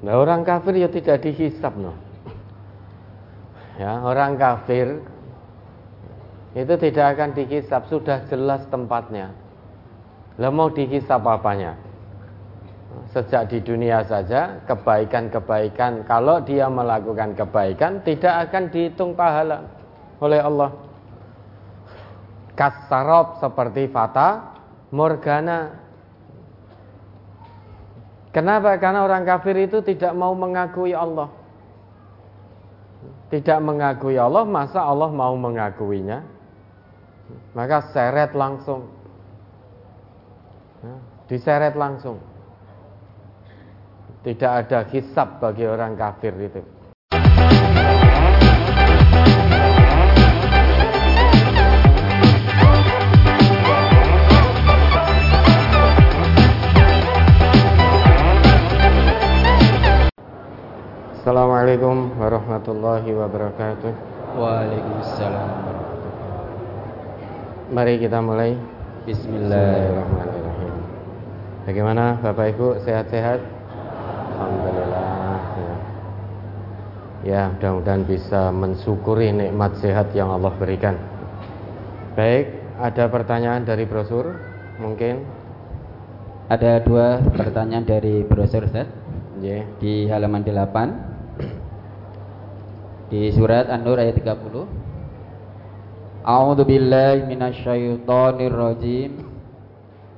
Nah, orang kafir ya tidak dihisap no. Ya, orang kafir itu tidak akan dihisap, sudah jelas tempatnya. Lah mau dihisap apanya? Sejak di dunia saja kebaikan-kebaikan kalau dia melakukan kebaikan tidak akan dihitung pahala oleh Allah. Kasarob seperti fata morgana. Kenapa? Karena orang kafir itu tidak mau mengakui Allah. Tidak mengakui Allah, masa Allah mau mengakuinya? Maka seret langsung. Diseret langsung. Tidak ada hisap bagi orang kafir itu. Assalamualaikum warahmatullahi wabarakatuh. Waalaikumsalam. Mari kita mulai. Bismillahirrahmanirrahim. Bagaimana Bapak Ibu sehat-sehat? Alhamdulillah. Ya, ya mudah-mudahan bisa mensyukuri nikmat sehat yang Allah berikan. Baik, ada pertanyaan dari brosur? Mungkin Ada dua pertanyaan dari brosur Ustaz yeah. di halaman 8 di surat An-Nur ayat 30. A'udzu billahi minasyaitonir rajim.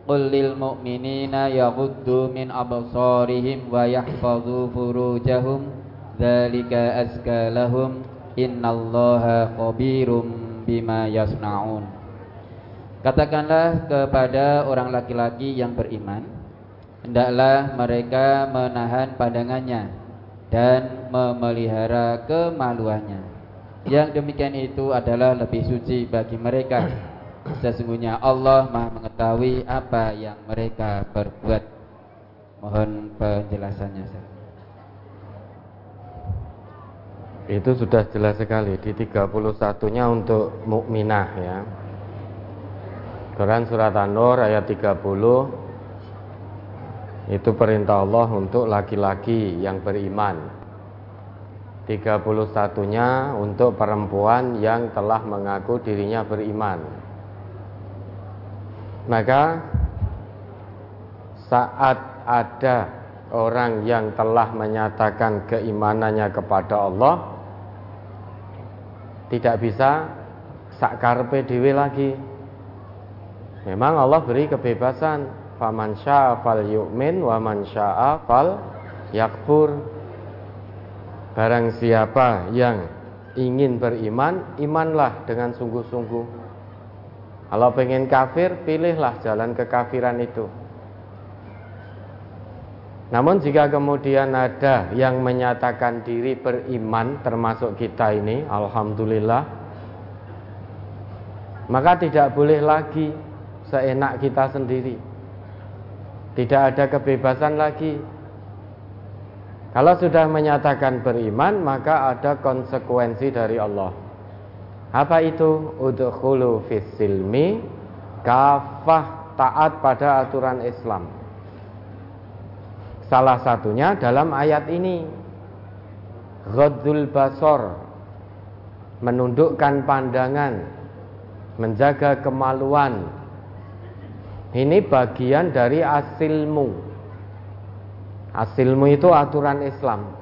Qul lil mu'minina yaghuddu min absarihim wa yahfazu furujahum dzalika azka lahum innallaha khabirum bima yasnaun. Katakanlah kepada orang laki-laki yang beriman, hendaklah mereka menahan pandangannya dan memelihara kemaluannya. Yang demikian itu adalah lebih suci bagi mereka. Sesungguhnya Allah Maha mengetahui apa yang mereka perbuat. Mohon penjelasannya. Itu sudah jelas sekali di 31-nya untuk mukminah ya. Quran surat An-Nur ayat 30 itu perintah Allah untuk laki-laki yang beriman. 31-nya untuk perempuan yang telah mengaku dirinya beriman. Maka saat ada orang yang telah menyatakan keimanannya kepada Allah tidak bisa sakarpe dewi lagi Memang Allah beri kebebasan. Faman syaa fal yu'min wa man syaa fal yakfur. Barang siapa yang ingin beriman, imanlah dengan sungguh-sungguh. Kalau pengen kafir, pilihlah jalan kekafiran itu. Namun jika kemudian ada yang menyatakan diri beriman termasuk kita ini, alhamdulillah, maka tidak boleh lagi seenak kita sendiri. Tidak ada kebebasan lagi. Kalau sudah menyatakan beriman, maka ada konsekuensi dari Allah. Apa itu? Udkhulu fis silmi kafah taat pada aturan Islam. Salah satunya dalam ayat ini. Ghadzul basor menundukkan pandangan, menjaga kemaluan, ini bagian dari asilmu. Asilmu itu aturan Islam.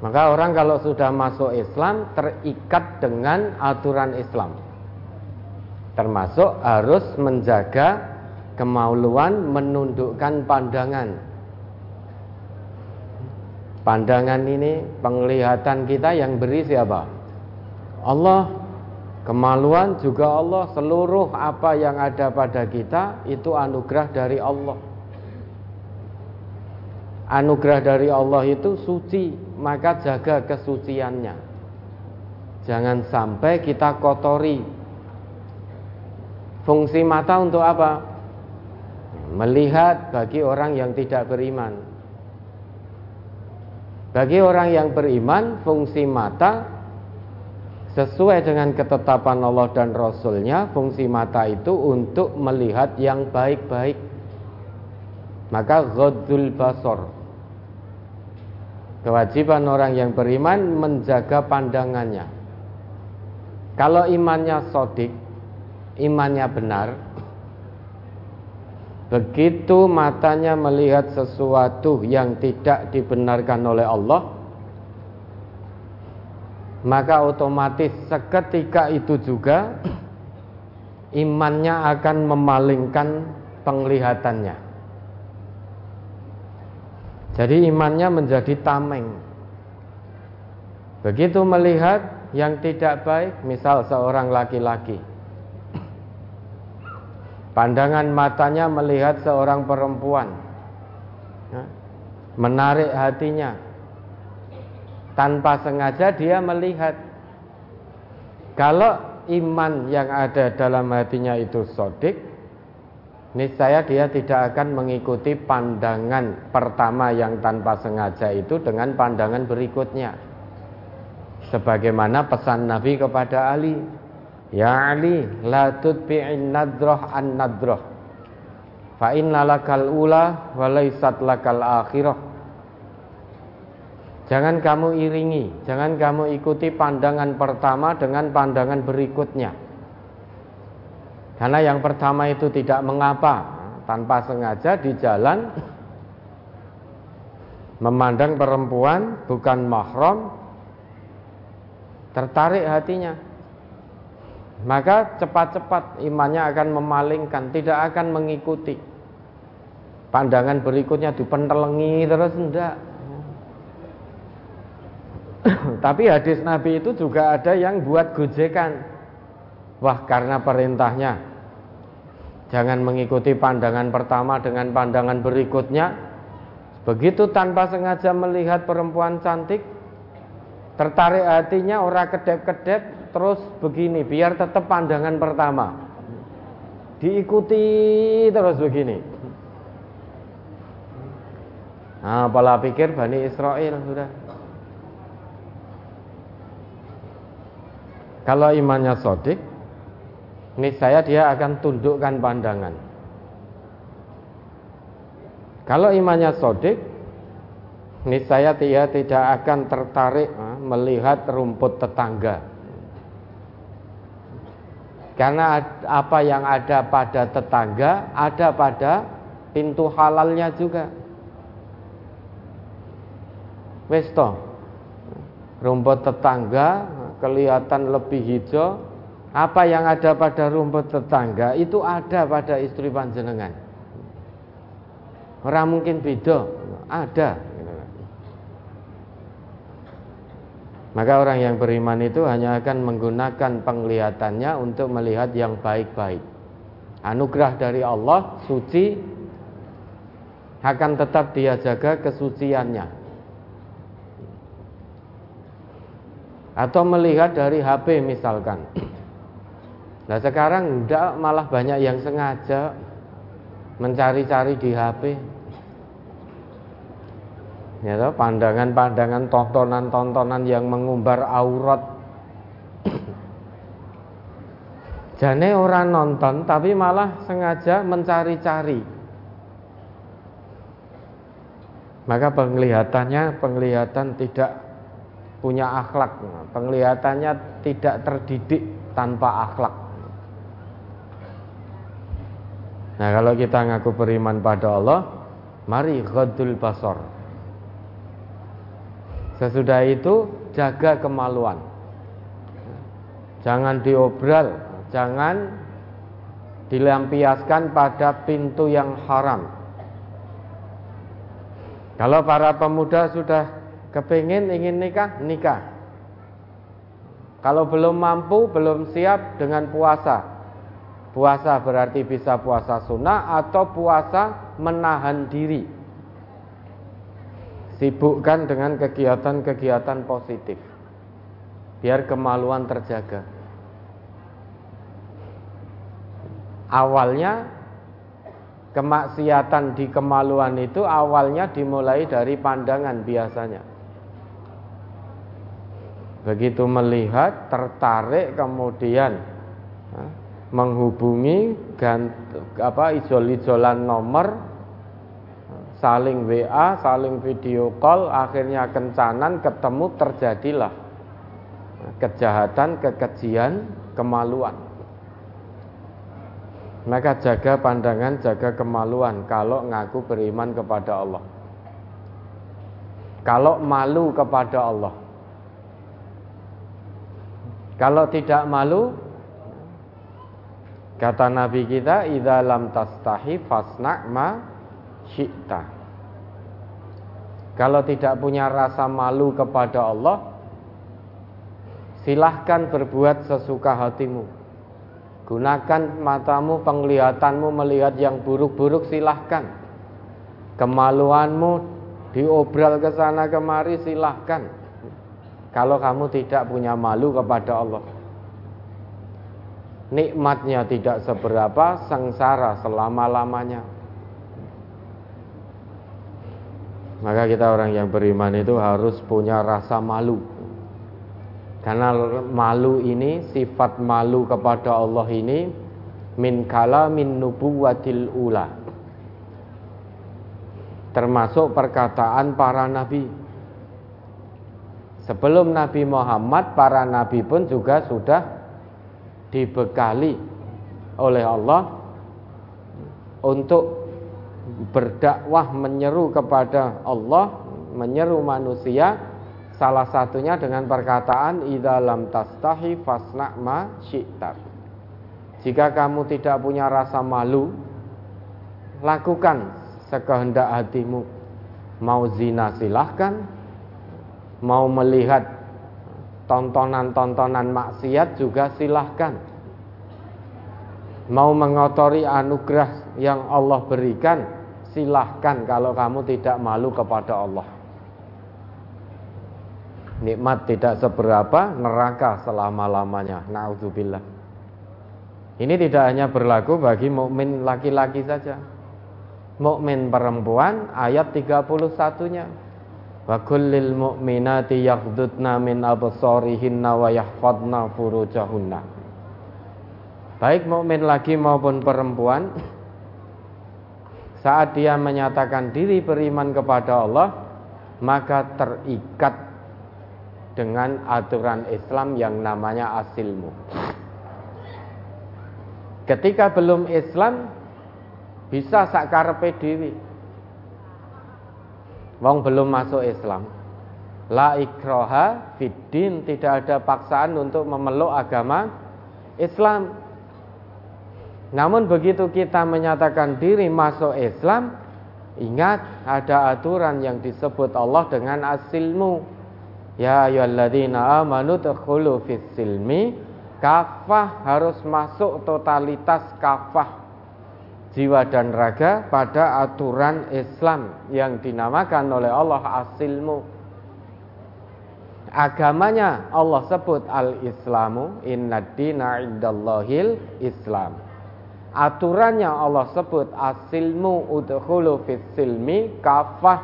Maka orang kalau sudah masuk Islam terikat dengan aturan Islam. Termasuk harus menjaga kemauluan menundukkan pandangan. Pandangan ini penglihatan kita yang beri siapa? Allah Kemaluan juga Allah seluruh apa yang ada pada kita itu anugerah dari Allah. Anugerah dari Allah itu suci, maka jaga kesuciannya. Jangan sampai kita kotori. Fungsi mata untuk apa? Melihat bagi orang yang tidak beriman. Bagi orang yang beriman, fungsi mata Sesuai dengan ketetapan Allah dan Rasulnya Fungsi mata itu untuk melihat yang baik-baik Maka ghadzul basar. Kewajiban orang yang beriman menjaga pandangannya. Kalau imannya sodik, imannya benar, begitu matanya melihat sesuatu yang tidak dibenarkan oleh Allah, maka otomatis seketika itu juga imannya akan memalingkan penglihatannya. Jadi imannya menjadi tameng. Begitu melihat yang tidak baik, misal seorang laki-laki. Pandangan matanya melihat seorang perempuan. Menarik hatinya. Tanpa sengaja dia melihat. Kalau iman yang ada dalam hatinya itu sodik, niscaya dia tidak akan mengikuti pandangan pertama yang tanpa sengaja itu dengan pandangan berikutnya. Sebagaimana pesan Nabi kepada Ali, Ya Ali, la tutbi'in nadroh an nadroh. Fa inna lakal ula wa lakal akhirah. Jangan kamu iringi, jangan kamu ikuti pandangan pertama dengan pandangan berikutnya. Karena yang pertama itu tidak mengapa, tanpa sengaja di jalan memandang perempuan bukan mahram tertarik hatinya. Maka cepat-cepat imannya akan memalingkan, tidak akan mengikuti. Pandangan berikutnya dipentelengi terus enggak Tapi hadis Nabi itu juga ada yang buat gojekan. Wah, karena perintahnya jangan mengikuti pandangan pertama dengan pandangan berikutnya. Begitu tanpa sengaja melihat perempuan cantik, tertarik hatinya orang kedep-kedep terus begini biar tetap pandangan pertama. Diikuti terus begini. Nah, pola pikir Bani Israel sudah. Kalau imannya sodik, niscaya dia akan tundukkan pandangan. Kalau imannya sodik, niscaya dia tidak akan tertarik melihat rumput tetangga. Karena apa yang ada pada tetangga ada pada pintu halalnya juga. Westo, rumput tetangga kelihatan lebih hijau apa yang ada pada rumput tetangga itu ada pada istri panjenengan. Orang mungkin beda ada. Maka orang yang beriman itu hanya akan menggunakan penglihatannya untuk melihat yang baik-baik. Anugerah dari Allah suci akan tetap dia jaga kesuciannya atau melihat dari HP misalkan. Nah sekarang enggak malah banyak yang sengaja mencari-cari di HP. Ya pandangan-pandangan tontonan-tontonan yang mengumbar aurat. Jane orang nonton tapi malah sengaja mencari-cari. Maka penglihatannya penglihatan tidak punya akhlak. Penglihatannya tidak terdidik tanpa akhlak. Nah kalau kita ngaku beriman pada Allah mari ghadul basar. Sesudah itu jaga kemaluan. Jangan diobral jangan dilampiaskan pada pintu yang haram. Kalau para pemuda sudah Kepingin ingin nikah, nikah. Kalau belum mampu, belum siap dengan puasa. Puasa berarti bisa puasa sunnah atau puasa menahan diri. Sibukkan dengan kegiatan-kegiatan positif. Biar kemaluan terjaga. Awalnya kemaksiatan di kemaluan itu awalnya dimulai dari pandangan biasanya. Begitu melihat, tertarik kemudian menghubungi gant, apa ijol-ijolan nomor saling WA, saling video call, akhirnya kencanan ketemu terjadilah kejahatan, kekejian, kemaluan. Maka jaga pandangan, jaga kemaluan kalau ngaku beriman kepada Allah. Kalau malu kepada Allah. Kalau tidak malu, kata Nabi kita, "Idza lam tastahi fasna' ma syi'ta." Kalau tidak punya rasa malu kepada Allah, silahkan berbuat sesuka hatimu. Gunakan matamu, penglihatanmu melihat yang buruk-buruk silahkan. Kemaluanmu diobral ke sana kemari silahkan. Kalau kamu tidak punya malu kepada Allah. Nikmatnya tidak seberapa, sengsara selama-lamanya. Maka kita orang yang beriman itu harus punya rasa malu. Karena malu ini, sifat malu kepada Allah ini min kala min nubuwatil ula. Termasuk perkataan para nabi. Sebelum Nabi Muhammad, para nabi pun juga sudah dibekali oleh Allah untuk berdakwah menyeru kepada Allah, menyeru manusia salah satunya dengan perkataan idza lam tastahi fasna ma syi'tar. Jika kamu tidak punya rasa malu, lakukan sekehendak hatimu. Mau zina silahkan, mau melihat tontonan-tontonan maksiat juga silahkan. Mau mengotori anugerah yang Allah berikan, silahkan kalau kamu tidak malu kepada Allah. Nikmat tidak seberapa, neraka selama-lamanya. Nauzubillah. Ini tidak hanya berlaku bagi mukmin laki-laki saja. Mukmin perempuan ayat 31-nya. Wa kullil mu'minati yaghdudna min absarihinna wa yahfadna furujahunna. Baik mukmin laki maupun perempuan saat dia menyatakan diri beriman kepada Allah maka terikat dengan aturan Islam yang namanya asilmu. Ketika belum Islam bisa sakarepe dewi. Wong belum masuk Islam. La ikroha fiddin tidak ada paksaan untuk memeluk agama Islam. Namun begitu kita menyatakan diri masuk Islam, ingat ada aturan yang disebut Allah dengan asilmu. Ya ayyuhalladzina amanu tadkhulu fis silmi kafah harus masuk totalitas kafah jiwa dan raga pada aturan Islam yang dinamakan oleh Allah asilmu. Agamanya Allah sebut al-Islamu inna dina indallahil Islam. Aturannya Allah sebut asilmu udhulu fis kafah.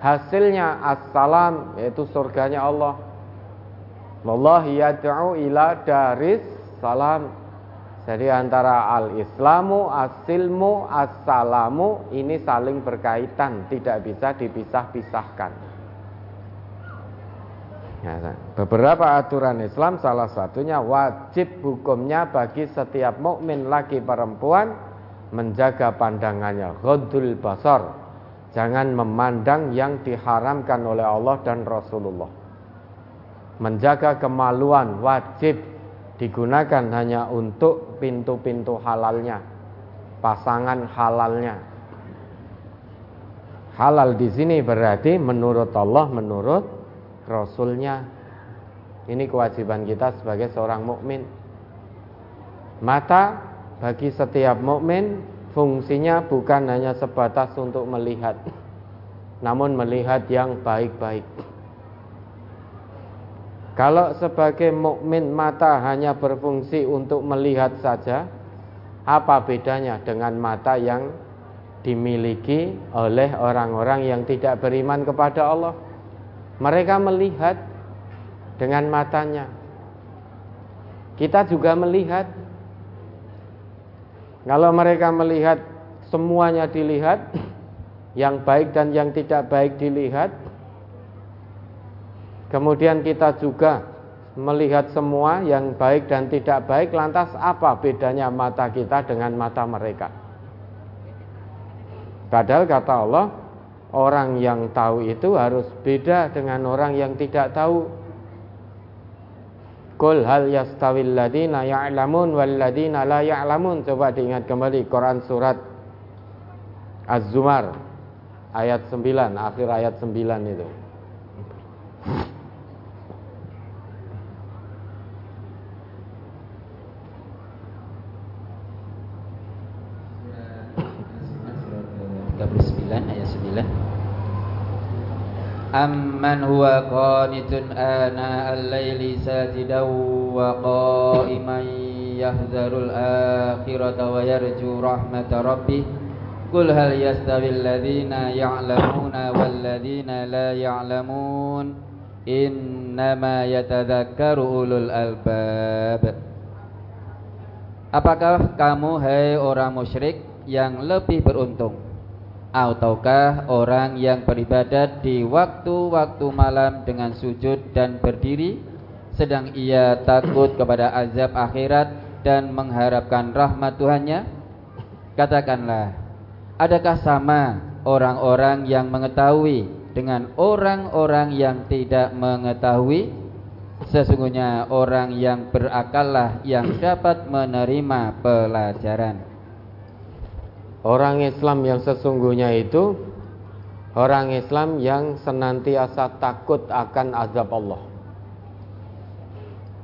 Hasilnya assalam yaitu surganya Allah. Wallahi yad'u ila daris salam jadi antara al-islamu, as-silmu, as-salamu ini saling berkaitan, tidak bisa dipisah-pisahkan. Ya, beberapa aturan Islam salah satunya wajib hukumnya bagi setiap mukmin laki perempuan menjaga pandangannya ghadul basar. Jangan memandang yang diharamkan oleh Allah dan Rasulullah. Menjaga kemaluan wajib digunakan hanya untuk pintu-pintu halalnya, pasangan halalnya. Halal di sini berarti menurut Allah, menurut Rasulnya. Ini kewajiban kita sebagai seorang mukmin. Mata bagi setiap mukmin fungsinya bukan hanya sebatas untuk melihat, namun melihat yang baik-baik. Kalau sebagai mukmin mata hanya berfungsi untuk melihat saja, apa bedanya dengan mata yang dimiliki oleh orang-orang yang tidak beriman kepada Allah? Mereka melihat dengan matanya. Kita juga melihat. Kalau mereka melihat semuanya dilihat, yang baik dan yang tidak baik dilihat. Kemudian kita juga melihat semua yang baik dan tidak baik, lantas apa bedanya mata kita dengan mata mereka? Padahal kata Allah, orang yang tahu itu harus beda dengan orang yang tidak tahu. Qul hal yastawil ladina ya'lamun wal ladina la ya'lamun. Coba diingat kembali Quran surat Az-Zumar ayat 9, akhir ayat 9 itu. أمن هو قانت آناء الليل ساجدا وقائما يحذر الآخرة ويرجو رحمة ربه قل هل يستوي الذين يعلمون والذين لا يعلمون إنما يتذكر أولو الألباب Apakah kamu hai orang musyrik yang lebih beruntung ataukah orang yang beribadat di waktu-waktu malam dengan sujud dan berdiri sedang ia takut kepada azab akhirat dan mengharapkan rahmat Tuhannya? Katakanlah adakah sama orang-orang yang mengetahui dengan orang-orang yang tidak mengetahui? Sesungguhnya orang yang berakallah yang dapat menerima pelajaran Orang Islam yang sesungguhnya itu orang Islam yang senantiasa takut akan azab Allah.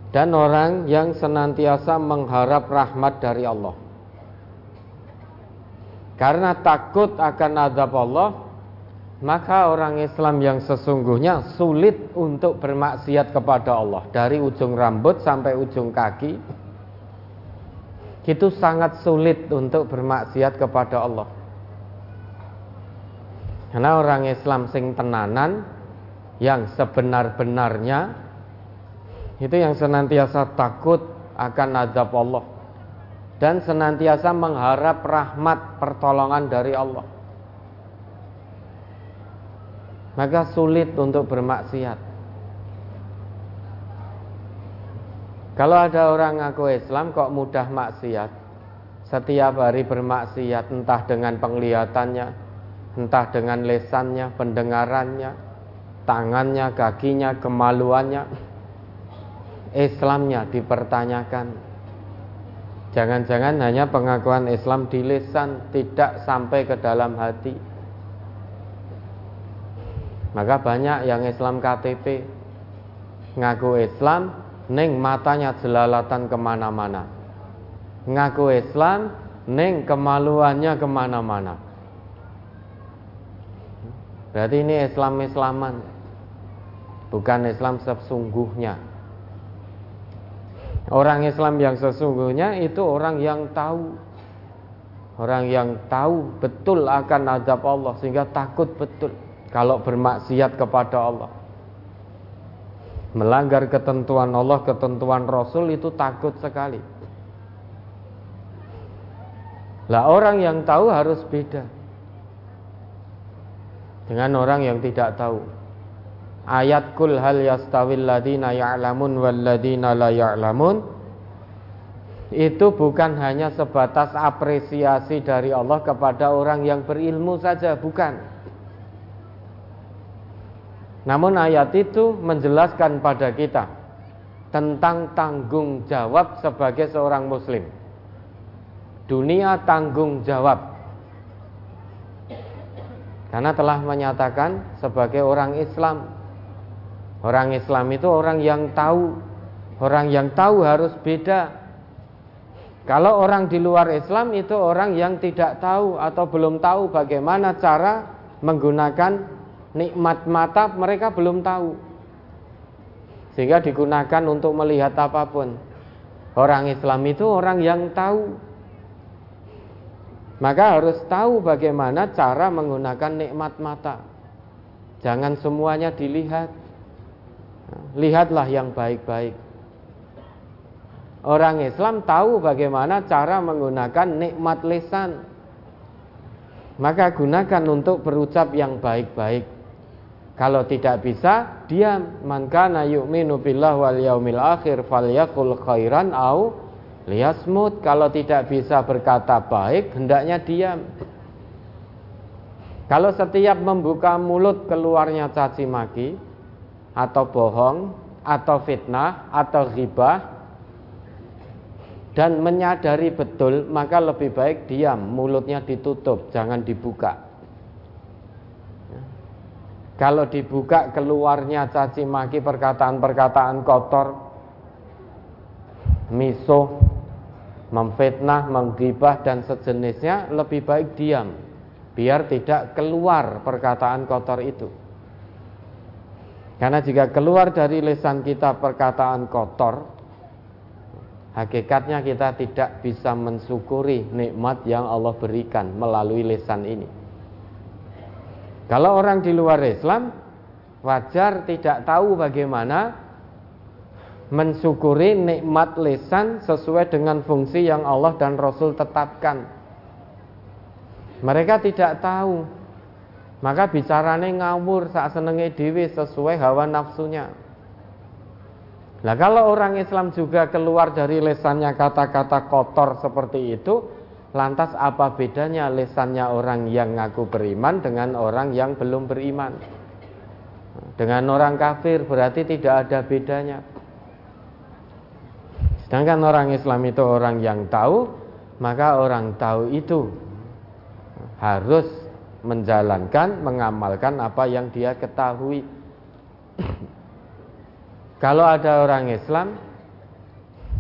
Dan orang yang senantiasa mengharap rahmat dari Allah. Karena takut akan azab Allah, maka orang Islam yang sesungguhnya sulit untuk bermaksiat kepada Allah dari ujung rambut sampai ujung kaki itu sangat sulit untuk bermaksiat kepada Allah. Karena orang Islam sing tenanan yang sebenar-benarnya itu yang senantiasa takut akan azab Allah dan senantiasa mengharap rahmat pertolongan dari Allah. Maka sulit untuk bermaksiat. Kalau ada orang ngaku Islam kok mudah maksiat? Setiap hari bermaksiat entah dengan penglihatannya Entah dengan lesannya, pendengarannya Tangannya, kakinya, kemaluannya. Islamnya dipertanyakan. Jangan-jangan hanya pengakuan Islam di lesan Tidak sampai ke dalam hati. Maka banyak yang Islam KTP Ngaku Islam Neng matanya jelalatan ke mana-mana. Ngaku Islam Neng kemaluannya ke mana-mana. Berarti ini Islam-Islaman. Bukan Islam sesungguhnya. Orang Islam yang sesungguhnya itu orang yang tahu. Orang yang tahu betul akan azab Allah Sehingga takut betul Kalau bermaksiat kepada Allah melanggar ketentuan Allah, ketentuan Rasul itu takut sekali. Lah orang yang tahu harus beda dengan orang yang tidak tahu. Ayat kul hal yastawil ladina ya'lamun wal ladina la ya'lamun itu bukan hanya sebatas apresiasi dari Allah kepada orang yang berilmu saja, bukan. Namun ayat itu menjelaskan pada kita tentang tanggung jawab sebagai seorang muslim. Dunia tanggung jawab. Karena telah menyatakan sebagai orang Islam. Orang Islam itu orang yang tahu. Orang yang tahu harus beda. Kalau orang di luar Islam itu orang yang tidak tahu atau belum tahu bagaimana cara menggunakan nikmat mata mereka belum tahu. Sehingga digunakan untuk melihat apa pun. Orang Islam itu orang yang tahu. Maka harus tahu bagaimana cara menggunakan nikmat mata. Jangan semuanya dilihat. Lihatlah yang baik-baik. Orang Islam tahu bagaimana cara menggunakan nikmat lisan. maka gunakan untuk berucap yang baik-baik. Kalau tidak bisa, diam. Man kana yu'minu billah wal yaumil akhir falyakul khairan au liyasmut. Kalau tidak bisa berkata baik, hendaknya diam. Kalau setiap membuka mulut keluarnya caci maki atau bohong atau fitnah atau ghibah dan menyadari betul maka lebih baik diam mulutnya ditutup jangan dibuka kalau dibuka keluarnya caci maki perkataan-perkataan kotor, misuh, memfitnah, menggibah dan sejenisnya lebih baik diam biar tidak keluar perkataan kotor itu. Karena jika keluar dari lisan kita perkataan kotor, hakikatnya kita tidak bisa mensyukuri nikmat yang Allah berikan melalui lisan ini. Kalau orang di luar Islam wajar tidak tahu bagaimana mensyukuri nikmat lisan sesuai dengan fungsi yang Allah dan Rasul tetapkan. Mereka tidak tahu. Maka bicaranya ngawur saat senenge dewi sesuai hawa nafsunya. Nah kalau orang Islam juga keluar dari lesannya kata-kata kotor seperti itu, Lantas apa bedanya lesannya orang yang ngaku beriman dengan orang yang belum beriman? Dengan orang kafir berarti tidak ada bedanya. Sedangkan orang Islam itu orang yang tahu, maka orang tahu itu harus menjalankan, mengamalkan apa yang dia ketahui. Kalau ada orang Islam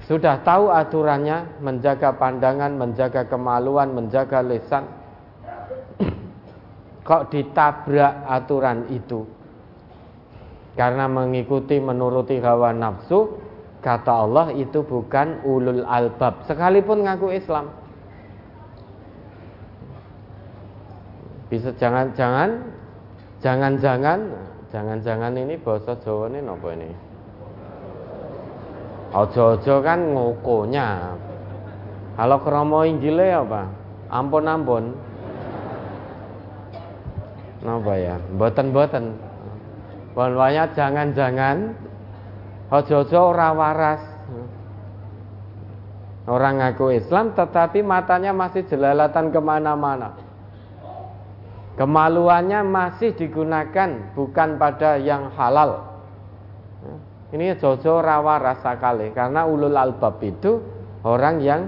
sudah tahu aturannya, menjaga pandangan, menjaga kemaluan, menjaga lisan. Kok ditabrak aturan itu? Karena mengikuti menuruti hawa nafsu, kata Allah itu bukan ulul albab, sekalipun ngaku Islam. Bisa jangan-jangan, jangan-jangan, jangan-jangan ini bahasa Jawa ini apa ini? Ojo-ojo kan ngokonya. Kalau kromo Injile apa? Ampun-ampun. Napa ya? Boten-boten. Pokoknya jangan-jangan ojo-ojo ora waras. Orang ngaku Islam tetapi matanya masih jelalatan ke mana-mana. Kemaluannya masih digunakan bukan pada yang halal. Ini jojo rawa rasa kali karena ulul albab itu orang yang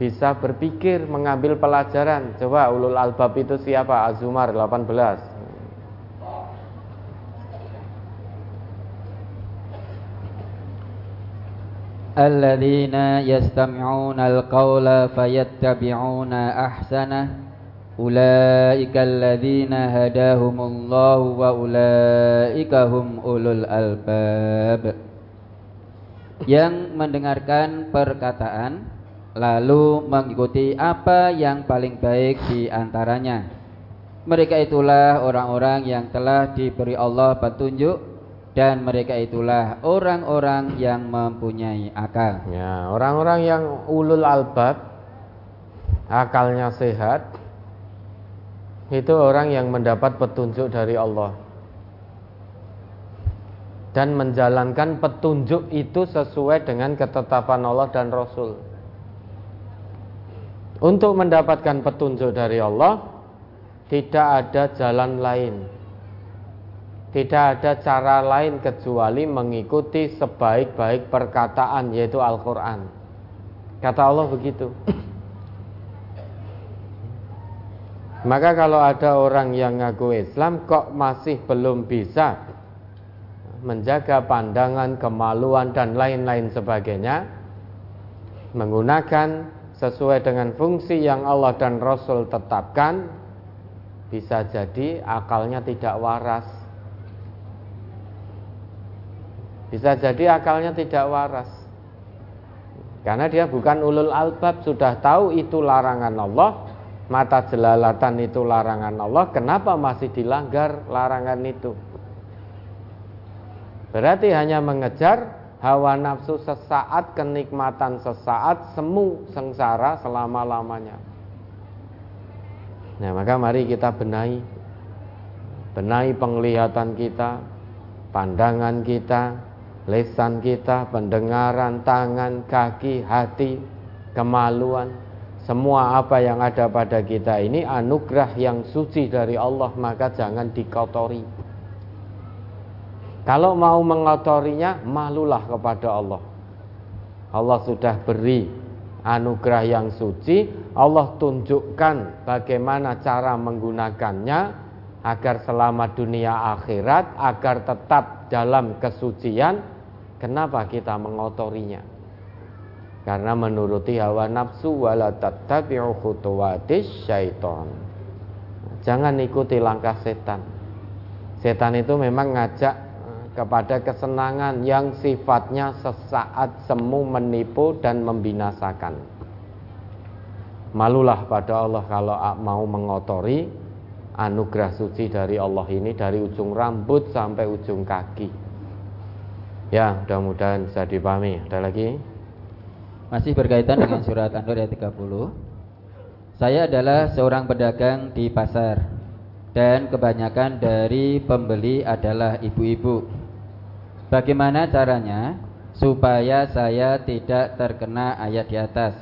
bisa berpikir mengambil pelajaran. Coba ulul albab itu siapa? Azumar 18. الذين يستمعون القول فيتبعون أحسنه أولئك الذين هداهم الله وأولئك هم أولو الألباب yang mendengarkan perkataan lalu mengikuti apa yang paling baik di antaranya. Mereka itulah orang-orang yang telah diberi Allah petunjuk dan mereka itulah orang-orang yang mempunyai akal. Ya, orang-orang yang ulul albab akalnya sehat itu orang yang mendapat petunjuk dari Allah dan menjalankan petunjuk itu sesuai dengan ketetapan Allah dan Rasul. Untuk mendapatkan petunjuk dari Allah, tidak ada jalan lain, tidak ada cara lain kecuali mengikuti sebaik-baik perkataan, yaitu Al-Quran. Kata Allah begitu. Maka kalau ada orang yang ngaku Islam kok masih belum bisa menjaga pandangan, kemaluan dan lain-lain sebagainya menggunakan sesuai dengan fungsi yang Allah dan Rasul tetapkan bisa jadi akalnya tidak waras. Bisa jadi akalnya tidak waras. Karena dia bukan ulul albab, sudah tahu itu larangan Allah, mata jelalatan itu larangan Allah, kenapa masih dilanggar larangan itu? Berarti hanya mengejar hawa nafsu sesaat, kenikmatan sesaat, semu sengsara selama-lamanya. Nah, maka mari kita benahi benahi penglihatan kita, pandangan kita, lesan kita, pendengaran, tangan, kaki, hati, kemaluan, semua apa yang ada pada kita ini anugerah yang suci dari Allah, maka jangan dikotori. Kalau mau mengotorinya, malulah kepada Allah. Allah sudah beri anugerah yang suci, Allah tunjukkan bagaimana cara menggunakannya agar selamat dunia akhirat, agar tetap dalam kesucian. Kenapa kita mengotorinya? Karena menuruti hawa nafsu wala tattabi'u khutuwatis syaiton. Jangan ikuti langkah setan. Setan itu memang ngajak eh, kepada kesenangan yang sifatnya sesaat semu menipu dan membinasakan. Malulah pada Allah kalau mau mengotori anugerah suci dari Allah ini dari ujung rambut sampai ujung kaki. Ya, mudah-mudahan bisa dipahami. Ada lagi? Masih berkaitan dengan surat An-Nur ayat 30. Saya adalah seorang pedagang di pasar dan kebanyakan dari pembeli adalah ibu-ibu. Bagaimana caranya supaya saya tidak terkena ayat di atas?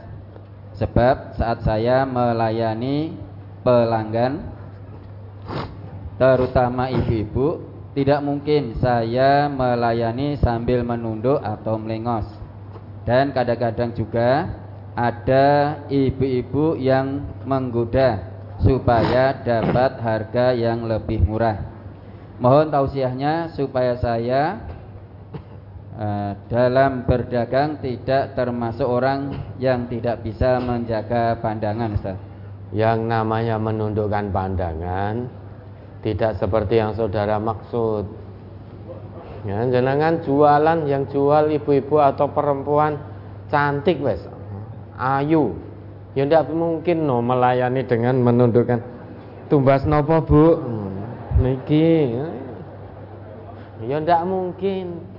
Sebab saat saya melayani pelanggan terutama ibu-ibu, tidak mungkin saya melayani sambil menunduk atau melengos. Dan kadang-kadang juga ada ibu-ibu yang menggoda supaya dapat harga yang lebih murah. Mohon tausiahnya supaya saya uh, dalam berdagang tidak termasuk orang yang tidak bisa menjaga pandangan, Ustaz. Yang namanya menundukkan pandangan tidak seperti yang saudara maksud. Ya, jenengan jualan yang jual ibu-ibu atau perempuan cantik wes, ayu. Ya tidak mungkin no melayani dengan menundukkan tumbas nopo bu, niki. Ya tidak mungkin.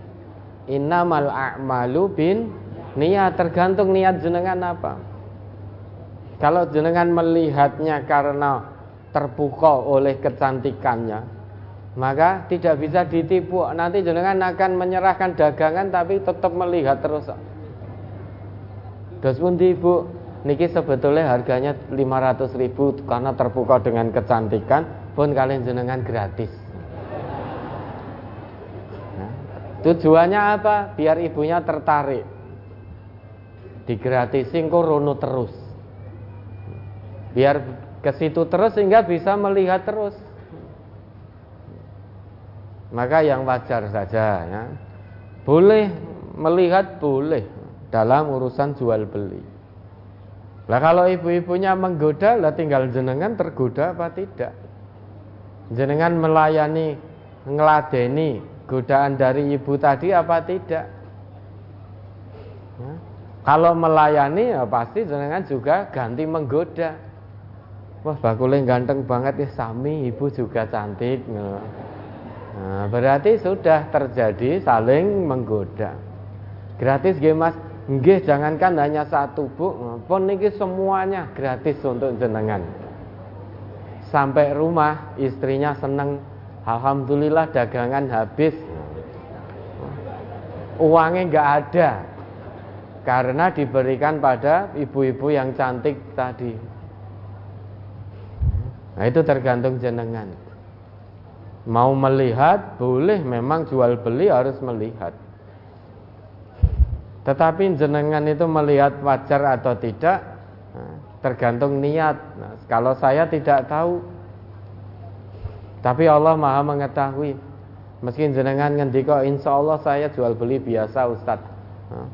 Innamal a'malu bin niat tergantung niat jenengan apa. Kalau jenengan melihatnya karena terpukau oleh kecantikannya, maka tidak bisa ditipu. Nanti jenengan akan menyerahkan dagangan tapi tetap melihat terus. Dos pun ibu, niki sebetulnya harganya 500 ribu karena terpukau dengan kecantikan pun kalian jenengan gratis. Nah, tujuannya apa? Biar ibunya tertarik. Digratisin kok rono terus. Biar ke situ terus sehingga bisa melihat terus. Maka yang wajar saja ya. Boleh melihat boleh dalam urusan jual beli. Lah kalau ibu-ibunya menggoda lah tinggal jenengan tergoda apa tidak. Jenengan melayani ngeladeni godaan dari ibu tadi apa tidak. Ya. Kalau melayani ya pasti jenengan juga ganti menggoda. Wah bakule ganteng banget ya Sami ibu juga cantik Nah, berarti sudah terjadi saling menggoda. Gratis gak mas? Nggih jangankan hanya satu bu. Pun ini semuanya gratis untuk jenengan. Sampai rumah istrinya seneng Alhamdulillah dagangan habis. Uangnya nggak ada. Karena diberikan pada ibu-ibu yang cantik tadi. Nah itu tergantung jenengan. Mau melihat boleh memang jual beli harus melihat. Tetapi jenengan itu melihat wajar atau tidak nah, tergantung niat. Nah, kalau saya tidak tahu, tapi Allah Maha mengetahui. Meski jenengan ngendiko, insya Allah saya jual beli biasa Ustadz. Nah,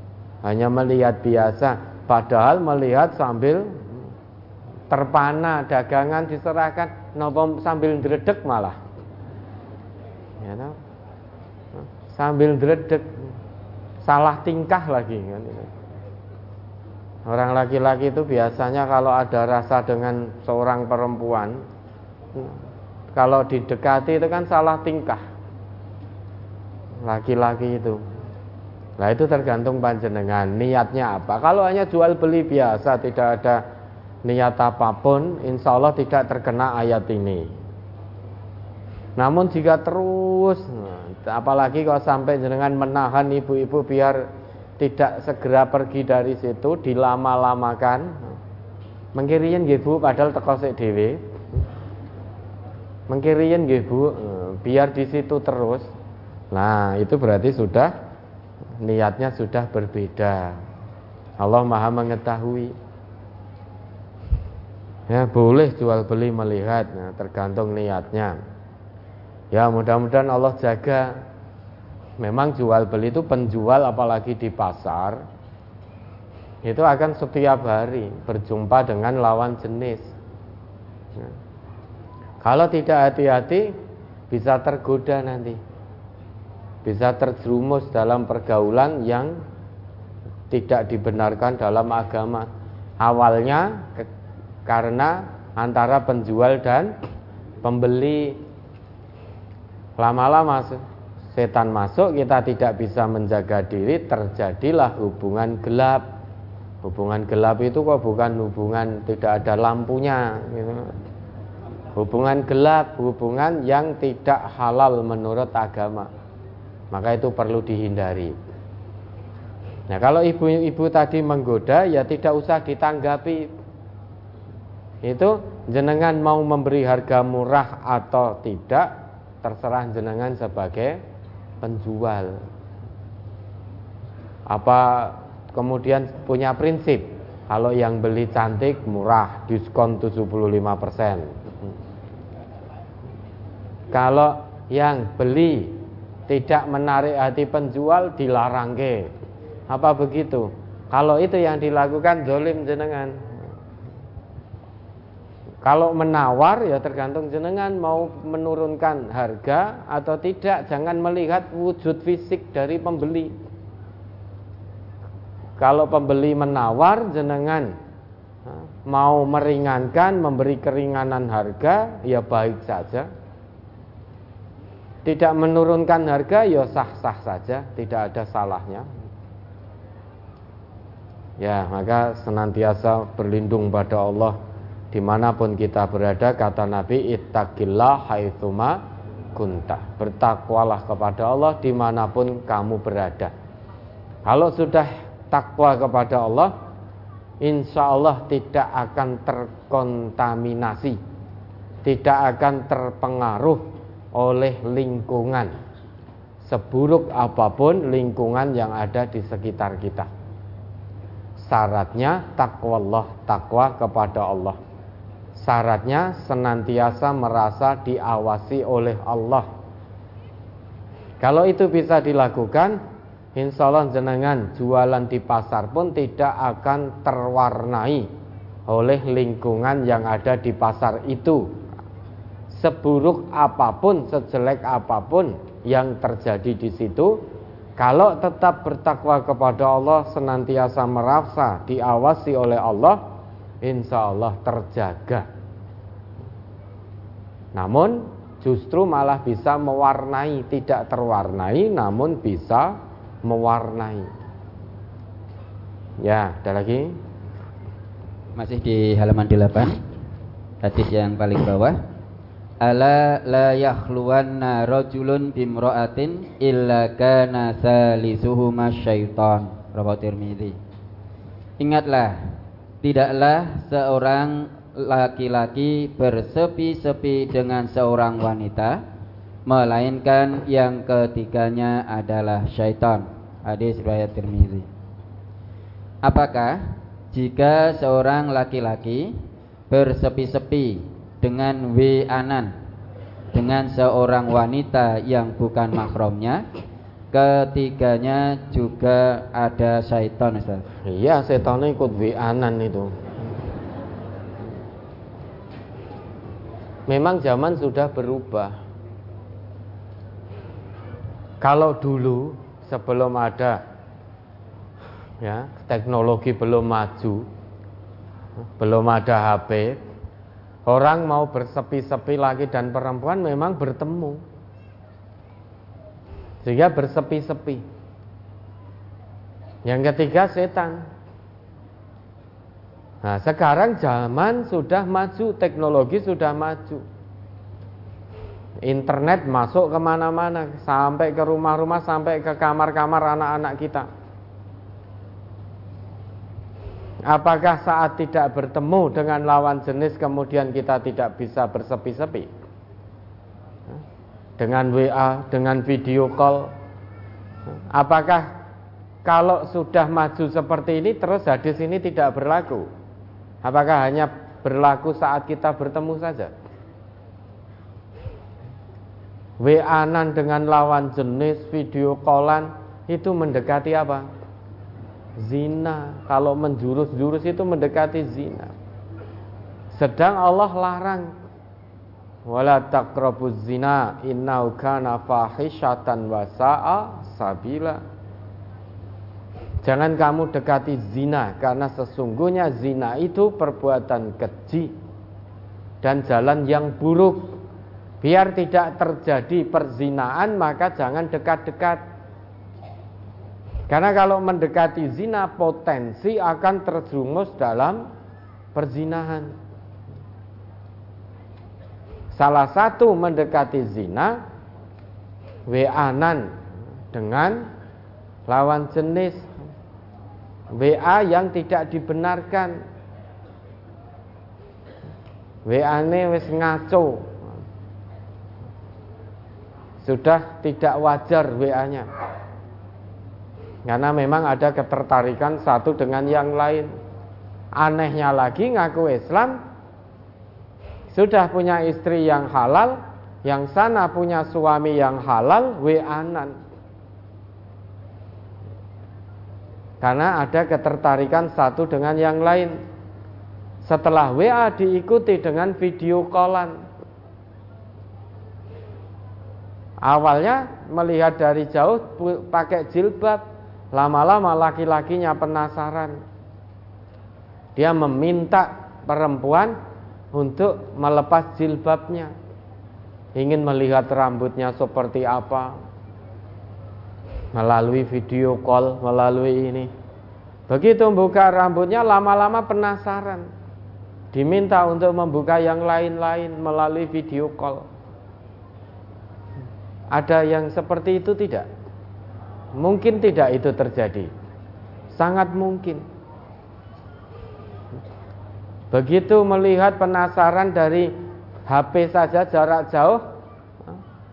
hanya melihat biasa, padahal melihat sambil terpana dagangan diserahkan nopo sambil dredek malah ya no? sambil dredek salah tingkah lagi kan orang laki-laki itu biasanya kalau ada rasa dengan seorang perempuan kalau didekati itu kan salah tingkah laki-laki itu Nah itu tergantung panjenengan niatnya apa. Kalau hanya jual beli biasa tidak ada niat apa pun, insya Allah tidak terkena ayat ini. Namun jika terus, apalagi kalau sampai jenengan menahan ibu-ibu biar tidak segera pergi dari situ, dilama-lamakan, mengkirian ibu padahal teko sik dhewe. Mengkirian ibu biar di situ terus. Nah, itu berarti sudah niatnya sudah berbeda. Allah Maha mengetahui. Ya, boleh jual beli melihat, nah, tergantung niatnya. Ya, mudah-mudahan Allah jaga. Memang jual beli itu penjual apalagi di pasar itu akan setiap hari berjumpa dengan lawan jenis. Ya. Kalau tidak hati-hati bisa tergoda nanti. Bisa terjerumus dalam pergaulan yang tidak dibenarkan dalam agama. Awalnya karena antara penjual dan pembeli lama-lama setan masuk kita tidak bisa menjaga diri terjadilah hubungan gelap. Hubungan gelap itu kok bukan hubungan tidak ada lampunya gitu. hubungan gelap hubungan yang tidak halal menurut agama. Maka itu perlu dihindari. Nah kalau ibu-ibu tadi menggoda ya tidak usah ditanggapi. Itu jenengan mau memberi harga murah atau tidak terserah jenengan sebagai penjual. Apa kemudian punya prinsip? Kalau yang beli cantik murah diskon 75% kalau yang beli tidak menarik hati penjual dilarang ke. Apa begitu? Kalau itu yang dilakukan zolim jenengan kalau menawar ya tergantung jenengan mau menurunkan harga atau tidak. Jangan melihat wujud fisik dari pembeli. Kalau pembeli menawar jenengan mau meringankan, memberi keringanan harga, ya baik saja. Tidak menurunkan harga, ya sah-sah saja, tidak ada salahnya. Ya, maka senantiasa berlindung pada Allah di mana pun kita berada kata Nabi ittaqillah haitsuma kunta. Bertakwalah kepada Allah di mana pun kamu berada. Kalau sudah takwa kepada Allah insya Allah tidak akan terkontaminasi tidak akan terpengaruh oleh lingkungan seburuk apa pun lingkungan yang ada di sekitar kita. Syaratnya takwa Allah takwa kepada Allah syaratnya senantiasa merasa diawasi oleh Allah. Kalau itu bisa dilakukan, insya Allah jenengan jualan di pasar pun tidak akan terwarnai oleh lingkungan yang ada di pasar itu. Seburuk apa pun, sejelek apa pun yang terjadi di situ, kalau tetap bertakwa kepada Allah, senantiasa merasa diawasi oleh Allah, insya Allah terjaga. Namun justru malah bisa mewarnai, tidak terwarnai, namun bisa mewarnai. Ya, ada lagi? Masih di halaman 8 Hadis yang paling bawah Ala la yakhluwanna rajulun bimra'atin illa kana salisuhuma syaitan Rabbah Tirmidzi Ingatlah Tidaklah seorang laki-laki bersepi-sepi dengan seorang wanita Melainkan yang ketiganya adalah syaitan. Hadis riwayat Tirmizi. Apakah jika seorang laki-laki bersepi-sepi dengan wi'anan dengan seorang wanita yang bukan mahramnya ketiganya juga ada syaitan Ustaz. Iya, setan ikut wi'anan itu. Memang zaman sudah berubah. Kalau dulu sebelum ada ya, teknologi belum maju, belum ada HP, orang mau bersepi-sepi lagi dan perempuan memang bertemu sehingga bersepi-sepi. Yang ketiga setan. Nah, sekarang zaman sudah maju, teknologi sudah maju. Internet masuk ke mana-mana, sampai ke rumah-rumah, sampai ke kamar-kamar anak-anak kita. Apakah saat tidak bertemu dengan lawan jenis kemudian kita tidak bisa bersepi-sepi? Dengan WA, dengan video call. Apakah kalau sudah maju seperti ini terus hadis ini tidak berlaku? Apakah hanya berlaku saat kita bertemu saja? WA-an dengan lawan jenis video callan itu mendekati apa? Zina. Kalau menjurus-jurus itu mendekati zina. Sedang Allah larang wala taqrabuz zina innahu kana fahisyatan wa sabila. Jangan kamu dekati zina karena sesungguhnya zina itu perbuatan keji dan jalan yang buruk. Biar tidak terjadi perzinaan maka jangan dekat-dekat. Karena kalau mendekati zina potensi akan terjerumus dalam perzinahan. Salah satu mendekati zina weanan dengan lawan jenis WA yang tidak dibenarkan. WA-ne wis ngaco. Sudah tidak wajar WA-nya karena memang ada ketertarikan satu dengan yang lain. Anehnya lagi ngaku Islam sudah punya istri yang halal yang sana punya suami yang halal WA-nan Karena ada ketertarikan satu dengan yang lain. Setelah WA diikuti dengan video callan. Awalnya melihat dari jauh pakai jilbab, lama-lama laki-lakinya penasaran. Dia meminta perempuan untuk melepas jilbabnya. Ingin melihat rambutnya seperti apa, melalui video call, melalui ini. Begitu membuka rambutnya lama-lama penasaran. Diminta untuk membuka yang lain-lain melalui video call. Ada yang seperti itu tidak? Mungkin tidak itu terjadi. Sangat mungkin. Begitu melihat penasaran dari HP saja jarak jauh,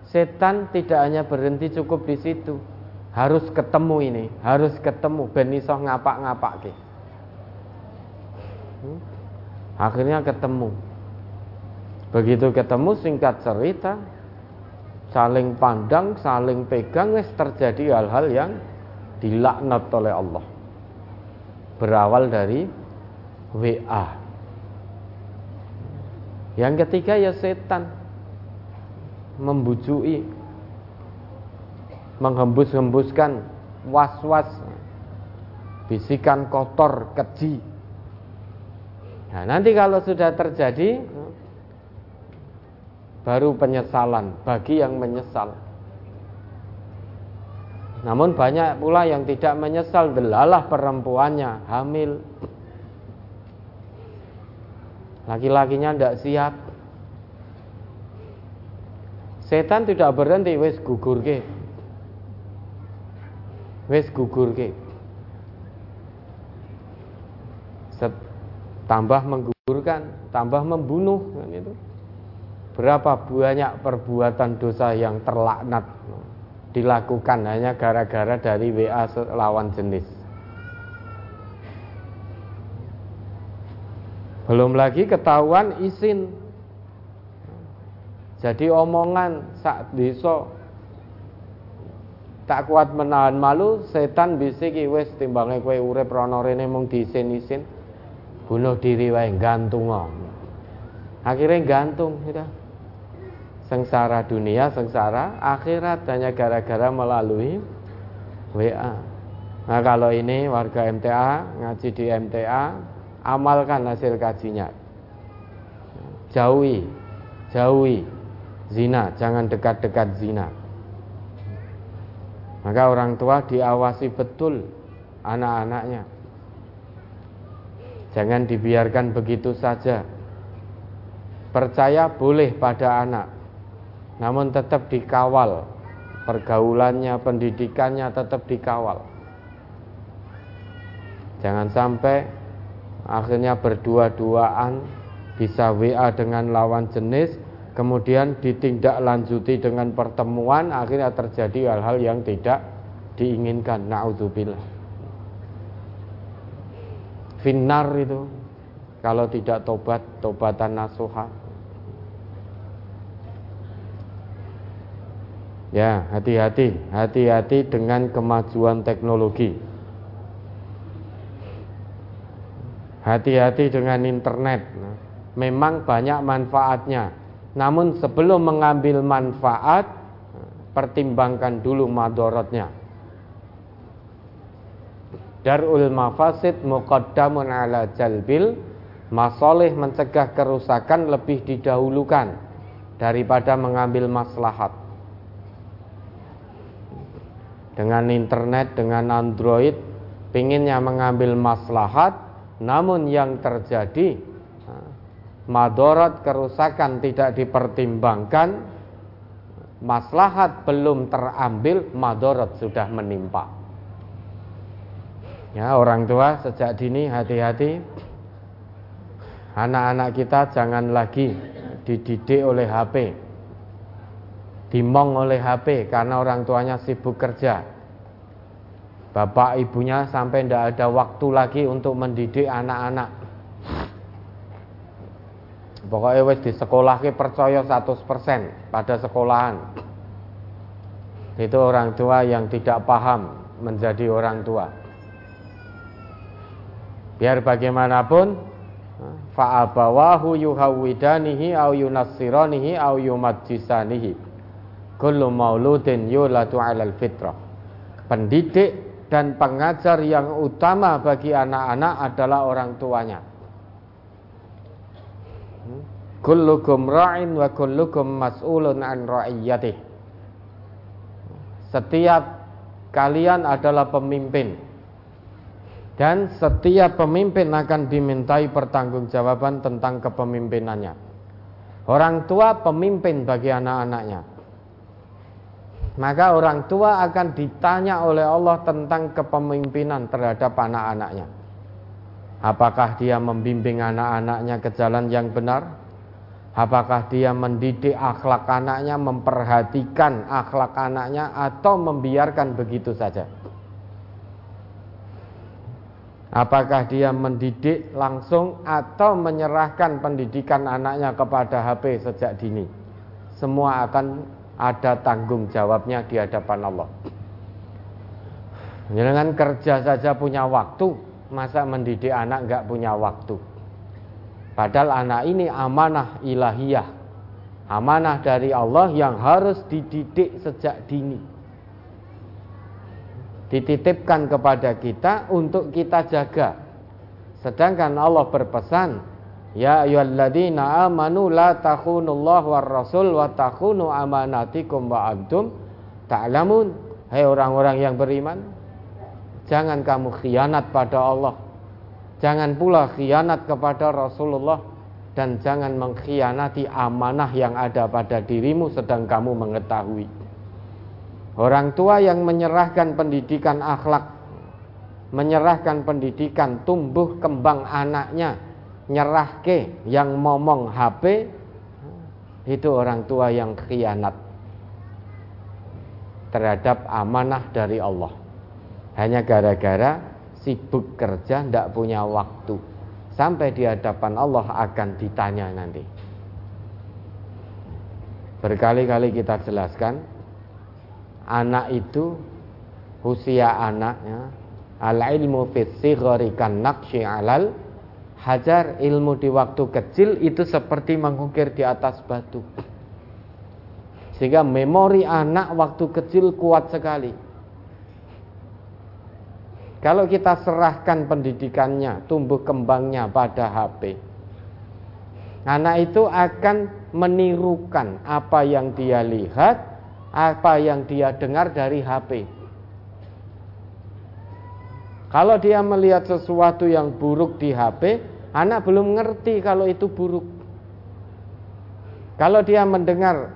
setan tidak hanya berhenti cukup di situ harus ketemu ini, harus ketemu ben iso ngapak-ngapak ke. Hmm? Akhirnya ketemu. Begitu ketemu singkat cerita, saling pandang, saling pegang, wis terjadi hal-hal yang dilaknat oleh Allah. Berawal dari WA. Yang ketiga ya setan. Membujui. Menghembus-hembuskan was-was. Bisikan kotor keji. Nah nanti kalau sudah terjadi baru penyesalan. Bagi yang menyesal. Namun banyak pula yang tidak menyesal. Delalah perempuannya hamil laki-lakinya tidak siap. Setan tidak berhenti wes gugur ke wis gugurke. Set, tambah menggugurkan tambah membunuh kan itu. Berapa banyak perbuatan dosa yang terlaknat dilakukan hanya gara-gara dari WA lawan jenis belum lagi ketahuan isin jadi omongan saat desa tak kuat menahan malu setan bisiki wis timbange kowe urip rono rene mung diisin-isin bunuh diri wae gantung akhirnya gantung sudah sengsara dunia sengsara akhirat hanya gara-gara melalui WA nah kalau ini warga MTA ngaji di MTA amalkan hasil kajinya jauhi jauhi zina jangan dekat-dekat zina maka orang tua diawasi betul anak-anaknya. Jangan dibiarkan begitu saja. Percaya boleh pada anak, namun tetap dikawal. Pergaulannya, pendidikannya tetap dikawal. Jangan sampai akhirnya berdua-duaan bisa WA dengan lawan jenis, kemudian ditindaklanjuti dengan pertemuan, akhirnya terjadi hal-hal yang tidak diinginkan. Naudzubillah. Finar itu kalau tidak tobat, tobatan nasuha. Ya, hati-hati, hati-hati dengan kemajuan teknologi. Hati-hati dengan internet. Memang banyak manfaatnya. Namun sebelum mengambil manfaat, pertimbangkan dulu madorotnya. Darul mafasid muqaddamun ala jalbil Masoleh mencegah kerusakan lebih didahulukan daripada mengambil maslahat. Dengan internet, dengan Android, pinginnya mengambil maslahat, namun yang terjadi madorot kerusakan tidak dipertimbangkan, maslahat belum terambil, madorot sudah menimpa. Ya, orang tua sejak dini hati-hati. Anak-anak kita jangan lagi dididik oleh HP. Dimong oleh HP karena orang tuanya sibuk kerja bapak ibunya sampai tidak ada waktu lagi untuk mendidik anak-anak. Pokoknya wis di sekolah ke percaya 100% pada sekolahan. Itu orang tua yang tidak paham menjadi orang tua. Biar bagaimanapun fa'abawahu yuhawidanihi au yunassiranihi au yumajjisanihi. Kullu mauludin yulatu 'alal fitrah. Pendidik dan pengajar yang utama bagi anak-anak adalah orang tuanya. Hmm? Kullukum ra'in wa kullukum mas'ulun an ra'iyatih. Setiap kalian adalah pemimpin. Dan setiap pemimpin akan dimintai pertanggungjawaban tentang kepemimpinannya. Orang tua pemimpin bagi anak-anaknya maka orang tua akan ditanya oleh Allah tentang kepemimpinan terhadap anak-anaknya. Apakah dia membimbing anak-anaknya ke jalan yang benar? Apakah dia mendidik akhlak anaknya, memperhatikan akhlak anaknya, atau membiarkan begitu saja? Apakah dia mendidik langsung atau menyerahkan pendidikan anaknya kepada HP sejak dini? Semua akan ada tanggung jawabnya di hadapan Allah. Jangan kerja saja punya waktu, masa mendidik anak nggak punya waktu. Padahal anak ini amanah ilahiyah, amanah dari Allah yang harus dididik sejak dini. Dititipkan kepada kita untuk kita jaga. Sedangkan Allah berpesan, Ya ayyuhalladzina amanu la takhunullah war rasul wa takhunu amanatikum wa antum ta'lamun. Hai orang-orang yang beriman, jangan kamu khianat pada Allah. Jangan pula khianat kepada Rasulullah dan jangan mengkhianati amanah yang ada pada dirimu sedang kamu mengetahui. Orang tua yang menyerahkan pendidikan akhlak, menyerahkan pendidikan tumbuh kembang anaknya nyerahke yang ngomong HP itu orang tua yang khianat terhadap amanah dari Allah. Hanya gara-gara sibuk kerja tidak punya waktu. Sampai di hadapan Allah akan ditanya nanti. Berkali-kali kita jelaskan anak itu usia anaknya al ilmu fi sighari kan naqshi alal Hajar ilmu di waktu kecil itu seperti mengukir di atas batu. Sehingga memori anak waktu kecil kuat sekali. Kalau kita serahkan pendidikannya, tumbuh kembangnya pada HP, anak itu akan menirukan apa yang dia lihat, apa yang dia dengar dari HP. Kalau dia melihat sesuatu yang buruk di HP, anak belum ngerti kalau itu buruk. Kalau dia mendengar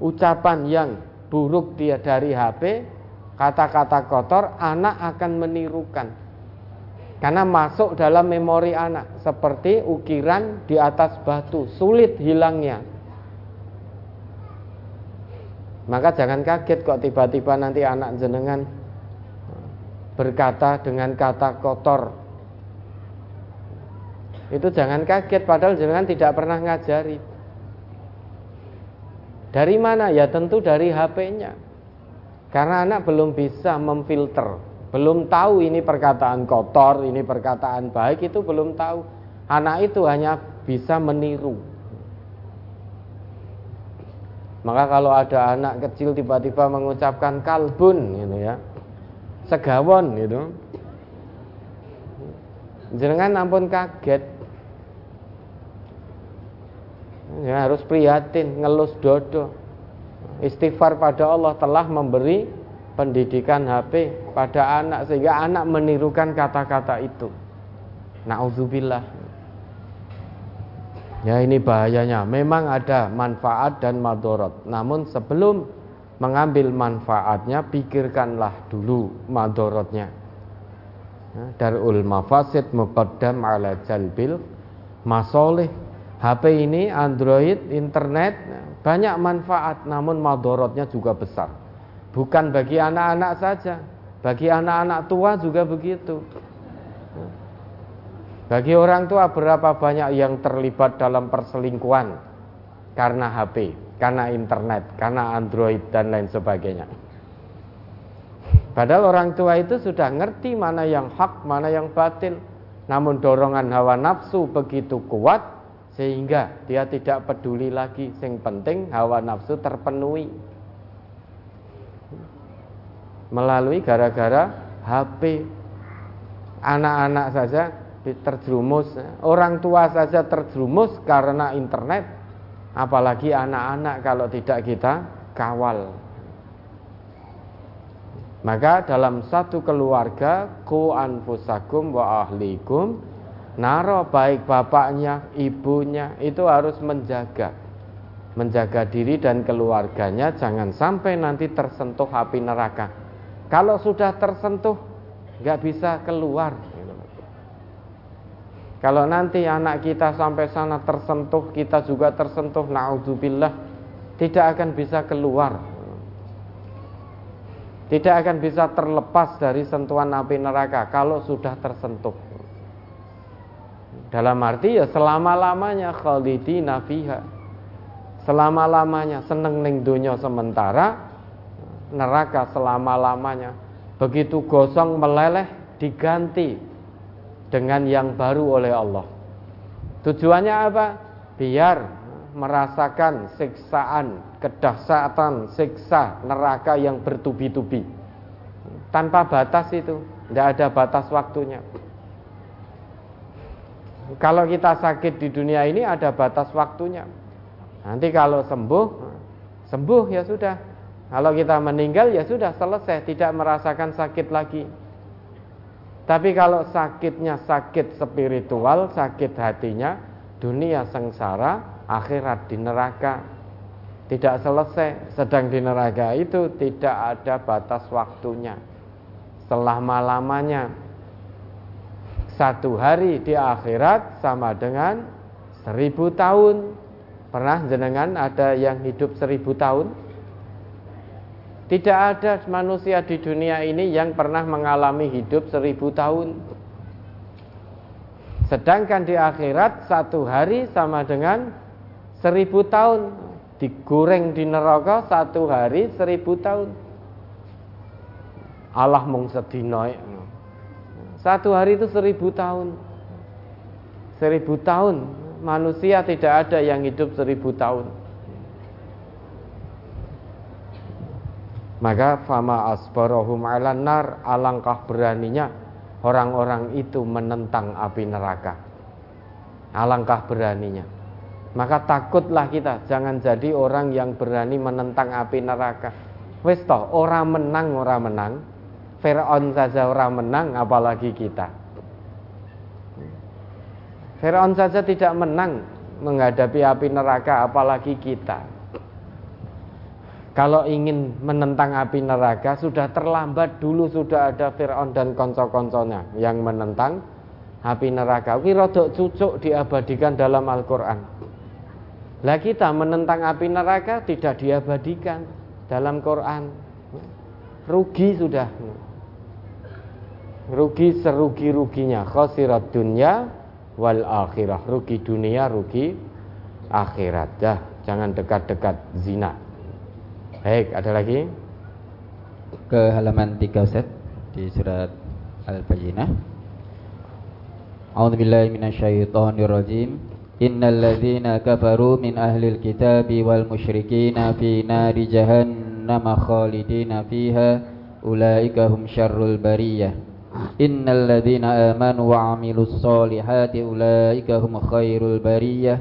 ucapan yang buruk dia dari HP, kata-kata kotor, anak akan menirukan. Karena masuk dalam memori anak seperti ukiran di atas batu, sulit hilangnya. Maka jangan kaget kok tiba-tiba nanti anak jenengan berkata dengan kata kotor. Itu jangan kaget padahal jenengan tidak pernah ngajari. Dari mana? Ya tentu dari HP-nya. Karena anak belum bisa memfilter, belum tahu ini perkataan kotor, ini perkataan baik itu belum tahu. Anak itu hanya bisa meniru. Maka kalau ada anak kecil tiba-tiba mengucapkan kalbun gitu ya. Segawon gitu. Jangan ampun kaget. Ya harus prihatin, ngelus dodo. Istighfar pada Allah telah memberi pendidikan HP pada anak sehingga anak menirukan kata-kata itu. Nauzubillah. Ya ini bahayanya. Memang ada manfaat dan madorot. Namun sebelum mengambil manfaatnya, pikirkanlah dulu madorotnya. Ya, darul mafasid muqaddam ala jalbil masoleh. HP ini, Android, internet banyak manfaat, namun madorotnya juga besar. Bukan bagi anak-anak saja, bagi anak-anak tua juga begitu. Bagi orang tua berapa banyak yang terlibat dalam perselingkuhan karena HP, karena internet, karena Android dan lain sebagainya. Padahal orang tua itu sudah ngerti mana yang hak, mana yang batil. Namun dorongan hawa nafsu begitu kuat sehingga dia tidak peduli lagi. Yang penting hawa nafsu terpenuhi. Melalui gara-gara HP. Anak-anak saja terjerumus orang tua saja terjerumus karena internet apalagi anak-anak kalau tidak kita kawal maka dalam satu keluarga ku anfusakum wa ahlikum naro baik bapaknya ibunya itu harus menjaga menjaga diri dan keluarganya jangan sampai nanti tersentuh api neraka kalau sudah tersentuh nggak bisa keluar kalau nanti anak kita sampai sana tersentuh, kita juga tersentuh, naudzubillah, tidak akan bisa keluar. Tidak akan bisa terlepas dari sentuhan api neraka kalau sudah tersentuh. Dalam arti ya selama-lamanya khalidina fiha. Selama-lamanya seneng ning dunia sementara, neraka selama-lamanya. Begitu gosong meleleh diganti dengan yang baru oleh Allah. Tujuannya apa? Biar merasakan siksaan, kedahsatan, siksa neraka yang bertubi-tubi. Tanpa batas itu, tidak ada batas waktunya. Kalau kita sakit di dunia ini ada batas waktunya. Nanti kalau sembuh, sembuh ya sudah. Kalau kita meninggal ya sudah selesai, tidak merasakan sakit lagi. Tapi kalau sakitnya sakit spiritual, sakit hatinya, dunia sengsara, akhirat di neraka. Tidak selesai, sedang di neraka itu tidak ada batas waktunya. Selama-lamanya. Satu hari di akhirat sama dengan seribu tahun. Pernah jenengan ada yang hidup seribu tahun? Tidak ada manusia di dunia ini yang pernah mengalami hidup seribu tahun. Sedangkan di akhirat satu hari sama dengan seribu tahun. Digoreng di neraka satu hari seribu tahun. Allah mung sedinoy. Satu hari itu seribu tahun. Seribu tahun. Manusia tidak ada yang hidup seribu tahun. Maka fama asbarahum ala nar alangkah beraninya orang-orang itu menentang api neraka. Alangkah beraninya. Maka takutlah kita jangan jadi orang yang berani menentang api neraka. Wis toh, orang menang, orang menang. Fir'aun saja orang menang apalagi kita. Fir'aun saja tidak menang menghadapi api neraka apalagi kita. Kalau ingin menentang api neraka sudah terlambat dulu sudah ada Fir'aun dan konco-konconya yang menentang api neraka. Wirodok cucuk diabadikan dalam Al-Quran. Lah kita menentang api neraka tidak diabadikan dalam Quran. Rugi sudah. Rugi serugi-ruginya. Khosirat dunia wal akhirah. Rugi dunia, rugi akhirat. Dah, jangan dekat-dekat zina. Baik, ada lagi? Ke halaman 3 Ustaz di surat Al-Bayyinah. A'udzu billahi minasyaitonir rajim. Innal ladzina kafaru min ahlil kitabi wal musyrikin fi nari jahannam khalidina fiha ulaika hum syarrul bariyah. Innal ladzina amanu wa 'amilus solihati ulaika hum khairul bariyah.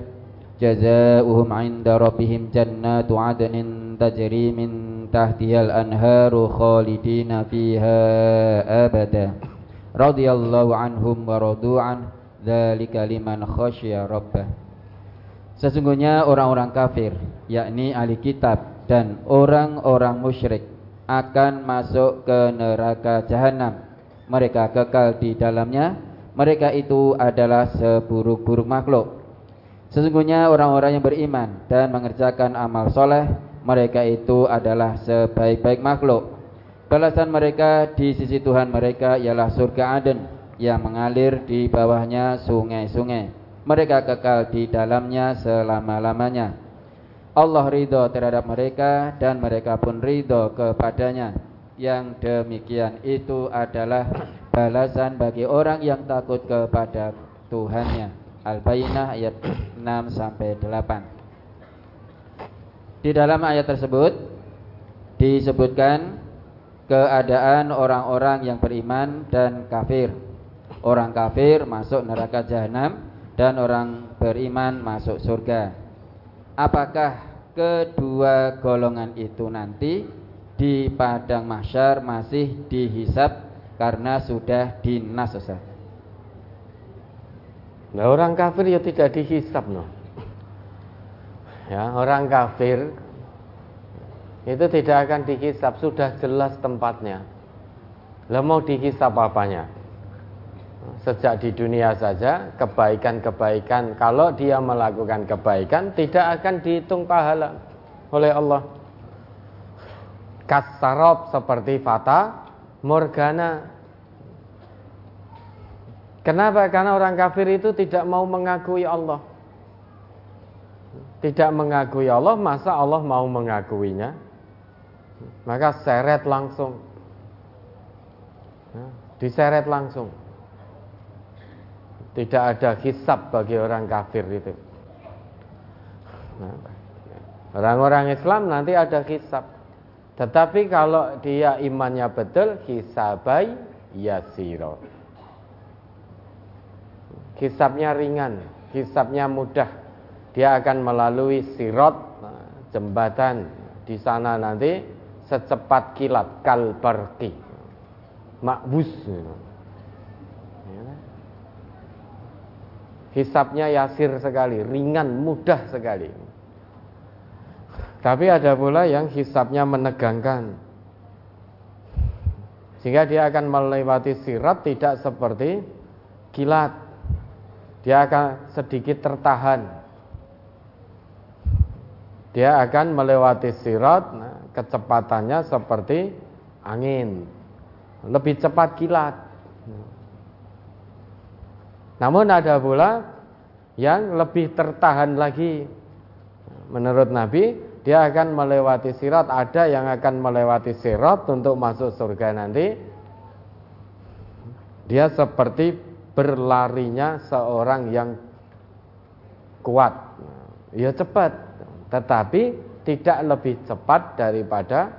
Jazaohum 'inda rabbihim jannatu 'adnin tajri min tahtihal anharu khalidina fiha abada. Radhiyallahu anhum wa radu'an dzalika liman khasyya rabbah. Sesungguhnya orang-orang kafir yakni ahli kitab dan orang-orang musyrik akan masuk ke neraka jahanam mereka kekal di dalamnya mereka itu adalah seburuk-buruk makhluk Sesungguhnya orang-orang yang beriman dan mengerjakan amal soleh mereka itu adalah sebaik-baik makhluk. Balasan mereka di sisi Tuhan mereka ialah surga Aden yang mengalir di bawahnya sungai-sungai. Mereka kekal di dalamnya selama-lamanya. Allah ridho terhadap mereka dan mereka pun ridho kepadanya. Yang demikian itu adalah balasan bagi orang yang takut kepada Tuhannya. Al-Bayyinah ayat 6 sampai 8. Di dalam ayat tersebut disebutkan keadaan orang-orang yang beriman dan kafir. Orang kafir masuk neraka jahanam dan orang beriman masuk surga. Apakah kedua golongan itu nanti di padang mahsyar masih dihisap karena sudah dinas Nah orang kafir ya tidak dihisap no. Ya orang kafir itu tidak akan dihisap sudah jelas tempatnya. Lah mau dihisap apanya? Sejak di dunia saja kebaikan-kebaikan kalau dia melakukan kebaikan tidak akan dihitung pahala oleh Allah kasarob seperti fata morgana Kenapa? Karena orang kafir itu tidak mau mengakui Allah tidak mengakui Allah, masa Allah mau mengakuinya? Maka seret langsung. Diseret langsung. Tidak ada hisap bagi orang kafir itu. Orang-orang Islam nanti ada hisap. Tetapi kalau dia imannya betul, hisabai yasiro. Hisapnya ringan, hisapnya mudah. Dia akan melalui sirot jembatan. Di sana nanti secepat kilat kalbarki. Makbus hisapnya yasir sekali ringan mudah sekali tapi ada pula yang hisapnya menegangkan. Sehingga dia akan melewati sirat tidak seperti kilat. Dia akan sedikit tertahan. Dia akan melewati sirat nah, kecepatannya seperti angin. Lebih cepat kilat. Namun ada pula yang lebih tertahan lagi. Menurut Nabi dia akan melewati sirat ada yang akan melewati sirat untuk masuk surga nanti dia seperti berlarinya seorang yang kuat ya cepat tetapi tidak lebih cepat daripada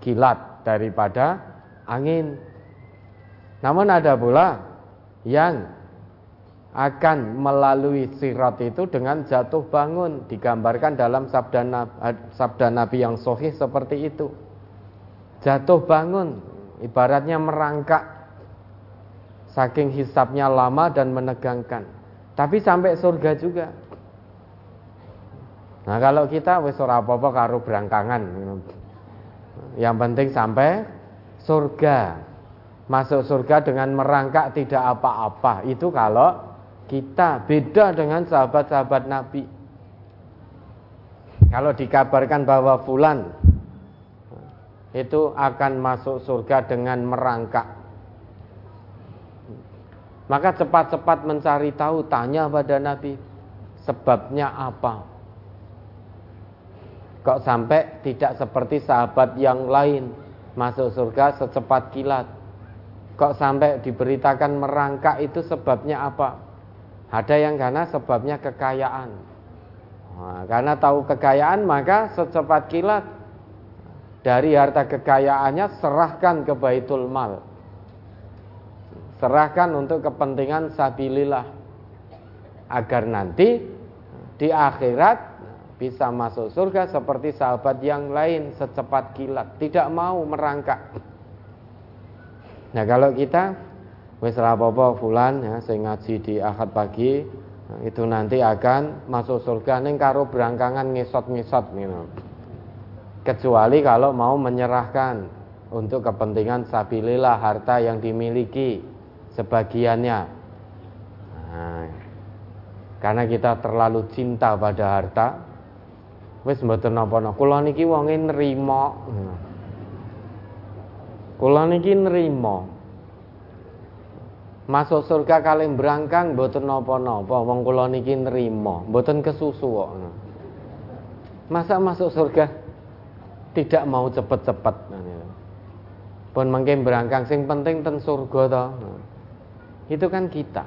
kilat, daripada angin. Namun ada pula yang akan melalui sirat itu dengan jatuh bangun digambarkan dalam sabda Nabi, sabda Nabi yang sohih seperti itu jatuh bangun ibaratnya merangkak saking hisapnya lama dan menegangkan. Tapi sampai surga juga. Nah kalau kita wis ora apa-apa karo berangkangan. Yang penting sampai surga. Masuk surga dengan merangkak tidak apa-apa. Itu kalau kita beda dengan sahabat-sahabat Nabi. Kalau dikabarkan bahwa fulan itu akan masuk surga dengan merangkak. Maka cepat-cepat mencari tahu, tanya pada Nabi, sebabnya apa? Kok sampai tidak seperti sahabat yang lain masuk surga secepat kilat? Kok sampai diberitakan merangkak itu sebabnya apa? Ada yang karena sebabnya kekayaan. Nah, karena tahu kekayaan maka secepat kilat dari harta kekayaannya serahkan ke baitul mal. Serahkan untuk kepentingan sabilillah. Agar nanti di akhirat bisa masuk surga seperti sahabat yang lain secepat kilat. Tidak mau merangkak. Nah kalau kita wis apa fulan ya saya ngaji di akad pagi itu nanti akan masuk surga ning karo berangkangan ngesot-ngesot gitu. kecuali kalau mau menyerahkan untuk kepentingan sabilillah harta yang dimiliki sebagiannya. Nah, karena kita terlalu cinta pada harta, wis mboten napa-napa. Kula niki wonge nrimo. Kula niki nrimo. Masuk surga kalih berangkang mboten napa-napa, wong kula niki nrimo, mboten kesusu kok. Masa masuk surga tidak mau cepet-cepet. Pun mungkin berangkang sing penting ten surga toh itu kan kita.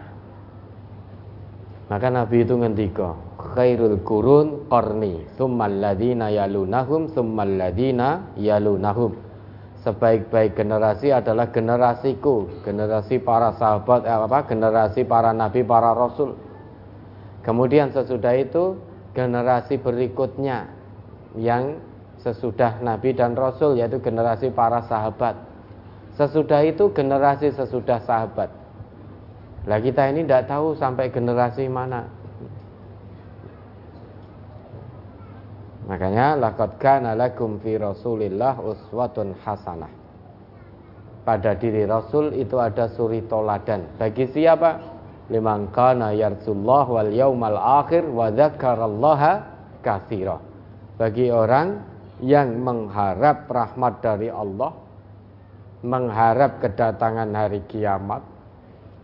Maka Nabi itu ngendika, khairul kurun qarni, tsummal ladzina yalunahum, tsummal ladzina yalunahum. Sebaik-baik generasi adalah generasiku, generasi para sahabat eh, apa? Generasi para nabi, para rasul. Kemudian sesudah itu generasi berikutnya yang sesudah nabi dan rasul yaitu generasi para sahabat. Sesudah itu generasi sesudah sahabat. Lah kita ini tidak tahu sampai generasi mana. Makanya laqad kana lakum fi Rasulillah uswatun hasanah. Pada diri Rasul itu ada suri toladan. Bagi siapa? Liman kana yarsullah wal yaumal akhir wa dzakarallaha katsira. Bagi orang yang mengharap rahmat dari Allah, mengharap kedatangan hari kiamat,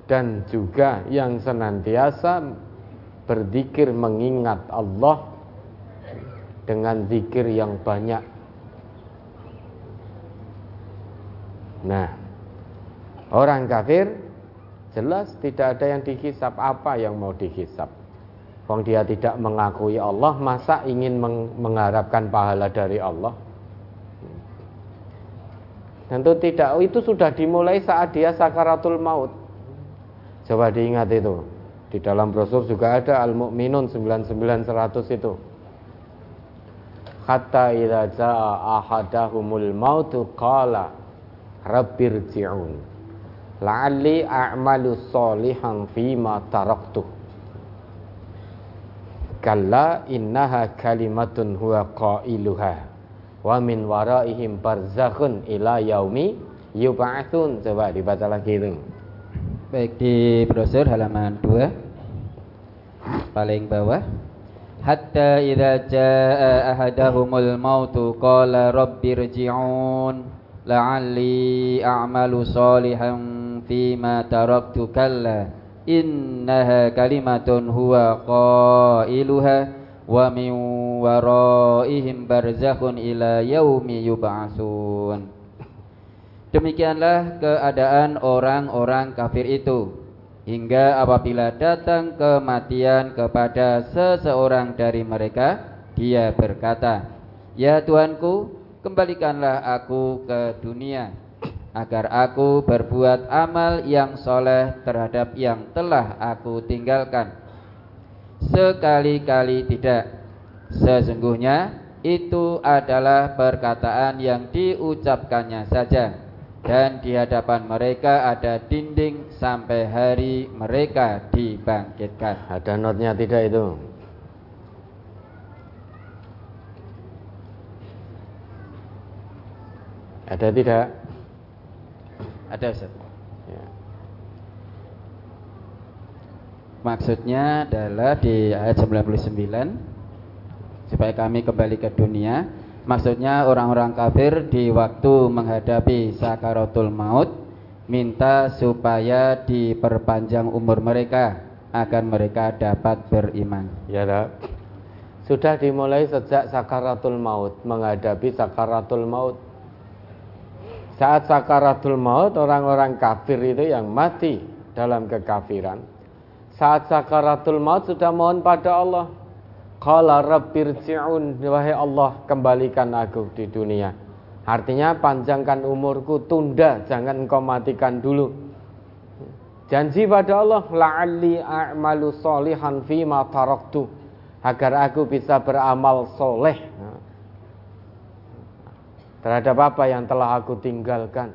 dan juga yang senantiasa berzikir mengingat Allah dengan zikir yang banyak. Nah, orang kafir jelas tidak ada yang dihisap apa yang mau dihisap. Wong dia tidak mengakui Allah, masa ingin mengharapkan pahala dari Allah? Tentu tidak, itu sudah dimulai saat dia sakaratul maut. Coba diingat itu. Di dalam brosur juga ada Al-Mu'minun 9900 itu. Hatta idza jaa ahadahumul mautu qala rabbirji'un la'alli a'malu solihan fima taraktu. Kalla innaha kalimatun huwa qailuha wa min waraihim barzakhun ila yaumi yub'atsun coba dibaca lagi itu. Baik di brosur halaman 2 paling bawah hatta idza jaa ahadahumul mautu qala rabbirji'un la'alli a'malu salihan fima taraktu kalla innaha kalimatun huwa qailuha wa min waraihim barzakhun ila yaumi yub'atsun Demikianlah keadaan orang-orang kafir itu hingga apabila datang kematian kepada seseorang dari mereka, dia berkata, "Ya Tuanku, kembalikanlah aku ke dunia agar aku berbuat amal yang soleh terhadap yang telah aku tinggalkan." Sekali-kali tidak. Sesungguhnya itu adalah perkataan yang diucapkannya saja dan di hadapan mereka ada dinding sampai hari mereka dibangkitkan. Ada notnya tidak itu? Ada tidak? Ada Ustaz. Ya. Maksudnya adalah di ayat 99 supaya kami kembali ke dunia Maksudnya orang-orang kafir di waktu menghadapi sakaratul maut minta supaya diperpanjang umur mereka agar mereka dapat beriman. Ya, dah. Sudah dimulai sejak sakaratul maut, menghadapi sakaratul maut. Saat sakaratul maut, orang-orang kafir itu yang mati dalam kekafiran. Saat sakaratul maut sudah mohon pada Allah, Qala rabbirji'un wahai Allah kembalikan aku di dunia. Artinya panjangkan umurku, tunda, jangan engkau matikan dulu. Janji pada Allah, la'alli a'malu solihan ma taraktu agar aku bisa beramal soleh terhadap apa yang telah aku tinggalkan.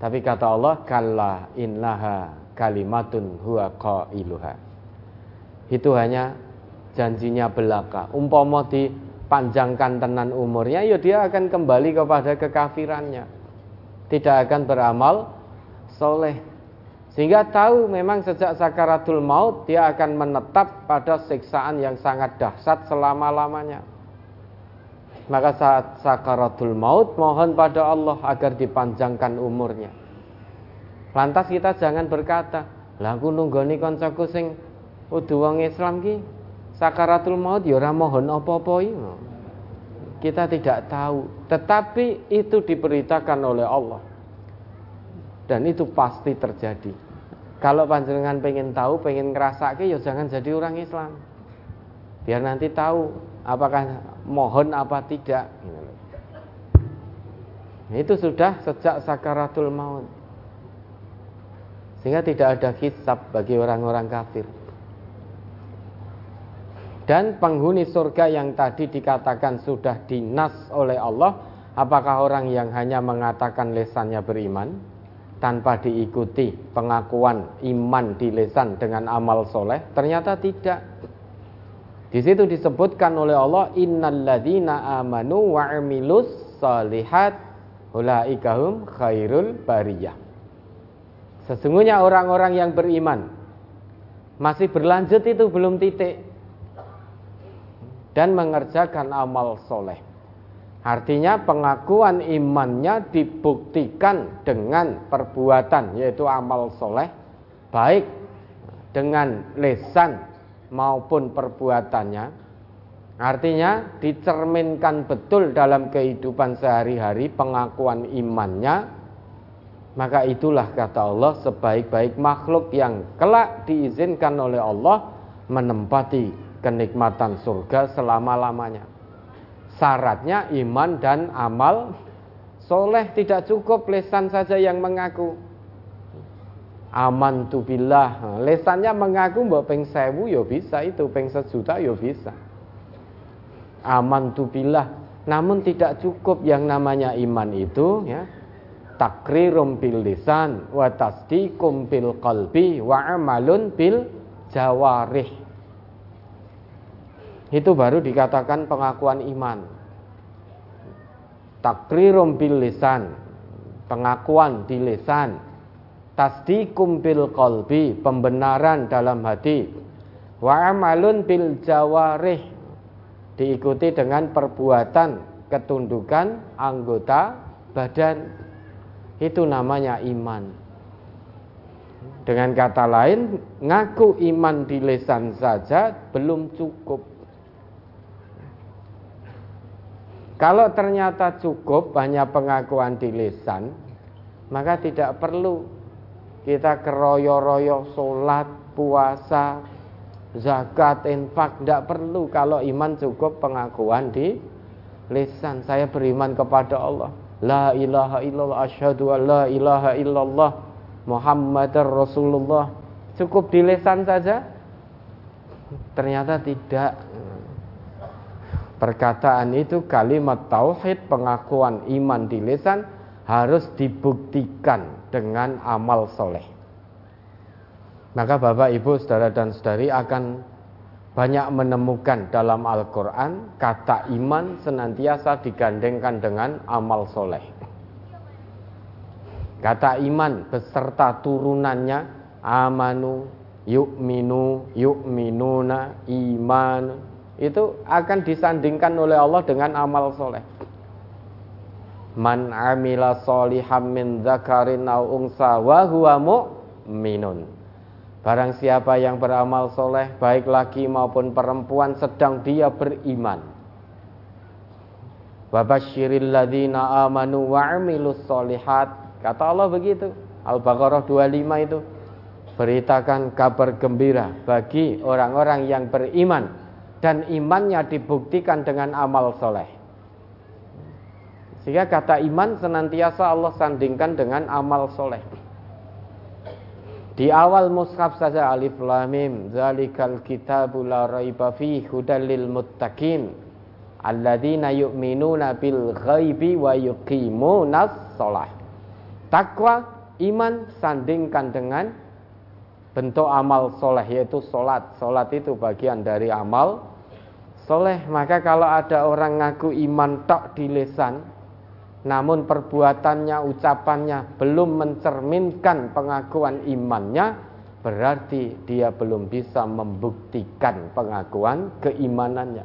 Tapi kata Allah, kalla innaha kalimatun huwa qailuha. Itu hanya janjinya belaka. Umpama dipanjangkan tenan umurnya, ya dia akan kembali kepada kekafirannya. Tidak akan beramal soleh. Sehingga tahu memang sejak sakaratul maut dia akan menetap pada siksaan yang sangat dahsyat selama-lamanya. Maka saat sakaratul maut mohon pada Allah agar dipanjangkan umurnya. Lantas kita jangan berkata, lah aku nunggoni koncoku sing udu wong Islam ki sakaratul maut ya mohon apa-apa Kita tidak tahu, tetapi itu diberitakan oleh Allah. Dan itu pasti terjadi. Kalau panjenengan pengen tahu, pengen ngerasake ya jangan jadi orang Islam. Biar nanti tahu apakah mohon apa tidak. Itu sudah sejak sakaratul maut. Sehingga tidak ada hisab bagi orang-orang kafir. Dan penghuni surga yang tadi dikatakan sudah dinas oleh Allah, apakah orang yang hanya mengatakan lesannya beriman tanpa diikuti pengakuan iman di lesan dengan amal soleh? Ternyata tidak. Di situ disebutkan oleh Allah, Innalladzina amanu wa amilus salihat ulaikahum khairul bariyah. Sesungguhnya orang-orang yang beriman masih berlanjut itu belum titik dan mengerjakan amal soleh. Artinya pengakuan imannya dibuktikan dengan perbuatan yaitu amal soleh baik dengan lesan maupun perbuatannya. Artinya dicerminkan betul dalam kehidupan sehari-hari pengakuan imannya maka itulah kata Allah sebaik-baik makhluk yang kelak diizinkan oleh Allah menempati kenikmatan surga selama-lamanya. Syaratnya iman dan amal soleh tidak cukup lesan saja yang mengaku. Aman tu billah. Lesannya mengaku mbak peng sewu ya bisa itu, peng sejuta ya bisa. Aman tu billah. Namun tidak cukup yang namanya iman itu ya. Takrirum bil lisan wa tasdiqum bil qalbi wa amalun bil jawarih itu baru dikatakan pengakuan iman. Takrirum bil lisan, pengakuan di lisan. Tasdikum bil qalbi, pembenaran dalam hati. Wa amalun bil jawarih, diikuti dengan perbuatan ketundukan anggota badan. Itu namanya iman. Dengan kata lain, ngaku iman di lisan saja belum cukup. Kalau ternyata cukup hanya pengakuan di lisan, maka tidak perlu kita keroyo-royo sholat, puasa, zakat, infak, tidak perlu kalau iman cukup pengakuan di lisan. Saya beriman kepada Allah. La ilaha illallah asyhadu la ilaha illallah Muhammadar Rasulullah. Cukup di lisan saja? Ternyata tidak. Perkataan itu kalimat tauhid, pengakuan iman di lisan harus dibuktikan dengan amal soleh. Maka Bapak, Ibu, Saudara dan Saudari akan banyak menemukan dalam Al-Quran kata iman senantiasa digandengkan dengan amal soleh. Kata iman beserta turunannya amanu, yu'minu, yu'minuna, iman itu akan disandingkan oleh Allah dengan amal soleh. Man amila soliham min zakarin au unsa wa huwa mu'minun. Barang siapa yang beramal soleh Baik laki maupun perempuan Sedang dia beriman. Wabashiril ladhina amanu wa'amilus solihat. Kata Allah begitu. Al-Baqarah 25 itu. Beritakan kabar gembira Bagi orang-orang yang beriman Dan imannya dibuktikan dengan amal soleh Sehingga kata iman senantiasa Allah sandingkan dengan amal soleh di awal mushaf saja alif lam mim zalikal kitabu la raiba fihi hudal lil muttaqin alladzina yu'minuna bil ghaibi wa yuqimunas shalah. Takwa iman sandingkan dengan bentuk amal soleh yaitu solat. Solat itu bagian dari amal soleh. Maka kalau ada orang ngaku iman tok di lisan, namun perbuatannya, ucapannya belum mencerminkan pengakuan imannya, berarti dia belum bisa membuktikan pengakuan keimanannya.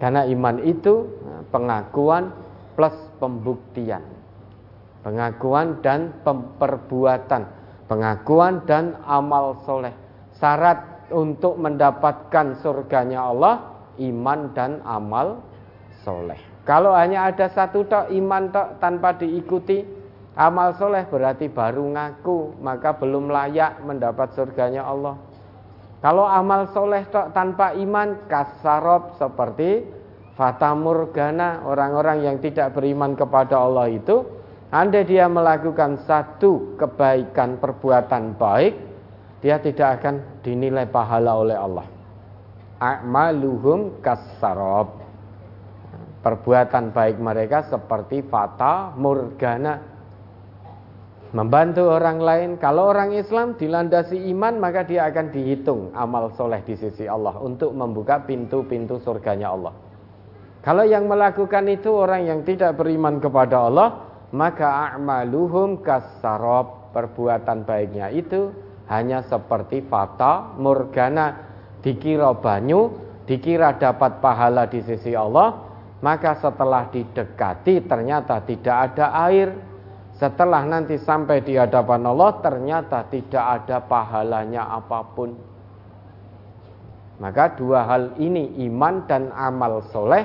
Karena iman itu nah, pengakuan plus pembuktian. Pengakuan dan perbuatan, pengakuan dan amal soleh. Syarat untuk mendapatkan surganya Allah, iman dan amal soleh. Kalau hanya ada satu tok iman tok tanpa diikuti amal soleh berarti baru ngaku maka belum layak mendapat surganya Allah. Kalau amal soleh tok tanpa iman kasarob seperti fata morgana orang-orang yang tidak beriman kepada Allah itu andai dia melakukan satu kebaikan perbuatan baik dia tidak akan dinilai pahala oleh Allah. A'maluhum kasarob perbuatan baik mereka seperti fata morgana membantu orang lain. Kalau orang Islam dilandasi iman maka dia akan dihitung amal soleh di sisi Allah untuk membuka pintu-pintu surganya Allah. Kalau yang melakukan itu orang yang tidak beriman kepada Allah maka a'maluhum kasarob perbuatan baiknya itu hanya seperti fata morgana dikira banyu dikira dapat pahala di sisi Allah maka setelah didekati ternyata tidak ada air. Setelah nanti sampai di hadapan Allah ternyata tidak ada pahalanya apa pun. Maka dua hal ini iman dan amal soleh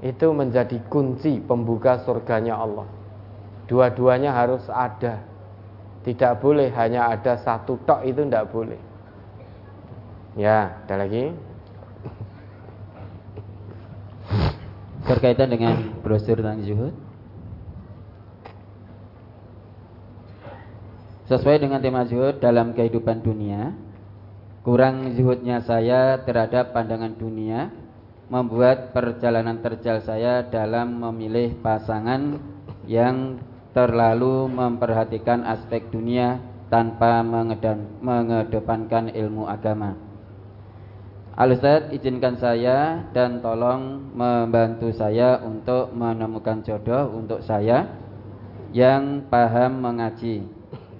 itu menjadi kunci pembuka surganya Allah. Dua-duanya harus ada. Tidak boleh hanya ada satu tok itu tidak boleh. Ya, ada lagi. berkaitan dengan brosur tentang zuhud sesuai dengan tema zuhud dalam kehidupan dunia kurang zuhudnya saya terhadap pandangan dunia membuat perjalanan terjal saya dalam memilih pasangan yang terlalu memperhatikan aspek dunia tanpa mengedepankan ilmu agama. Al izinkan saya dan tolong membantu saya untuk menemukan jodoh untuk saya yang paham mengaji.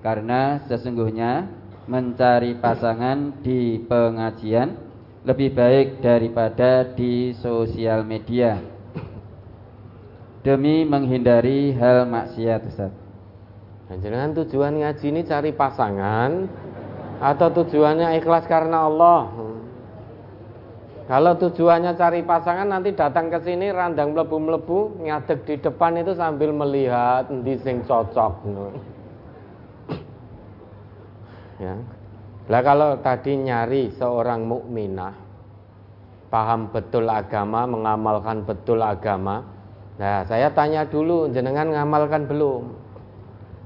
Karena sesungguhnya mencari pasangan di pengajian lebih baik daripada di sosial media demi menghindari hal maksiat Ustaz. Jangan tujuan ngaji ini cari pasangan atau tujuannya ikhlas karena Allah. Kalau tujuannya cari pasangan nanti datang ke sini randang melebu-melebu ngadeg di depan itu sambil melihat di sing cocok. Ya. Lah kalau tadi nyari seorang mukminah paham betul agama, mengamalkan betul agama. Nah, saya tanya dulu, jenengan ngamalkan belum?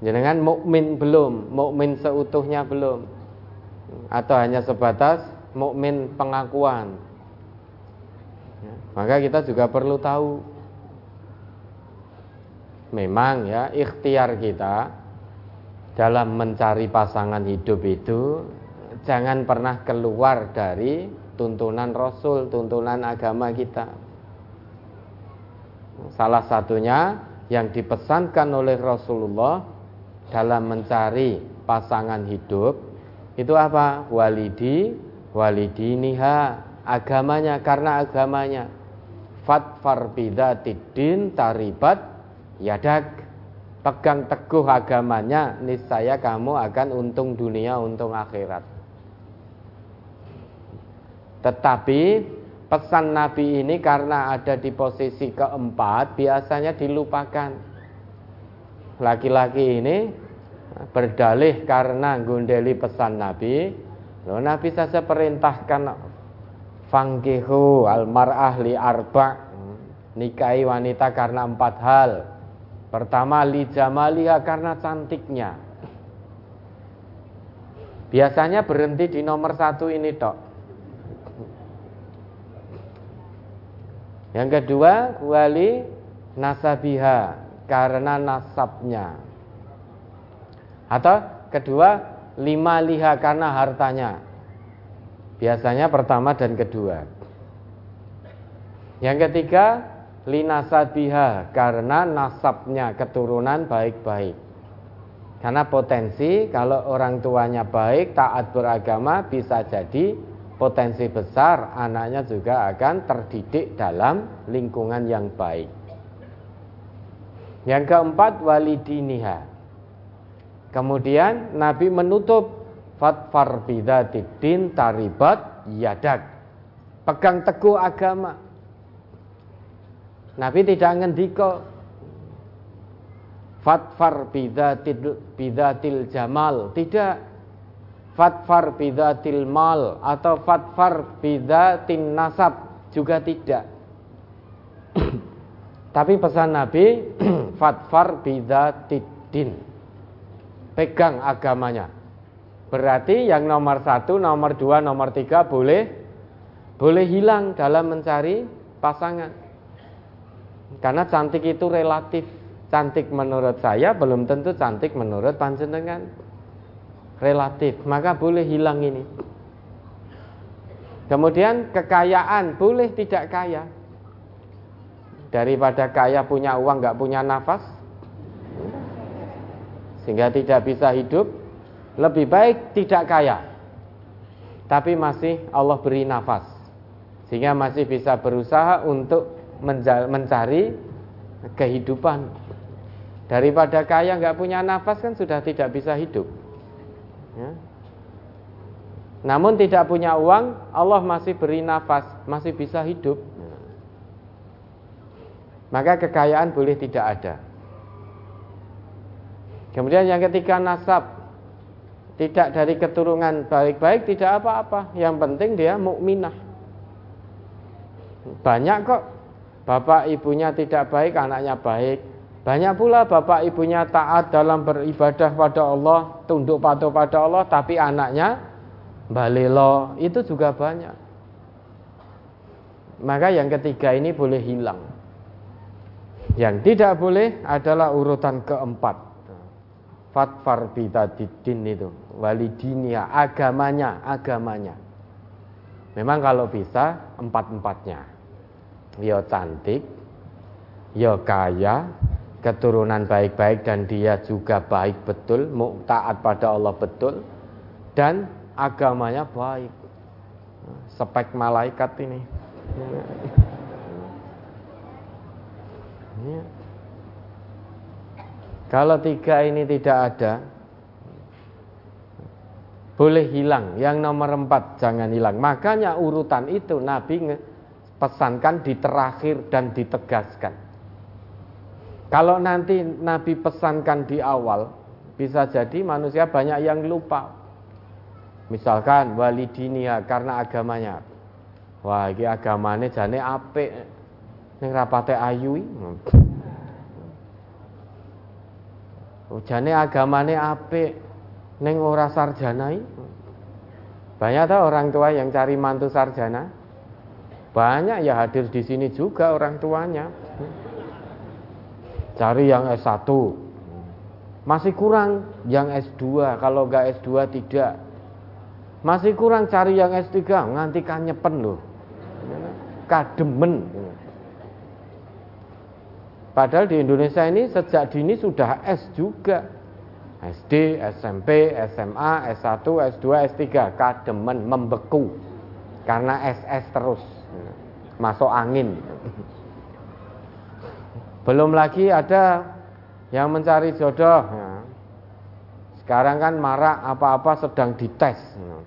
Jenengan mukmin belum? Mukmin seutuhnya belum? Atau hanya sebatas mukmin pengakuan? Maka kita juga perlu tahu memang ya ikhtiar kita dalam mencari pasangan hidup itu jangan pernah keluar dari tuntunan Rasul, tuntunan agama kita. Salah satunya yang dipesankan oleh Rasulullah dalam mencari pasangan hidup itu apa? Walidi, walidiniha, agamanya karena agamanya. Fatfar bidatidin taribat yadak. Pegang teguh agamanya, niscaya kamu akan untung dunia, untung akhirat. Tetapi pesan Nabi ini karena ada di posisi keempat biasanya dilupakan. Laki-laki ini berdalih karena gundeli pesan Nabi. Loh, Nabi saja perintahkan fangkihu almar'ah li arba nikahi wanita karena empat hal. Pertama li jamaliha karena cantiknya. Biasanya berhenti di nomor satu ini tok. Yang kedua, wali nasabiha karena nasabnya. Atau kedua, lima liha karena hartanya. Biasanya pertama dan kedua. Yang ketiga, linasabiha karena nasabnya keturunan baik-baik. Karena potensi kalau orang tuanya baik, taat beragama bisa jadi potensi besar anaknya juga akan terdidik dalam lingkungan yang baik. Yang keempat walidiniha. Kemudian Nabi menutup fatfar bidatidin taribat yadak. Pegang teguh agama. Nabi tidak ngendiko fatfar bidatil jamal, tidak fatfar bidatil mal atau fatfar bidatin nasab juga tidak. Tapi pesan Nabi fatfar bidatidin. Pegang agamanya. Berarti yang nomor satu, nomor dua, nomor tiga boleh boleh hilang dalam mencari pasangan. Karena cantik itu relatif. Cantik menurut saya belum tentu cantik menurut panjenengan relatif, maka boleh hilang ini. Kemudian kekayaan boleh tidak kaya. Daripada kaya punya uang nggak punya nafas, sehingga tidak bisa hidup, lebih baik tidak kaya, tapi masih Allah beri nafas, sehingga masih bisa berusaha untuk mencari kehidupan. Daripada kaya nggak punya nafas kan sudah tidak bisa hidup. Ya. Namun tidak punya uang, Allah masih beri nafas, masih bisa hidup. Maka kekayaan boleh tidak ada. Kemudian yang ketiga nasab. Tidak dari keturunan baik-baik, tidak apa-apa. Yang penting dia mukminah. Banyak kok bapak ibunya tidak baik, anaknya baik. Banyak pula bapak ibunya taat dalam beribadah pada Allah, tunduk patuh pada Allah, tapi anaknya balelo, itu juga banyak. Maka yang ketiga ini boleh hilang. Yang tidak boleh adalah urutan keempat. Fatfar bitadidin itu, walidinia, agamanya, agamanya. Memang kalau bisa empat-empatnya. Ya cantik, ya kaya, keturunan baik-baik dan dia juga baik betul, taat pada Allah betul dan agamanya baik. Spek malaikat ini. Ya. Kalau tiga ini tidak ada, boleh hilang. Yang nomor empat jangan hilang. Makanya urutan itu Nabi pesankan di terakhir dan ditegaskan. Kalau nanti Nabi pesankan di awal, bisa jadi manusia banyak yang lupa. Misalkan walidinia karena agamanya. Wah, ini agamanya jane apik. Ning rapate ayu Oh, jane agamane apik. Ning ora sarjanai. Banyak tuh orang tua yang cari mantu sarjana. Banyak ya hadir di sini juga orang tuanya. Cari yang S1 masih kurang yang S2 kalau nggak S2 tidak. Masih kurang cari yang S3 nganti kanyepen loh. Kademen. Padahal di Indonesia ini sejak dini sudah S juga. SD, SMP, SMA, S1, S2, S3 kademen membeku. Karena SS terus. Masuk angin belum lagi ada yang mencari jodoh. Sekarang kan marak apa-apa sedang dites.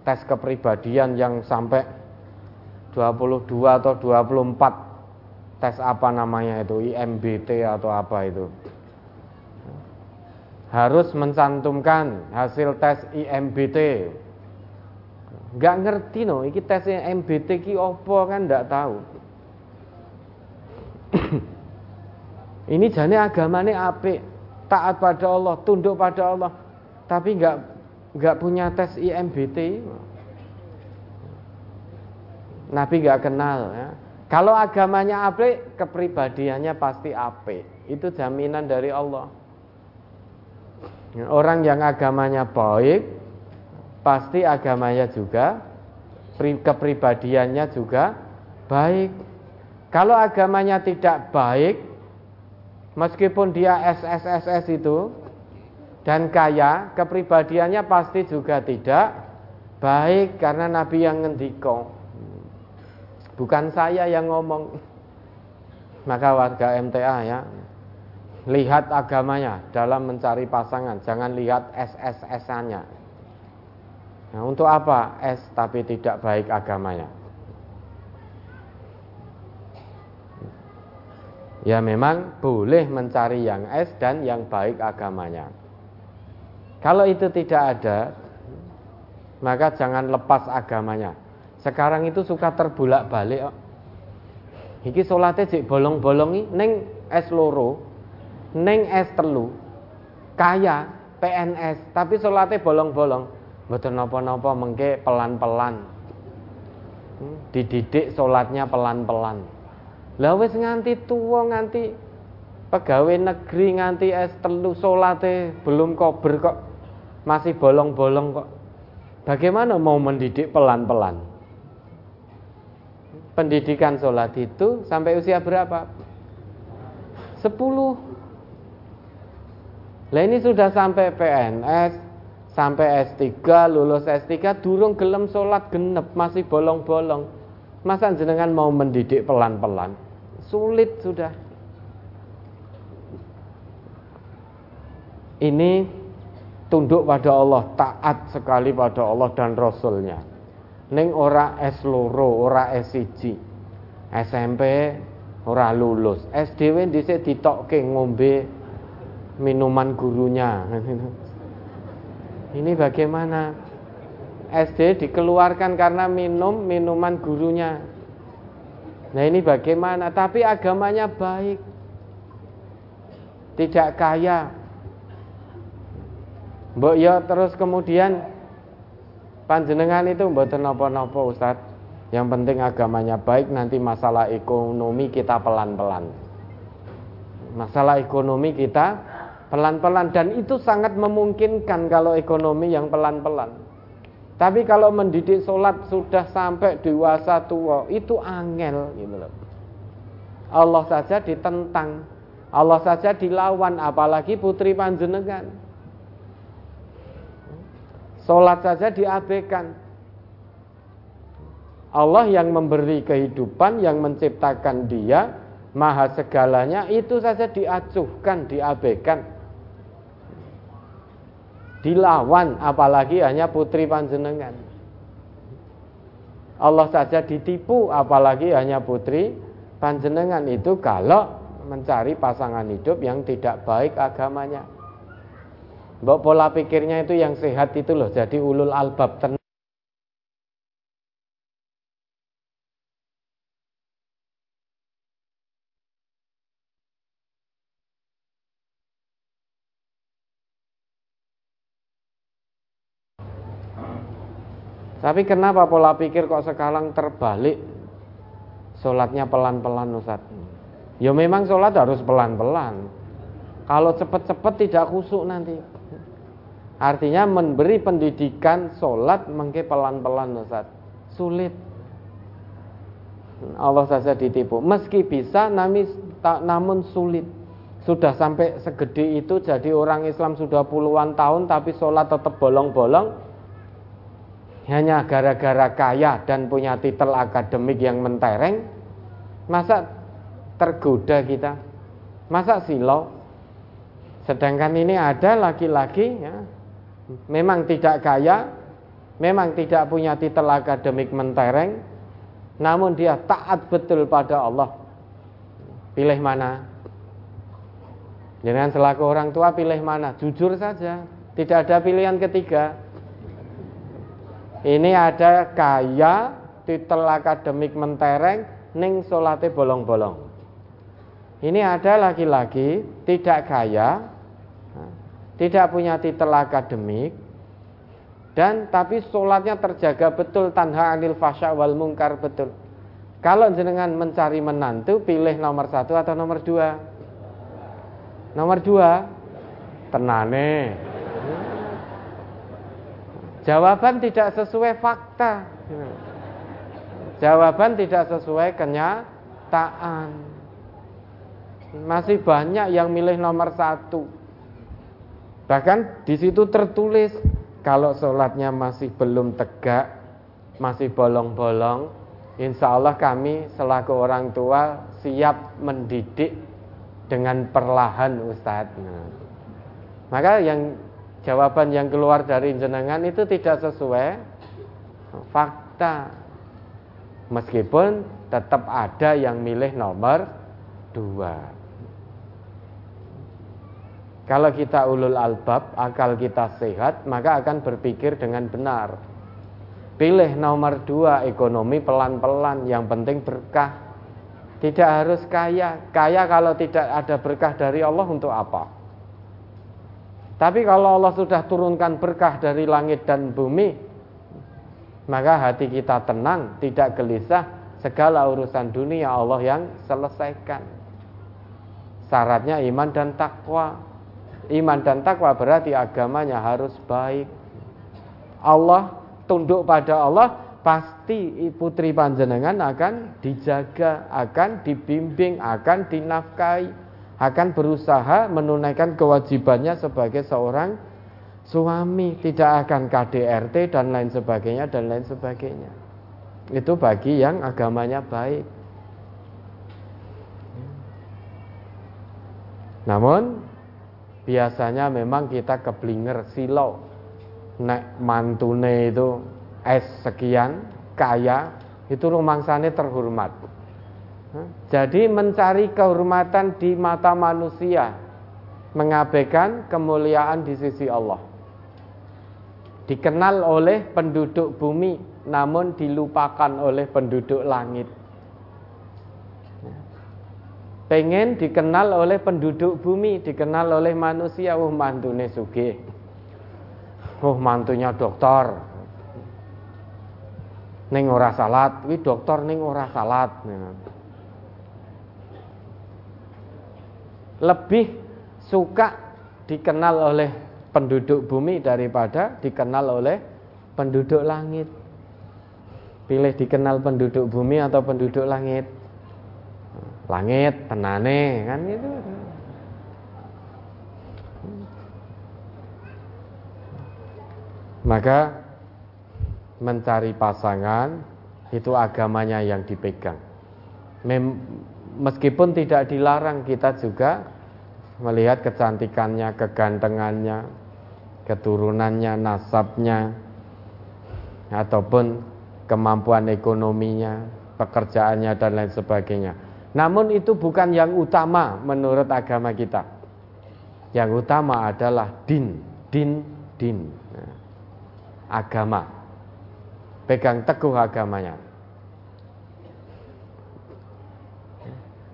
Tes kepribadian yang sampai 22 atau 24 tes apa namanya itu? IMBT atau apa itu? Harus mencantumkan hasil tes IMBT. Gak ngerti no, iki tes IMBT ki opo kan ndak tahu. Ini jane agamanya apik, taat pada Allah, tunduk pada Allah, tapi nggak nggak punya tes IMBT. Nabi nggak kenal ya. Kalau agamanya apik, kepribadiannya pasti apik. Itu jaminan dari Allah. Orang yang agamanya baik pasti agamanya juga kepribadiannya juga baik. Kalau agamanya tidak baik meskipun dia SSSS itu dan kaya, kepribadiannya pasti juga tidak baik karena Nabi yang ngendiko. Bukan saya yang ngomong. Maka warga MTA ya, lihat agamanya dalam mencari pasangan, jangan lihat SSS-nya. Nah, untuk apa S tapi tidak baik agamanya? Ya memang boleh mencari yang S dan yang baik agamanya. Kalau itu tidak ada, maka jangan lepas agamanya. Sekarang itu suka terbulak-balik. Iki solatnya cik bolong-bolongi neng S loro, neng es telu kaya PNS tapi sholatnya bolong-bolong betul nopo-nopo mengke pelan-pelan hmm, dididik sholatnya pelan-pelan lah wis nganti tua nganti pegawai negeri nganti es telu sholatnya belum kober kok. Masih bolong-bolong kok. Bagaimana mau mendidik pelan-pelan? Pendidikan sholat itu sampai usia berapa? 10 lah ini sudah sampai PNS, sampai S3, lulus S3, durung gelem sholat genep, masih bolong-bolong. Masa jenengan mau mendidik pelan-pelan? Sulit sudah. Ini tunduk pada Allah, taat sekali pada Allah dan Rasulnya. Neng ora S loro, ora S1. SMP ora lulus. SDW dhisik ditokke ngombe minuman gurunya. Ini bagaimana? SD dikeluarkan karena minum minuman gurunya. Nah ini bagaimana? Tapi agamanya baik. Tidak kaya. Mbok ya terus kemudian panjenengan itu mboten napa-napa Ustaz. Yang penting agamanya baik nanti masalah ekonomi kita pelan-pelan. Masalah ekonomi kita pelan-pelan dan itu sangat memungkinkan kalau ekonomi yang pelan-pelan. Tapi kalau mendidik sholat sudah sampai dewasa tua itu angel gitu loh. Allah saja ditentang, Allah saja dilawan, apalagi putri panjenengan. Sholat saja diabaikan. Allah yang memberi kehidupan, yang menciptakan dia, maha segalanya, itu saja diacuhkan, diabaikan dilawan apalagi hanya putri panjenengan. Allah saja ditipu apalagi hanya putri panjenengan itu kalau mencari pasangan hidup yang tidak baik agamanya. Mbok pola pikirnya itu yang sehat itu loh jadi ulul albab tenang. Tapi kenapa pola pikir kok sekarang terbalik? Sholatnya pelan-pelan Ustaz. Ya memang sholat harus pelan-pelan. Kalau cepat-cepat tidak kusuk nanti. Artinya memberi pendidikan sholat mungkin pelan-pelan Ustaz. Sulit. Allah saja ditipu. Meski bisa namun sulit. Sudah sampai segede itu jadi orang Islam sudah puluhan tahun tapi sholat tetap bolong-bolong. Hanya gara-gara kaya dan punya titel akademik yang mentereng. Masa tergoda kita? Masa silau? Sedangkan ini ada laki-laki ya, memang tidak kaya, memang tidak punya titel akademik mentereng, namun dia taat betul pada Allah. Pilih mana? Jangan selaku orang tua pilih mana? Jujur saja, tidak ada pilihan ketiga. Ini ada kaya, titel akademik mentereng, ning solate bolong-bolong. Ini ada laki-laki tidak kaya, tidak punya titel akademik, dan tapi sholatnya terjaga betul tanha anil fasya wal mungkar betul. Kalau jenengan mencari menantu, pilih nomor satu atau nomor dua? Nomor dua, tenane. Jawaban tidak sesuai fakta. Jawaban tidak sesuai kenyataan. Masih banyak yang milih nomor satu. Bahkan di situ tertulis kalau sholatnya masih belum tegak, masih bolong-bolong, insya Allah kami selaku orang tua siap mendidik dengan perlahan Ustadz. Nah, maka yang jawaban yang keluar dari jenengan itu tidak sesuai fakta. Meskipun tetap ada yang milih nomor dua. Kalau kita ulul albab, akal kita sehat, maka akan berpikir dengan benar. Pilih nomor dua ekonomi pelan-pelan, yang penting berkah. Tidak harus kaya. Kaya kalau tidak ada berkah dari Allah untuk apa? Tapi kalau Allah sudah turunkan berkah dari langit dan bumi, maka hati kita tenang, tidak gelisah. Segala urusan dunia Allah yang selesaikan. Syaratnya iman dan takwa. Iman dan takwa berarti agamanya harus baik. Allah tunduk pada Allah pasti putri panjenengan akan dijaga, akan dibimbing, akan dinafkahi, akan berusaha menunaikan kewajibannya sebagai seorang suami, tidak akan KDRT dan lain sebagainya dan lain sebagainya. Itu bagi yang agamanya baik. Namun biasanya memang kita keblinger silau nek mantune itu es sekian kaya itu rumangsane terhormat jadi mencari kehormatan di mata manusia mengabaikan kemuliaan di sisi Allah dikenal oleh penduduk bumi namun dilupakan oleh penduduk langit pengen dikenal oleh penduduk bumi, dikenal oleh manusia, oh mantune suge. Oh mantunya dokter. Ning ora salat, wi dokter ning ora salat. Lebih suka dikenal oleh penduduk bumi daripada dikenal oleh penduduk langit. Pilih dikenal penduduk bumi atau penduduk langit. Langit tenane kan itu maka mencari pasangan itu agamanya yang dipegang. Mem meskipun tidak dilarang kita juga melihat kecantikannya kegantengannya keturunannya nasabnya ataupun kemampuan ekonominya pekerjaannya dan lain sebagainya namun itu bukan yang utama menurut agama kita. Yang utama adalah din, din, din. Nah, agama. Pegang teguh agamanya.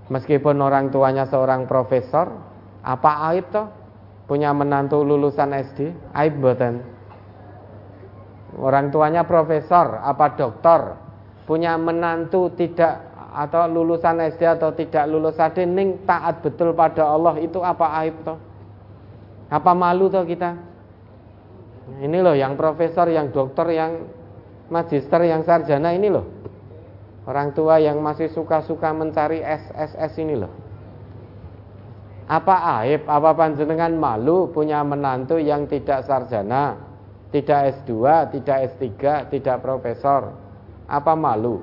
Meskipun orang tuanya seorang profesor, apa aib toh? Punya menantu lulusan SD, aib buatan. Orang tuanya profesor, apa dokter, punya menantu tidak atau lulusan SD atau tidak lulus SD ning taat betul pada Allah itu apa aib toh? Apa malu toh kita? Ini loh yang profesor, yang dokter, yang magister, yang sarjana ini loh. Orang tua yang masih suka-suka mencari SSS ini loh. Apa aib, apa panjenengan malu punya menantu yang tidak sarjana, tidak S2, tidak S3, tidak profesor? Apa malu?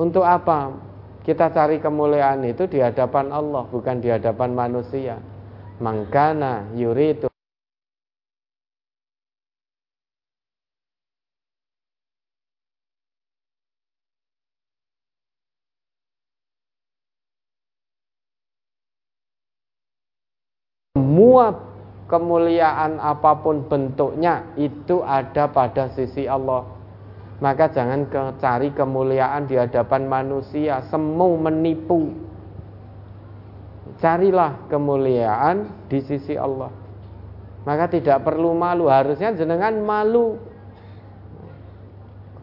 Untuk apa? Kita cari kemuliaan itu di hadapan Allah, bukan di hadapan manusia. Mangkana yuritu semua kemuliaan apa pun bentuknya itu ada pada sisi Allah. Maka jangan cari kemuliaan di hadapan manusia, semu menipu. Carilah kemuliaan di sisi Allah. Maka tidak perlu malu, harusnya jenengan malu.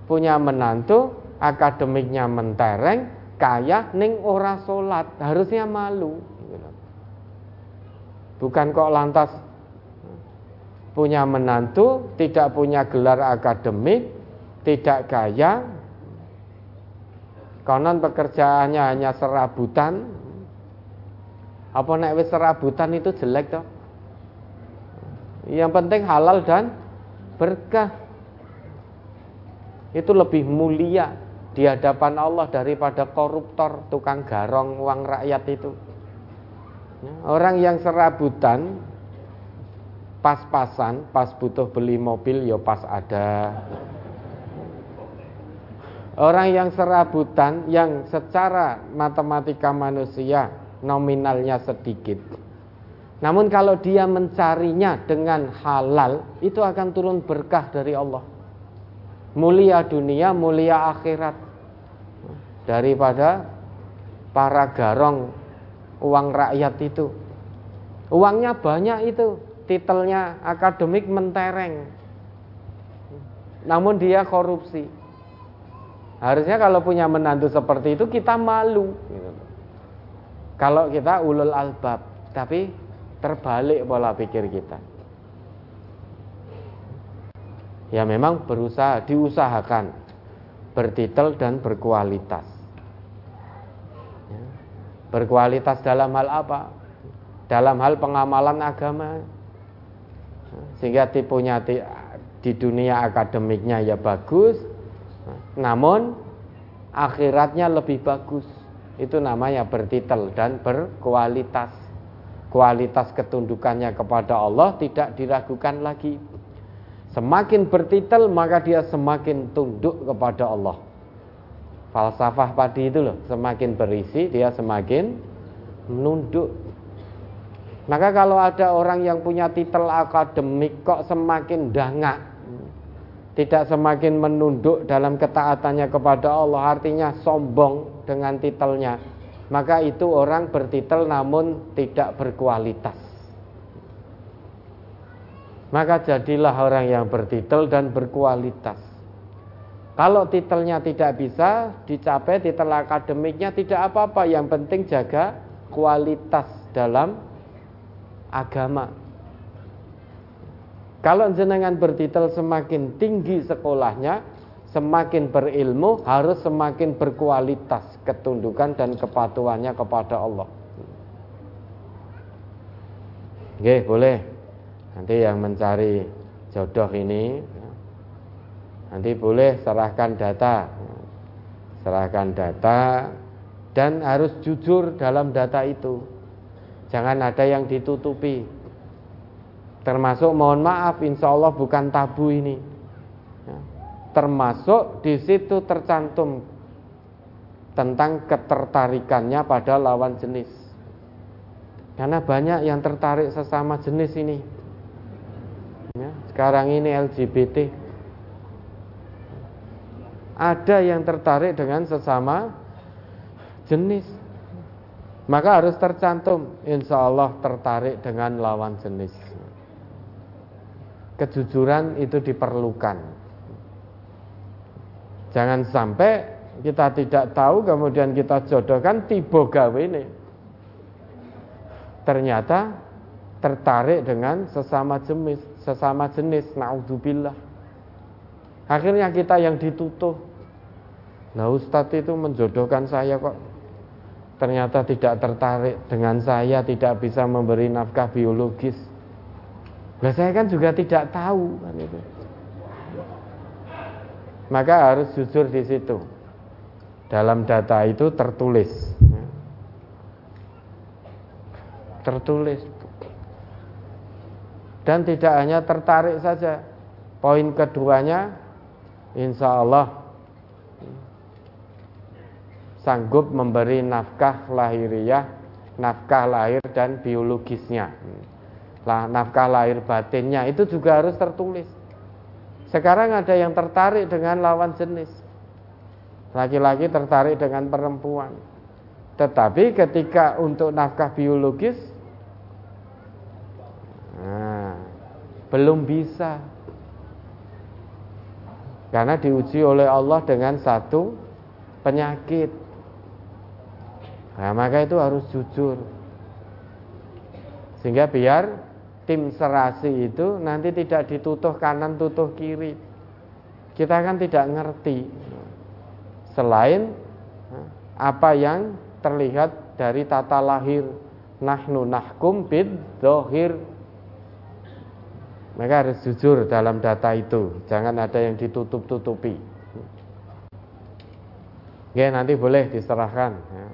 Punya menantu, akademiknya mentereng, kaya ning ora salat, harusnya malu. Bukan kok lantas punya menantu, tidak punya gelar akademik, tidak kaya, konon pekerjaannya hanya serabutan. Apa nek wis serabutan itu jelek toh? Yang penting halal dan berkah. Itu lebih mulia di hadapan Allah daripada koruptor, tukang garong uang rakyat itu. Orang yang serabutan pas-pasan, pas butuh beli mobil ya pas ada. Orang yang serabutan yang secara matematika manusia nominalnya sedikit. Namun kalau dia mencarinya dengan halal, itu akan turun berkah dari Allah. Mulia dunia, mulia akhirat. Daripada para garong uang rakyat itu. Uangnya banyak itu, titelnya akademik mentereng. Namun dia korupsi. Harusnya kalau punya menantu seperti itu kita malu. Kalau kita ulul albab, tapi terbalik pola pikir kita. Ya memang berusaha, diusahakan bertitel dan berkualitas. Berkualitas dalam hal apa? Dalam hal pengamalan agama. Sehingga tipunya di dunia akademiknya ya bagus, namun akhiratnya lebih bagus. Itu namanya bertitel dan berkualitas. Kualitas ketundukannya kepada Allah tidak diragukan lagi. Semakin bertitel maka dia semakin tunduk kepada Allah falsafah padi itu loh semakin berisi dia semakin menunduk. Maka kalau ada orang yang punya titel akademik kok semakin dangak? Tidak semakin menunduk dalam ketaatannya kepada Allah artinya sombong dengan titelnya. Maka itu orang bertitel namun tidak berkualitas. Maka jadilah orang yang bertitel dan berkualitas kalau titelnya tidak bisa dicapai, titel akademiknya tidak apa-apa. Yang penting jaga kualitas dalam agama. Kalau jenengan bertitel semakin tinggi sekolahnya, semakin berilmu, harus semakin berkualitas ketundukan dan kepatuhannya kepada Allah. Oke, boleh. Nanti yang mencari jodoh ini Nanti boleh serahkan data. Serahkan data dan harus jujur dalam data itu. Jangan ada yang ditutupi. Termasuk mohon maaf, insya Allah bukan tabu ini. Ya. Termasuk di situ tercantum tentang ketertarikannya pada lawan jenis. Karena banyak yang tertarik sesama jenis ini. Ya, sekarang ini LGBT ada yang tertarik dengan sesama jenis. Maka harus tercantum, insya Allah tertarik dengan lawan jenis. Kejujuran itu diperlukan. Jangan sampai kita tidak tahu kemudian kita jodohkan tiba gawe ini. Ternyata tertarik dengan sesama jenis, sesama jenis, naudzubillah. Akhirnya kita yang ditutup. Nah Ustadz itu menjodohkan saya kok ternyata tidak tertarik dengan saya, tidak bisa memberi nafkah biologis. Nah saya kan juga tidak tahu kan itu. Maka harus jujur di situ. Dalam data itu tertulis. Tertulis. Dan tidak hanya tertarik saja. Poin keduanya, insya Allah sanggup memberi nafkah lahiriah, nafkah lahir dan biologisnya. Lah, nafkah lahir batinnya itu juga harus tertulis. Sekarang ada yang tertarik dengan lawan jenis. Laki-laki tertarik dengan perempuan. Tetapi ketika untuk nafkah biologis nah, belum bisa. Karena diuji oleh Allah dengan satu penyakit. Nah, maka itu harus jujur. Sehingga biar tim serasi itu nanti tidak ditutuh kanan tutuh kiri. Kita kan tidak ngerti selain apa yang terlihat dari tata lahir nahnu nahkum bid dohir mereka harus jujur dalam data itu jangan ada yang ditutup-tutupi ya nanti boleh diserahkan ya.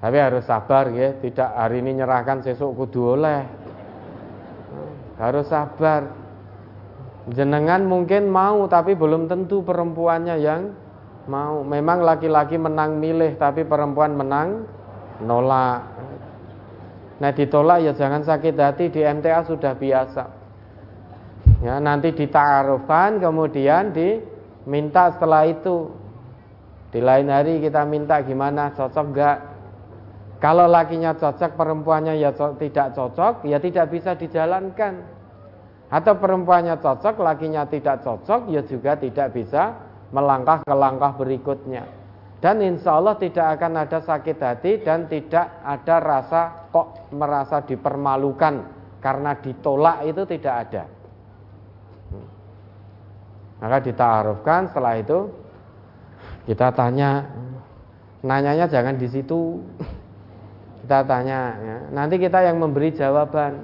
Tapi harus sabar ya tidak hari ini nyerahkan sesuk kudu oleh harus sabar. Jenengan mungkin mau tapi belum tentu perempuannya yang mau. Memang laki-laki menang milih tapi perempuan menang nolak. Nah ditolak ya jangan sakit hati di MTA sudah biasa. Ya nanti ditaruhkan kemudian diminta setelah itu. Di lain hari kita minta gimana cocok gak kalau lakinya cocok, perempuannya ya tidak cocok, ya tidak bisa dijalankan. Atau perempuannya cocok, lakinya tidak cocok, ya juga tidak bisa melangkah ke langkah berikutnya. Dan insya Allah tidak akan ada sakit hati dan tidak ada rasa kok merasa dipermalukan karena ditolak itu tidak ada. Maka ditaarufkan setelah itu kita tanya, nanyanya jangan di situ. Kita tanya, ya. nanti kita yang memberi jawaban.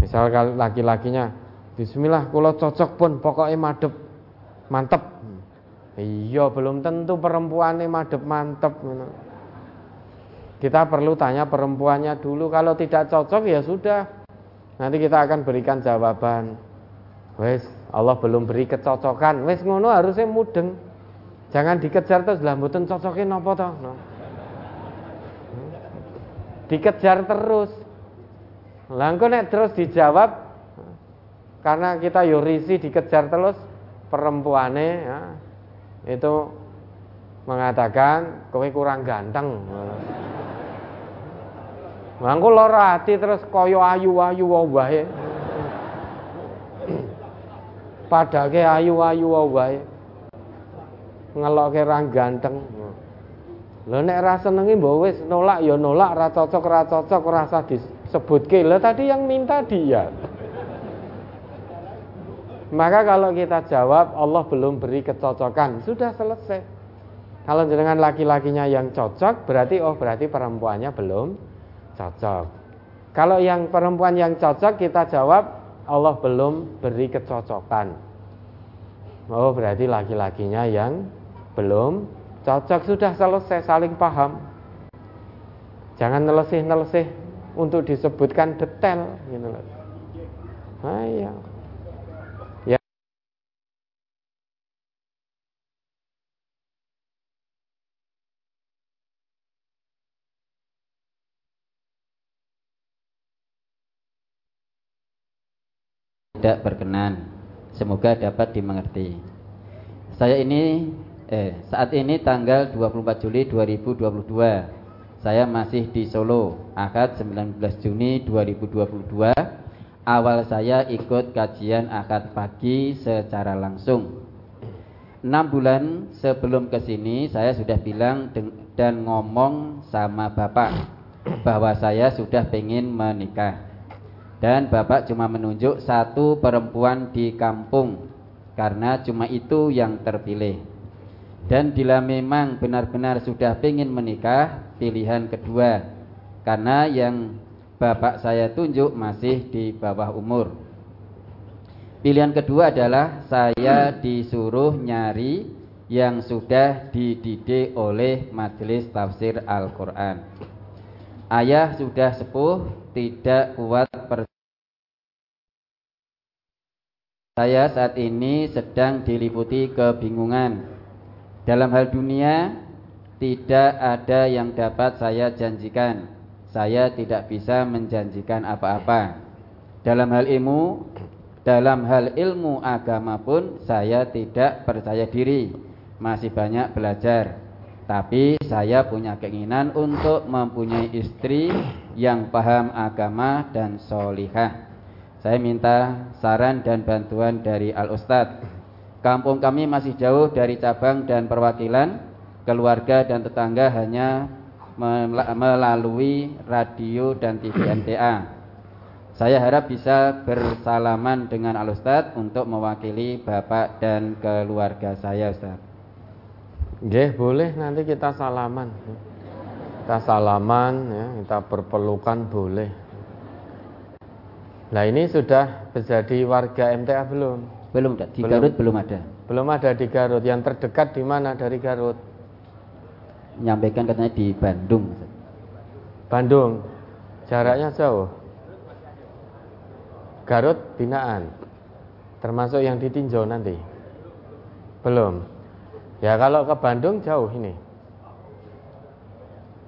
Misal laki-lakinya, Bismillah, kalau cocok pun pokoknya madep, mantep. Iya, belum tentu perempuannya madep mantep. Kita perlu tanya perempuannya dulu. Kalau tidak cocok ya sudah. Nanti kita akan berikan jawaban. Wes, Allah belum beri kecocokan. Wes ngono harusnya mudeng. Jangan dikejar terus lah mboten cocokin napa to. No dikejar terus. Langko nek terus dijawab karena kita yurisi dikejar terus perempuane ya, itu mengatakan kowe kurang ganteng. Langko lara hati terus koyo ayu-ayu wae. Padake ayu-ayu wae. Ngelokke ra ganteng. Lha nek ra senengi mbok wis nolak ya nolak, ra cocok ra cocok ora usah disebutke. Lah tadi yang minta dia. Maka kalau kita jawab Allah belum beri kecocokan, sudah selesai. Kalau dengan laki-lakinya yang cocok, berarti oh berarti perempuannya belum cocok. Kalau yang perempuan yang cocok kita jawab Allah belum beri kecocokan. Oh berarti laki-lakinya yang belum Cocok sudah selesai saling paham. Jangan nelesih-nelesih untuk disebutkan detail gitu loh. Nah, iya. Ya. Tidak berkenan. Semoga dapat dimengerti. Saya ini eh, saat ini tanggal 24 Juli 2022 saya masih di Solo akad 19 Juni 2022 awal saya ikut kajian akad pagi secara langsung. Enam bulan sebelum ke sini saya sudah bilang dan ngomong sama bapak bahwa saya sudah pengen menikah. Dan bapak cuma menunjuk satu perempuan di kampung karena cuma itu yang terpilih dan bila memang benar-benar sudah pengen menikah pilihan kedua karena yang bapak saya tunjuk masih di bawah umur Pilihan kedua adalah saya disuruh nyari yang sudah dididik oleh majelis tafsir Al-Quran. Ayah sudah sepuh, tidak kuat per Saya saat ini sedang diliputi kebingungan. Dalam hal dunia, tidak ada yang dapat saya janjikan. Saya tidak bisa menjanjikan apa-apa. Dalam hal ilmu, dalam hal ilmu agama pun saya tidak percaya diri, masih banyak belajar. Tapi saya punya keinginan untuk mempunyai istri yang paham agama dan solihah. Saya minta saran dan bantuan dari Al Ustadz. Kampung kami masih jauh dari cabang dan perwakilan, keluarga dan tetangga hanya melalui radio dan TV NTA. Saya harap bisa bersalaman dengan Al Ustaz untuk mewakili Bapak dan keluarga saya Ustaz. Nggih, boleh nanti kita salaman. Kita salaman ya, kita berpelukan boleh. Nah, ini sudah menjadi warga MTA belum? Belum, di belum. Garut belum ada. Belum ada di Garut. Yang terdekat di mana dari Garut? Nyampaikan katanya di Bandung. Bandung. Jaraknya jauh. Garut binaan termasuk yang ditinjau nanti belum ya kalau ke Bandung jauh ini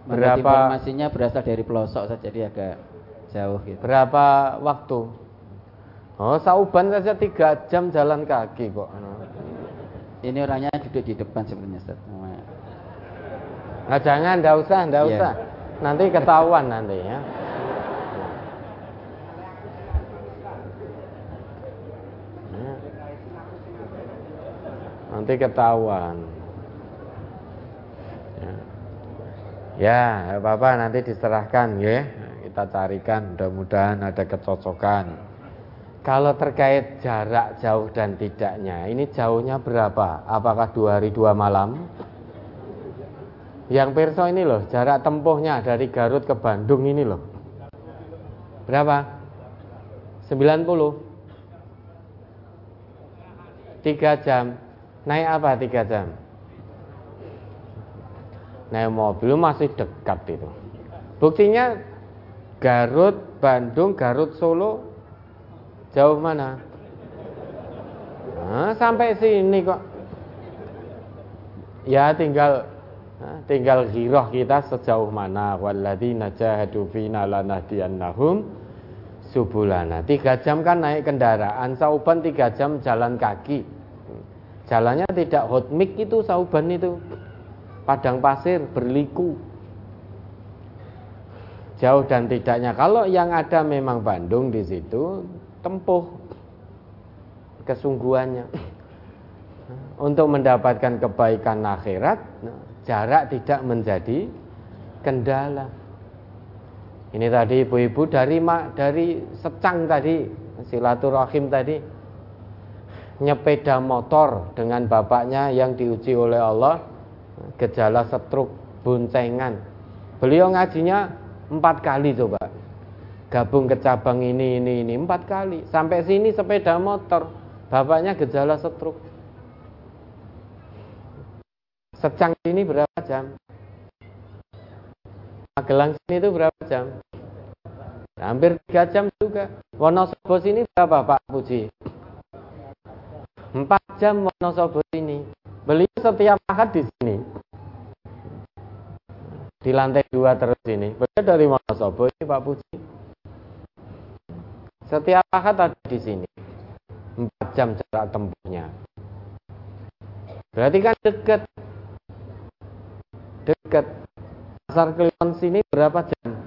berapa informasinya berasal dari pelosok saja jadi agak jauh gitu. berapa waktu oh sauban saja tiga jam jalan kaki kok ini orangnya duduk di depan sebenarnya Ustaz. Nah, jangan, ndak usah, ndak yeah. usah. Nanti ketahuan nanti ya. nanti ketahuan ya, ya apa-apa nanti diserahkan ya kita carikan mudah-mudahan ada kecocokan kalau terkait jarak jauh dan tidaknya ini jauhnya berapa? Apakah dua hari dua malam? Yang perso ini loh jarak tempuhnya dari Garut ke Bandung ini loh. Berapa? 90 tiga jam. Naik apa tiga jam? Naik mobil masih dekat itu. Buktinya Garut, Bandung, Garut, Solo jauh mana? Nah, sampai sini kok. Ya tinggal tinggal giroh kita sejauh mana walladzina jahadu fina lanahdiyannahum subulana. Tiga jam kan naik kendaraan, sauban tiga jam jalan kaki. Jalannya tidak hot mix itu sauban itu. Padang pasir berliku. Jauh dan tidaknya. Kalau yang ada memang Bandung di situ, tempuh kesungguhannya. Untuk mendapatkan kebaikan akhirat, jarak tidak menjadi kendala. Ini tadi ibu-ibu dari dari secang tadi, silaturahim tadi nyepeda motor dengan bapaknya yang diuji oleh Allah gejala setruk buncengan beliau ngajinya empat kali coba gabung ke cabang ini ini ini empat kali sampai sini sepeda motor bapaknya gejala setruk secang ini berapa jam Magelang sini itu berapa jam hampir tiga jam juga Wonosobo sini berapa Pak Puji Empat jam Wonosobo ini. Beliau setiap akad di sini. Di lantai dua terus ini. Beliau dari Wonosobo ini Pak Puji. Setiap akad ada di sini. Empat jam jarak tempuhnya. Berarti kan dekat. Dekat. Pasar Kliwon sini berapa jam?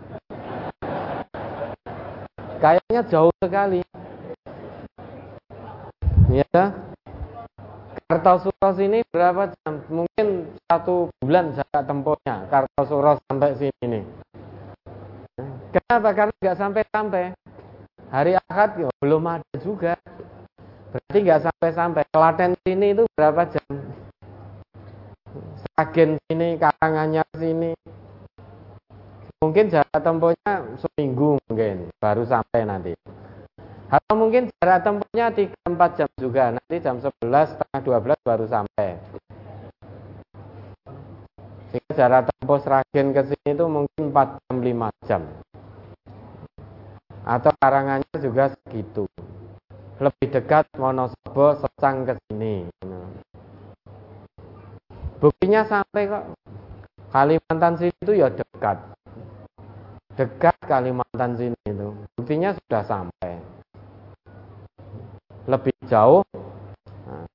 Kayaknya jauh sekali. Ya, Kartosuro sini berapa jam? Mungkin satu bulan jarak tempuhnya Kartosuro sampai sini nih. Kenapa? Karena nggak sampai-sampai. Hari Ahad ya, belum ada juga. Berarti nggak sampai-sampai. Klaten sini itu berapa jam? Sragen sini, Karanganyar sini. Mungkin jarak tempuhnya seminggu mungkin baru sampai nanti. Atau mungkin jarak tempuhnya 3-4 jam juga. Nanti jam 11, setengah 12 baru sampai. Sehingga jarak tempuh Sragen ke sini itu mungkin 4 jam 5 jam. Atau karangannya juga segitu. Lebih dekat Wonosobo, Secang ke sini. Buktinya sampai kok. Kalimantan sini itu ya dekat. Dekat Kalimantan sini itu. Buktinya sudah sampai. Lebih jauh nah,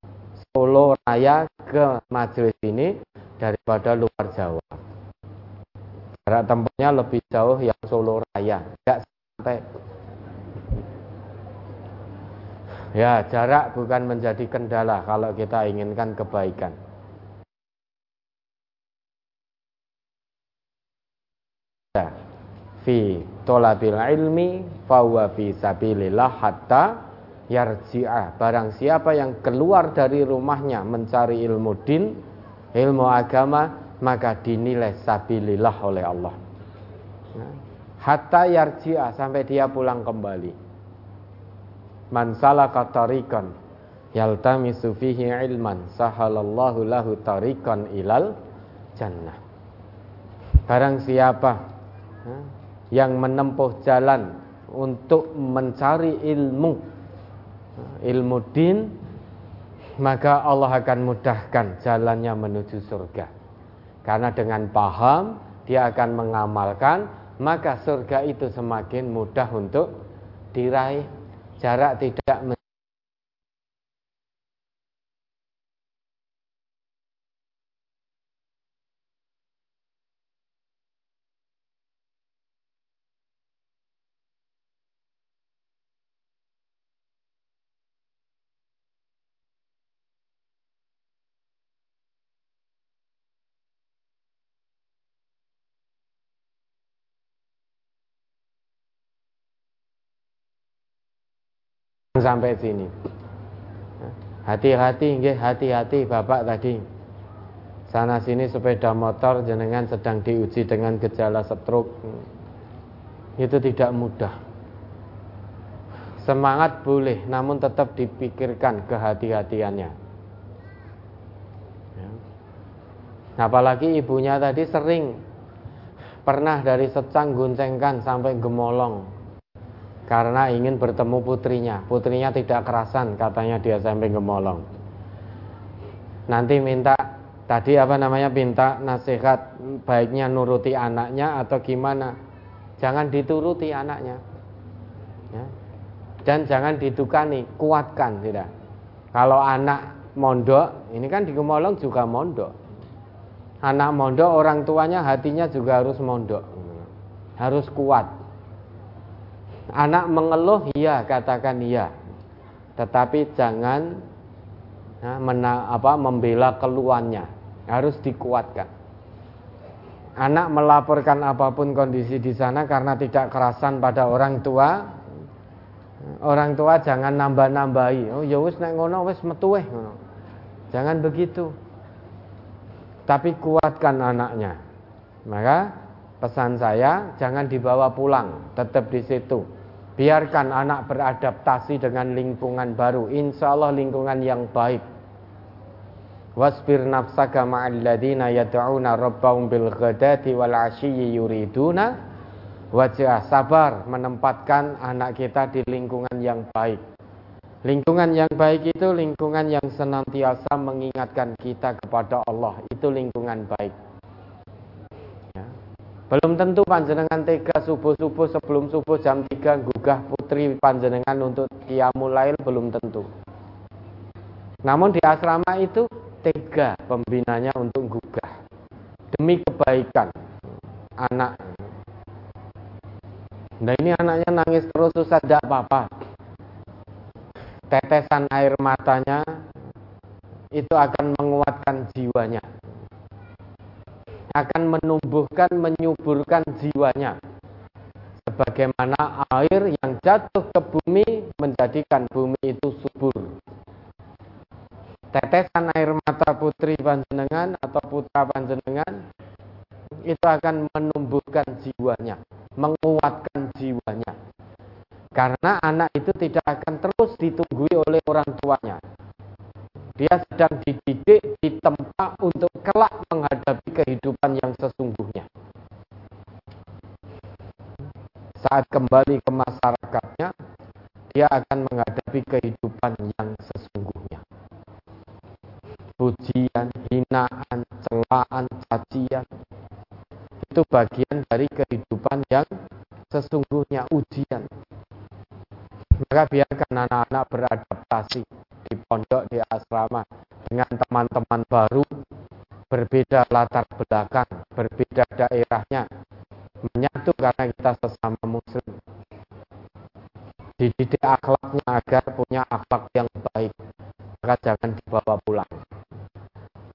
Solo Raya ke majelis ini daripada luar Jawa. Jarak tempuhnya lebih jauh yang Solo Raya, tidak sampai. Ya, jarak bukan menjadi kendala kalau kita inginkan kebaikan. Ya, fi tolabil ilmi fawa fi sabilillah hatta yarji'ah. Barang siapa yang keluar dari rumahnya mencari ilmu din, ilmu agama, maka dinilai sabilillah oleh Allah. Hatta yarji'ah sampai dia pulang kembali. Man salaka tariqan yaltamisu fihi ilman sahalallahu lahu tariqan ilal jannah. Barang siapa yang menempuh jalan untuk mencari ilmu ilmu din maka Allah akan mudahkan jalannya menuju surga karena dengan paham dia akan mengamalkan maka surga itu semakin mudah untuk diraih. Jarak tidak sampai sini. Hati-hati, nggih, hati-hati Bapak tadi. Sana sini sepeda motor jenengan sedang diuji dengan gejala stroke. Itu tidak mudah. Semangat boleh, namun tetap dipikirkan kehati-hatiannya. Ya. Apalagi ibunya tadi sering pernah dari secang goncengkan sampai gemolong karena ingin bertemu putrinya. Putrinya tidak kerasan, katanya dia sampai gemolong. Nanti minta tadi apa namanya minta nasihat baiknya nuruti anaknya atau gimana? Jangan dituruti anaknya. Ya. Dan jangan ditukani, kuatkan tidak. Kalau anak mondok, ini kan di Gemolong juga mondok. Anak mondok orang tuanya hatinya juga harus mondok. Harus kuat. Anak mengeluh, ya katakan iya. Tetapi jangan ya, mena, apa, membela keluhannya. Harus dikuatkan. Anak melaporkan apa pun kondisi di sana karena tidak kerasan pada orang tua. Orang tua jangan nambah-nambahi. Oh ya wis nek ngono wis metu ngono. Jangan begitu. Tapi kuatkan anaknya. Maka pesan saya jangan dibawa pulang, tetap di situ. Biarkan anak beradaptasi dengan lingkungan baru. Insya Allah lingkungan yang baik. Wasbir nafsaka ladina yad'una rabbahum bil ghadati wal ashiyyi yuriduna wajah sabar menempatkan anak kita di lingkungan yang baik. Lingkungan yang baik itu lingkungan yang senantiasa mengingatkan kita kepada Allah. Itu lingkungan baik. Belum tentu panjenengan tega subuh-subuh sebelum subuh jam 3 gugah putri panjenengan untuk kiamulail belum tentu. Namun di asrama itu tega pembinanya untuk gugah demi kebaikan anak. Nah ini anaknya nangis terus susah tidak apa-apa. Tetesan air matanya itu akan menguatkan jiwanya akan menumbuhkan menyuburkan jiwanya sebagaimana air yang jatuh ke bumi menjadikan bumi itu subur tetesan air mata putri panjenengan atau putra panjenengan itu akan menumbuhkan jiwanya, menguatkan jiwanya. Karena anak itu tidak akan terus ditunggui oleh orang tuanya. Dia sedang dididik, ditempa untuk kelak menghadapi kehidupan yang sesungguhnya. Saat kembali ke masyarakatnya, dia akan menghadapi kehidupan yang sesungguhnya pujian, hinaan, celaan, cacian. Itu bagian dari kehidupan yang sesungguhnya ujian. Maka biarkan anak-anak beradaptasi di pondok, di asrama dengan teman-teman baru, berbeda latar belakang, berbeda daerahnya, menyatu karena kita sesama muslim. Dididik akhlaknya agar punya akhlak yang baik, maka jangan dibawa pulang.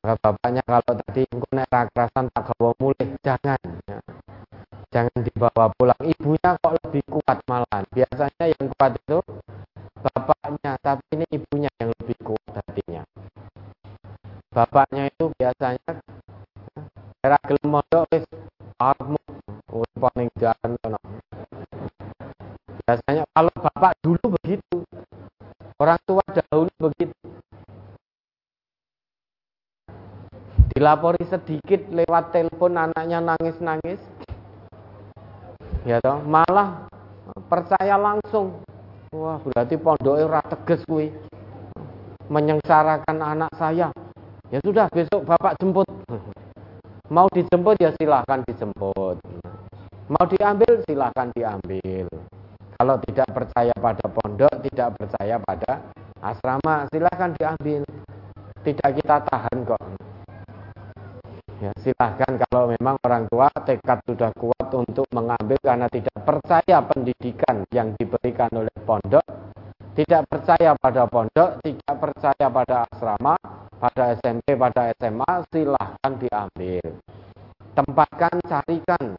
Maka bapaknya kalau tadi engkau kerasan tak gawa mulai, jangan. Ya. Jangan dibawa pulang. Ibunya kok lebih kuat malahan. Biasanya yang kuat itu bapaknya, tapi ini ibunya Bapaknya itu biasanya era gelem mondok wis arepmu paling jalan Biasanya kalau bapak dulu begitu. Orang tua dahulu begitu. dilapori sedikit lewat telepon anaknya nangis-nangis ya toh malah percaya langsung wah berarti pondok ora tegas kuwi menyengsarakan anak saya ya sudah besok bapak jemput. Mau dijemput ya silahkan dijemput. Mau diambil silahkan diambil. Kalau tidak percaya pada pondok tidak percaya pada asrama silahkan diambil. Tidak kita tahan kok. Ya, silahkan kalau memang orang tua tekad sudah kuat untuk mengambil karena tidak percaya pendidikan yang diberikan oleh pondok, tidak percaya pada pondok, tidak percaya pada asrama, pada SMP, pada SMA, silahkan diambil. Tempatkan, carikan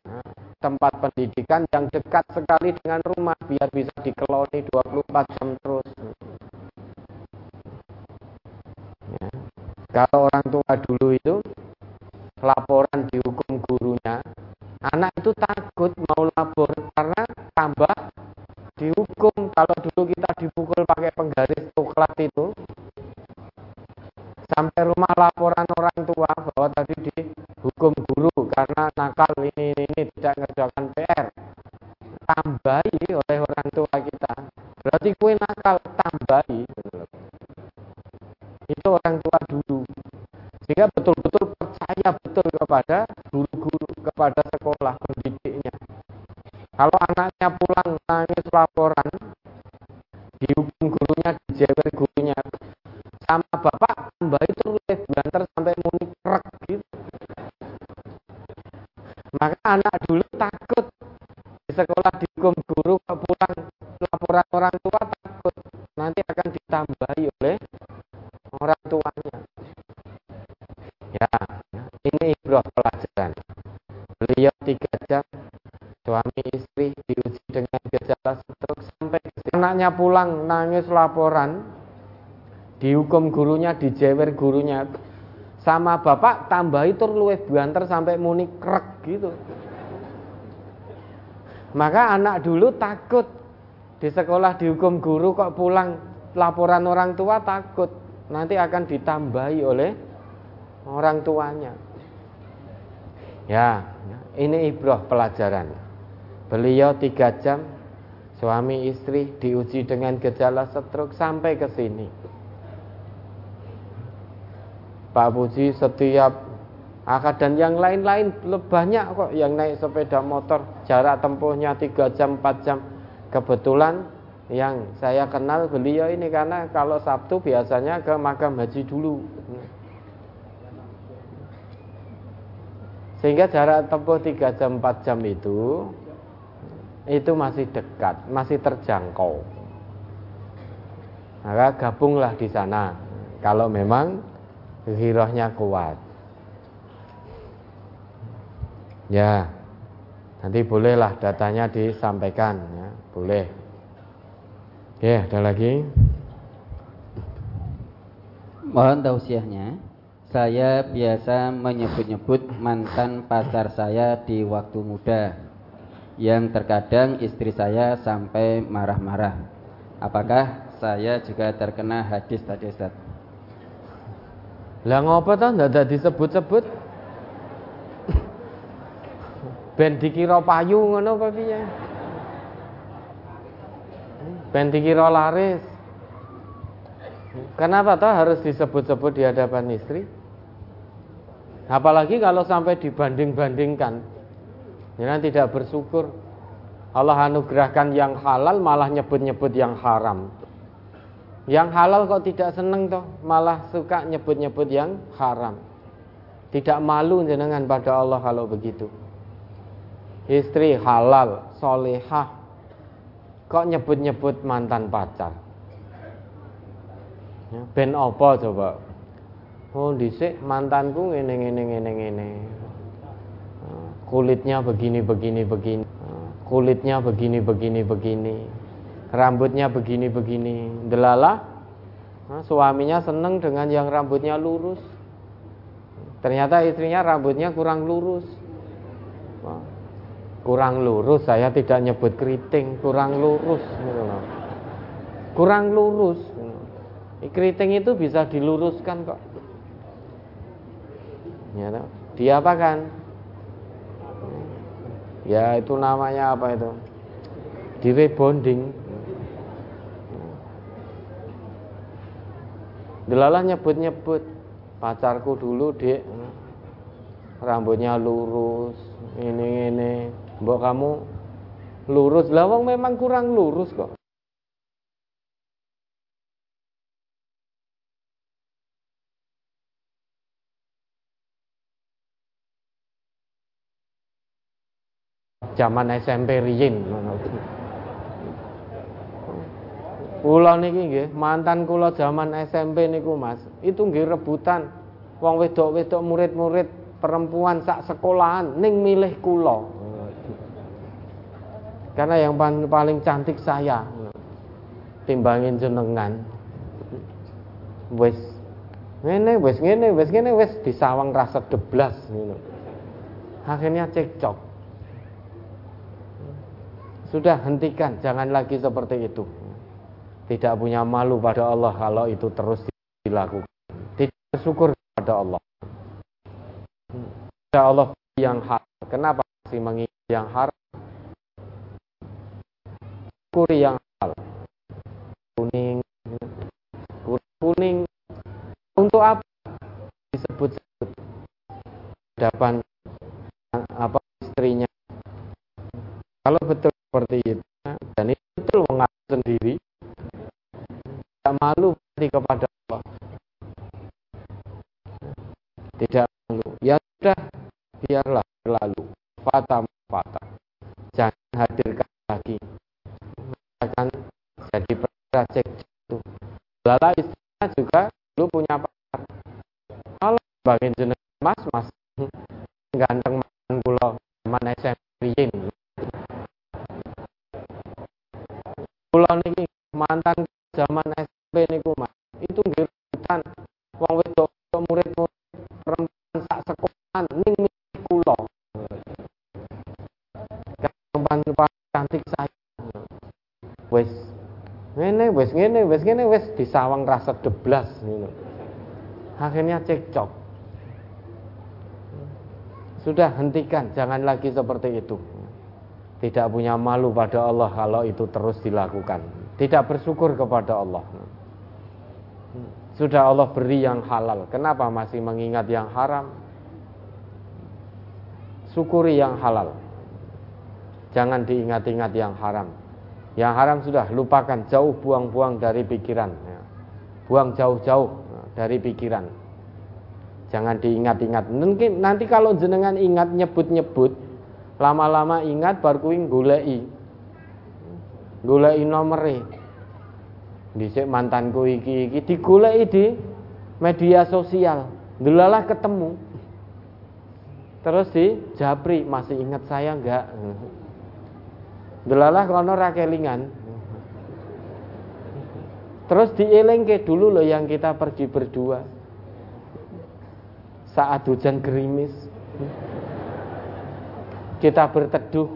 tempat pendidikan yang dekat sekali dengan rumah biar bisa dikeloni 24 jam terus. Ya. Kalau orang tua dulu itu laporan dihukum gurunya, anak itu takut mau lapor karena tambah dihukum. Kalau dulu kita dipukul pakai penggaris coklat itu, sampai rumah laporan orang tua bahwa tadi dihukum guru karena nakal ini ini, ini tidak ngerjakan PR. Tambahi oleh orang tua kita. Berarti kue nakal tambahi. Itu orang tua dulu. Sehingga betul-betul percaya betul kepada guru-guru, kepada sekolah pendidiknya. Kalau anaknya pulang nangis laporan, dihukum gurunya, dijewer gurunya, sama bapak tambah itu lebih laporan dihukum gurunya dijewer gurunya sama bapak tambah itu luwih banter sampai muni krek gitu maka anak dulu takut di sekolah dihukum guru kok pulang laporan orang tua takut nanti akan ditambahi oleh orang tuanya. Ya, ini ibroh pelajaran. Beliau tiga jam, suami istri diuji dengan gejala stroke sampai ke sini. Pak Puji setiap akad dan yang lain-lain banyak kok yang naik sepeda motor jarak tempuhnya tiga jam 4 jam kebetulan yang saya kenal beliau ini karena kalau Sabtu biasanya ke makam haji dulu Sehingga jarak tempuh 3 jam 4 jam itu itu masih dekat, masih terjangkau. Maka gabunglah di sana. Kalau memang Hirohnya kuat. Ya, nanti bolehlah datanya disampaikan. Ya, boleh. Oke, ada lagi. Mohon tausiahnya. Saya biasa menyebut-nyebut mantan pacar saya di waktu muda yang terkadang istri saya sampai marah-marah. Apakah saya juga terkena hadis tadi Ustaz? Lah ngopo toh ndak disebut-sebut? Ben dikira payu ngono apa piye? Ben dikira laris. Kenapa toh harus disebut-sebut di hadapan istri? Apalagi kalau sampai dibanding-bandingkan. Ya tidak bersyukur. Allah anugerahkan yang halal malah nyebut-nyebut yang haram. Yang halal kok tidak seneng toh, malah suka nyebut-nyebut yang haram. Tidak malu jenengan pada Allah kalau begitu. Istri halal, solehah, kok nyebut-nyebut mantan pacar. Ya, ben apa coba? Oh dhisik mantanku ngene ngene ngene ngene. Kulitnya begini begini begini. Kulitnya begini begini begini. Rambutnya begini begini. Delala nah, suaminya seneng dengan yang rambutnya lurus. Ternyata istrinya rambutnya kurang lurus. kurang lurus, saya tidak nyebut keriting, kurang lurus. Gitu kurang lurus. Keriting itu bisa diluruskan kok ya diapakan ya itu namanya apa itu? Di rebonding Delalah nyebut-nyebut. Pacarku dulu dek rambutnya lurus ini ini. Mbok kamu lurus. Lawang memang kurang lurus kok zaman SMP riyin Kula niki nggih, mantan kula zaman SMP niku Mas, itu nggih rebutan wong wedok-wedok murid-murid perempuan sak sekolahan ning milih kula. Karena yang paling cantik saya timbangin jenengan. Wis ngene wis ngene wis ngene wis disawang rasa deblas ngono. Akhirnya cekcok. Sudah hentikan, jangan lagi seperti itu. Tidak punya malu pada Allah kalau itu terus dilakukan. Tidak bersyukur pada Allah. Pada Allah yang hak. Kenapa masih mengingat yang haram? Syukuri yang hal. Kuning, kuning. Untuk apa? Disebut-sebut. Depan apa disawang rasa deblas ngono. Akhirnya cekcok. Sudah hentikan, jangan lagi seperti itu tidak punya malu pada Allah kalau itu terus dilakukan. Tidak bersyukur kepada Allah. Sudah Allah beri yang halal, kenapa masih mengingat yang haram? Syukuri yang halal. Jangan diingat-ingat yang haram. Yang haram sudah lupakan, jauh buang-buang dari pikiran. Buang jauh-jauh dari pikiran. Jangan diingat-ingat. Mungkin nanti kalau jenengan ingat nyebut-nyebut, lama-lama ingat bar kuwi goleki goleki nomere dhisik mantanku iki iki digoleki di media sosial Dulalah ketemu. Terus di Japri masih ingat saya enggak? Dulalah kono rakelingan. Terus dielengke dulu loh yang kita pergi berdua. Saat hujan gerimis. Kita berteduh.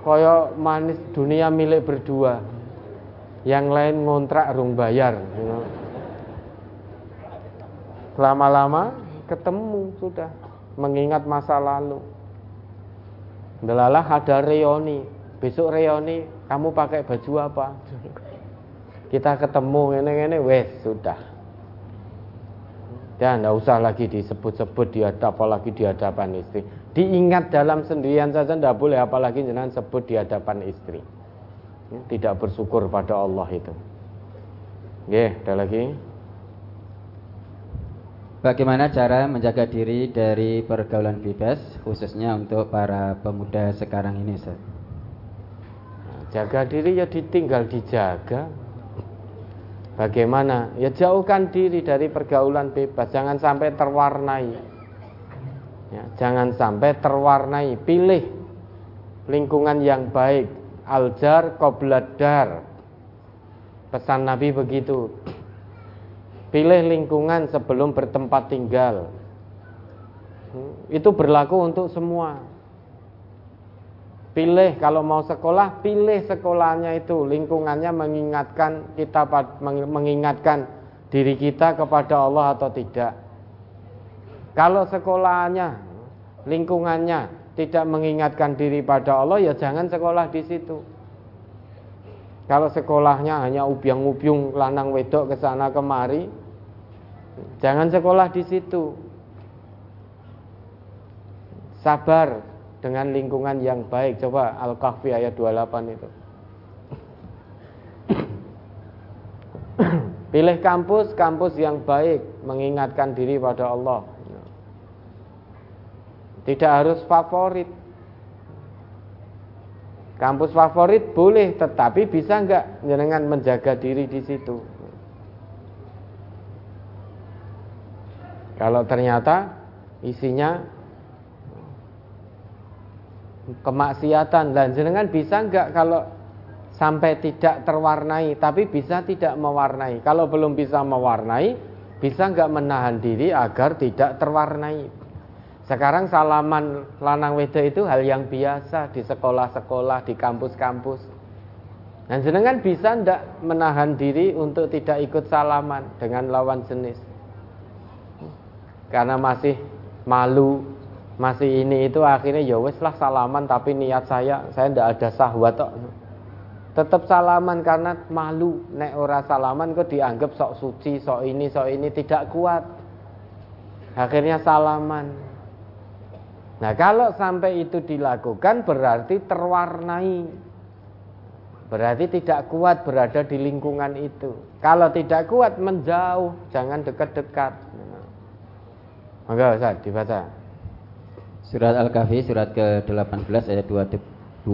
Koyo manis dunia milik berdua. Yang lain ngontrak rung bayar. Lama-lama ketemu sudah mengingat masa lalu. Delalah ada reoni. Besok reoni kamu pakai baju apa? Kita ketemu ini ini wes sudah. Dan tidak usah lagi disebut-sebut di apalagi di hadapan istri. Diingat dalam sendirian saja tidak boleh apalagi jangan sebut di hadapan istri. Tidak bersyukur pada Allah itu. Oke, ada lagi. Bagaimana cara menjaga diri dari pergaulan bebas khususnya untuk para pemuda sekarang ini, Ustaz? Jaga diri ya ditinggal dijaga. Bagaimana? Ya jauhkan diri dari pergaulan bebas, jangan sampai terwarnai. Ya, jangan sampai terwarnai. Pilih lingkungan yang baik. Aljar kobladar. Pesan Nabi begitu. Pilih lingkungan sebelum bertempat tinggal. Hmm, itu berlaku untuk semua. Pilih kalau mau sekolah, pilih sekolahnya itu lingkungannya mengingatkan kita mengingatkan diri kita kepada Allah atau tidak. Kalau sekolahnya, lingkungannya tidak mengingatkan diri pada Allah, ya jangan sekolah di situ. Kalau sekolahnya hanya ubiang-ubiung lanang wedok ke sana kemari, jangan sekolah di situ. Sabar, dengan lingkungan yang baik. Coba Al-Kahfi ayat 28 itu. Pilih kampus, kampus yang baik, mengingatkan diri pada Allah. Tidak harus favorit. Kampus favorit boleh, tetapi bisa enggak dengan menjaga diri di situ. Kalau ternyata isinya kemaksiatan. Dan jenengan bisa enggak kalau sampai tidak terwarnai tapi bisa tidak mewarnai? Kalau belum bisa mewarnai bisa enggak menahan diri agar tidak terwarnai? Sekarang salaman lanang wedo itu hal yang biasa di sekolah-sekolah di kampus-kampus. Dan jenengan bisa enggak menahan diri untuk tidak ikut salaman dengan lawan jenis? Karena masih malu masih ini itu akhirnya ya wes lah salaman tapi niat saya saya ndak ada sahwat kok tetap salaman karena malu nek ora salaman kok dianggap sok suci sok ini sok ini tidak kuat. Akhirnya salaman. Nah kalau sampai itu dilakukan berarti terwarnai. Berarti tidak kuat berada di lingkungan itu. Kalau tidak kuat menjauh jangan dekat-dekat. Maka Ustaz dibaca Surat Al-Kahfi surat ke-18 ayat 28.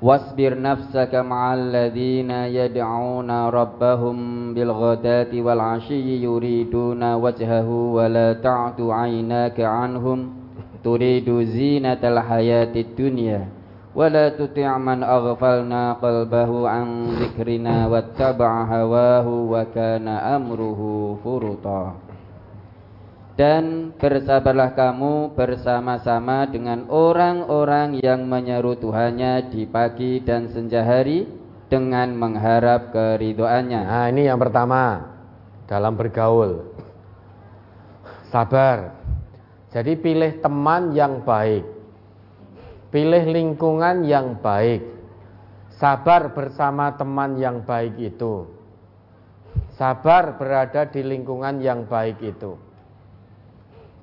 Wasbir nafsaka ma'al ladzina yad'una rabbahum bil ghadati wal 'ashyi yuriduna wajhahu wa la ta'tu 'aynaka 'anhum turidu zinatal hayatid dunya wa la tuti' man aghfalna qalbahu 'an dzikrina wattaba'a hawahu wa kana amruhu furuta dan bersabarlah kamu bersama-sama dengan orang-orang yang menyeru Tuhannya di pagi dan senja hari dengan mengharap keridoannya. Nah, ini yang pertama dalam bergaul. Sabar. Jadi pilih teman yang baik. Pilih lingkungan yang baik. Sabar bersama teman yang baik itu. Sabar berada di lingkungan yang baik itu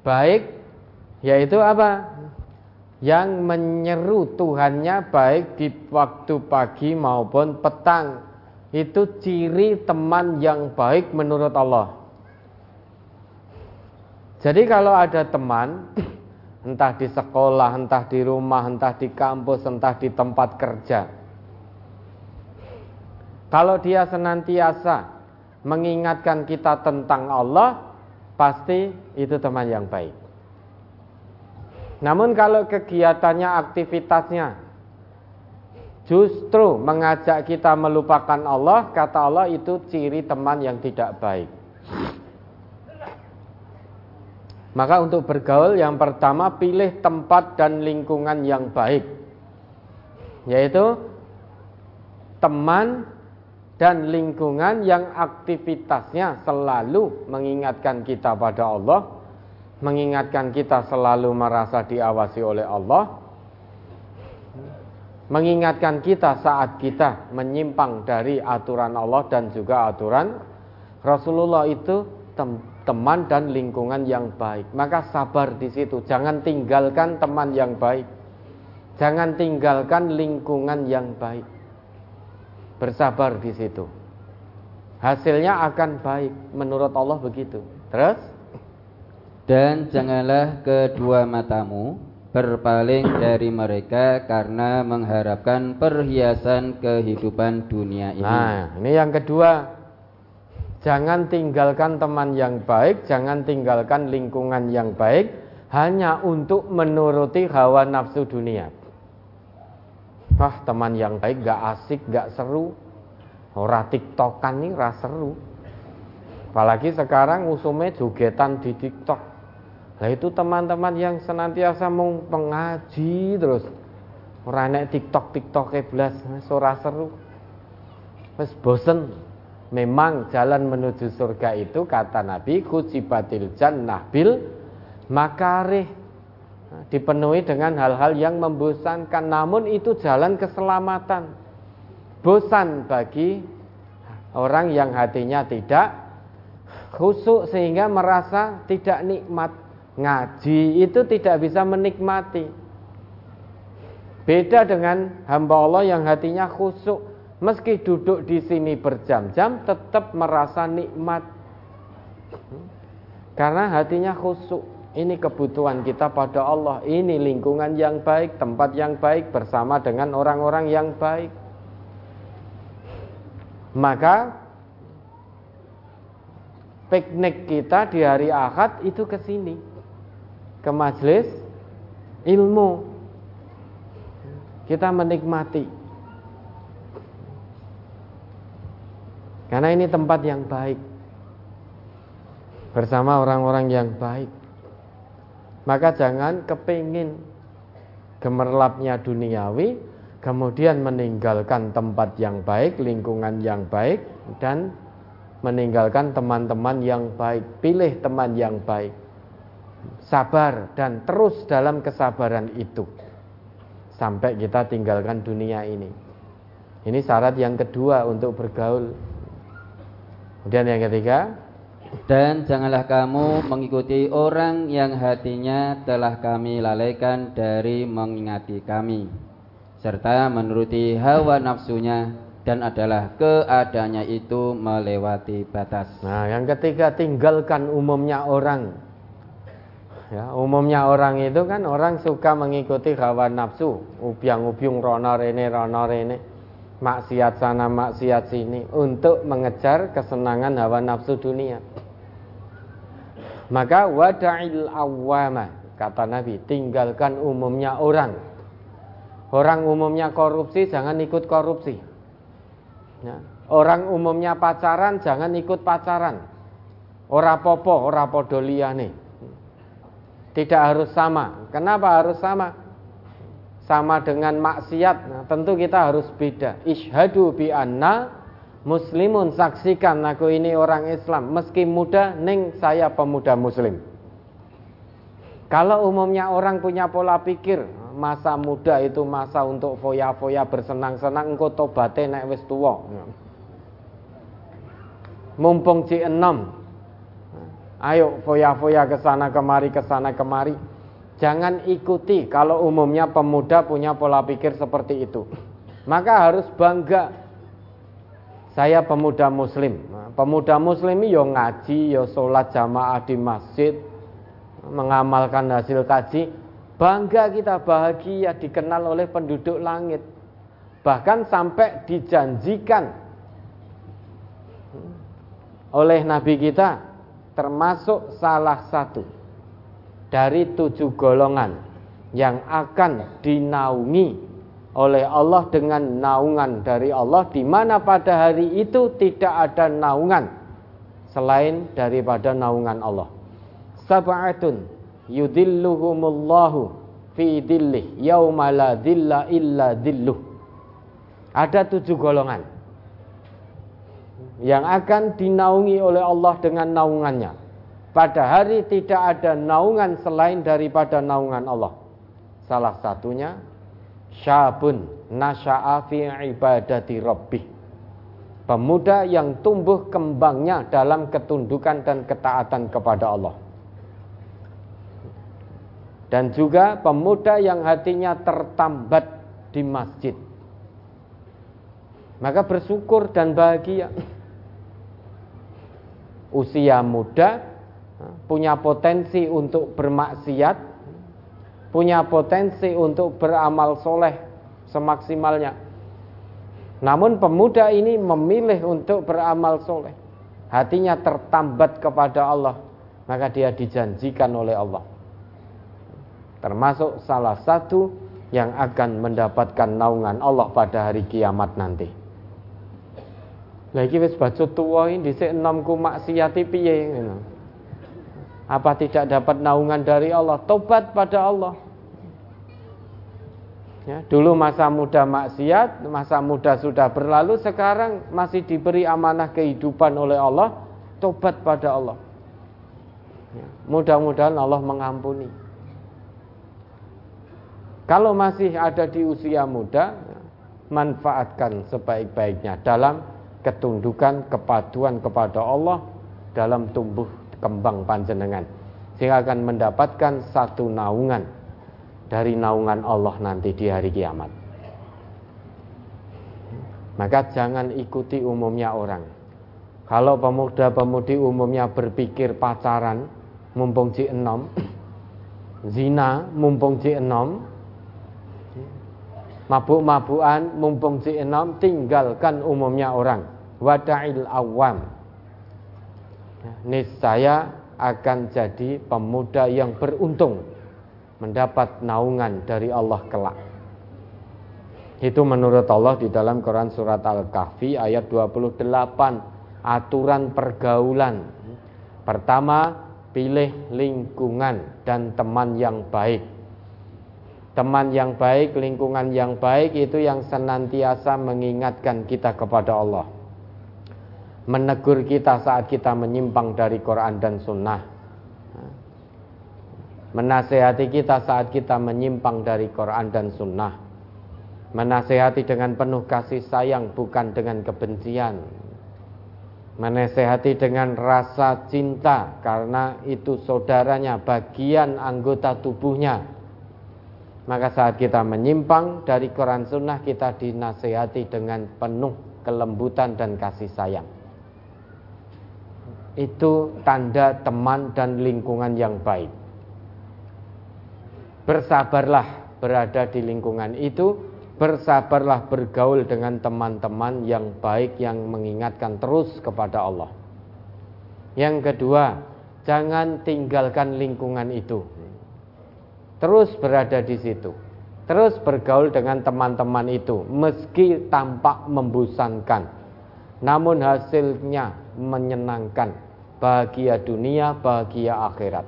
baik yaitu apa? Yang menyeru Tuhannya baik di waktu pagi maupun petang. Itu ciri teman yang baik menurut Allah. Jadi kalau ada teman entah di sekolah, entah di rumah, entah di kampus, entah di tempat kerja. Kalau dia senantiasa mengingatkan kita tentang Allah, pasti itu teman yang baik. Namun kalau kegiatannya, aktivitasnya justru mengajak kita melupakan Allah, kata Allah itu ciri teman yang tidak baik. Maka untuk bergaul yang pertama pilih tempat dan lingkungan yang baik. Yaitu teman dan lingkungan yang aktivitasnya selalu mengingatkan kita pada Allah, mengingatkan kita selalu merasa diawasi oleh Allah, mengingatkan kita saat kita menyimpang dari aturan Allah dan juga aturan Rasulullah itu teman dan lingkungan yang baik. Maka sabar di situ, jangan tinggalkan teman yang baik. Jangan tinggalkan lingkungan yang baik. Bersabar di situ. Hasilnya akan baik menurut Allah begitu. Terus dan janganlah kedua matamu berpaling dari mereka karena mengharapkan perhiasan kehidupan dunia ini. Nah, ini yang kedua. Jangan tinggalkan teman yang baik, jangan tinggalkan lingkungan yang baik hanya untuk menuruti hawa nafsu dunia. Wah, teman yang baik gak asik, gak seru. Ora tiktokan nih rasa seru. Apalagi sekarang usumnya jogetan di tiktok. Nah itu teman-teman yang senantiasa mau pengaji terus. Orang nek tiktok tiktok belas, ora seru. Wes bosen Memang jalan menuju surga itu kata Nabi kucibatil jannah bil makarih dipenuhi dengan hal-hal yang membosankan. Namun itu jalan keselamatan. Bosan bagi orang yang hatinya tidak khusuk sehingga merasa tidak nikmat. Ngaji itu tidak bisa menikmati. Beda dengan hamba Allah yang hatinya khusuk. Meski duduk di sini berjam-jam tetap merasa nikmat. Karena hatinya khusuk ini kebutuhan kita pada Allah. Ini lingkungan yang baik tempat yang baik bersama dengan orang-orang yang baik. Maka piknik kita di hari Ahad itu ke sini. Ke majelis ilmu. Kita menikmati. Karena ini tempat yang baik. Bersama orang-orang yang baik. Maka jangan kepingin gemerlapnya duniawi, kemudian meninggalkan tempat yang baik, lingkungan yang baik, dan meninggalkan teman-teman yang baik. Pilih teman yang baik. Sabar dan terus dalam kesabaran itu. Sampai kita tinggalkan dunia ini. Ini syarat yang kedua untuk bergaul Kemudian yang ketiga, dan janganlah kamu mengikuti orang yang hatinya telah kami lalaikan dari mengingati kami, serta menuruti hawa nafsunya dan adalah keadaannya itu melewati batas. Nah, yang ketiga tinggalkan umumnya orang. Ya, umumnya orang itu kan orang suka mengikuti hawa nafsu, ubiang-ubiung rono rene rono rene maksiat sana maksiat sini untuk mengejar kesenangan hawa nafsu dunia. Maka wada'il awwama kata Nabi, tinggalkan umumnya orang. Orang umumnya korupsi jangan ikut korupsi. Ya. Orang umumnya pacaran jangan ikut pacaran. Ora popo, ora podoliane. Tidak harus sama. Kenapa harus sama? sama dengan maksiat, nah, tentu kita harus beda. Ishadu bi anna muslimun saksikan aku ini orang Islam meski muda ning saya pemuda muslim. Kalau umumnya orang punya pola pikir masa muda itu masa untuk foya-foya bersenang-senang engko tobaté nek wis tuwa. Mumpung C6. Ayo foya-foya ke sana kemari ke sana kemari Jangan ikuti kalau umumnya pemuda punya pola pikir seperti itu. Maka harus bangga. Saya pemuda muslim. Pemuda muslim yo ngaji, yo sholat jamaah di masjid, mengamalkan hasil kaji. Bangga kita bahagia dikenal oleh penduduk langit. Bahkan sampai dijanjikan oleh Nabi kita termasuk salah satu dari tujuh golongan yang akan dinaungi oleh Allah dengan naungan dari Allah di mana pada hari itu tidak ada naungan selain daripada naungan Allah. Sab'atun yudilluhumullahu fi dillih yauma la dilla illa. Ada tujuh golongan yang akan dinaungi oleh Allah dengan naungannya. Pada hari tidak ada naungan selain daripada naungan Allah. Salah satunya syabun nasya'a fi ibadati rabbih. Pemuda yang tumbuh kembangnya dalam ketundukan dan ketaatan kepada Allah dan juga pemuda yang hatinya tertambat di masjid. Maka bersyukur dan bahagia. Usia muda punya potensi untuk bermaksiat, punya potensi untuk beramal soleh semaksimalnya. Namun pemuda ini memilih untuk beramal soleh. Hatinya tertambat kepada Allah. Maka dia dijanjikan oleh Allah termasuk salah satu yang akan mendapatkan naungan Allah pada hari kiamat nanti. Lagi wis baca tuwa ini dhisik maksiati piye Apa tidak dapat naungan dari Allah? Tobat pada Allah. Ya, dulu masa muda maksiat, masa muda sudah berlalu, sekarang masih diberi amanah kehidupan oleh Allah, tobat pada Allah. Ya, mudah-mudahan Allah mengampuni. Kalau masih ada di usia muda, manfaatkan sebaik-baiknya dalam ketundukan, kepaduan kepada Allah dalam tumbuh kembang panjenengan sehingga akan mendapatkan satu naungan dari naungan Allah nanti di hari kiamat. Maka jangan ikuti umumnya orang. Kalau pemuda-pemudi umumnya berpikir pacaran mumpung ci enom, zina mumpung ci enom, mabuk-mabukan mumpung si enam tinggalkan umumnya orang wada'il awam niscaya akan jadi pemuda yang beruntung mendapat naungan dari Allah kelak. Itu menurut Allah di dalam Quran surat Al-Kahfi ayat 28 aturan pergaulan. Pertama pilih lingkungan dan teman yang baik. Teman yang baik, lingkungan yang baik itu yang senantiasa mengingatkan kita kepada Allah. Menegur kita saat kita menyimpang dari Quran dan Sunnah. Menasehati kita saat kita menyimpang dari Quran dan Sunnah. Menasehati dengan penuh kasih sayang bukan dengan kebencian. Menasehati dengan rasa cinta karena itu saudaranya, bagian anggota tubuhnya maka saat kita menyimpang dari Quran Sunnah kita dinasehati dengan penuh kelembutan dan kasih sayang. Itu tanda teman dan lingkungan yang baik. Bersabarlah berada di lingkungan itu, bersabarlah bergaul dengan teman-teman yang baik yang mengingatkan terus kepada Allah. Yang kedua, jangan tinggalkan lingkungan itu terus berada di situ, terus bergaul dengan teman-teman itu, meski tampak membosankan, namun hasilnya menyenangkan, bahagia dunia, bahagia akhirat.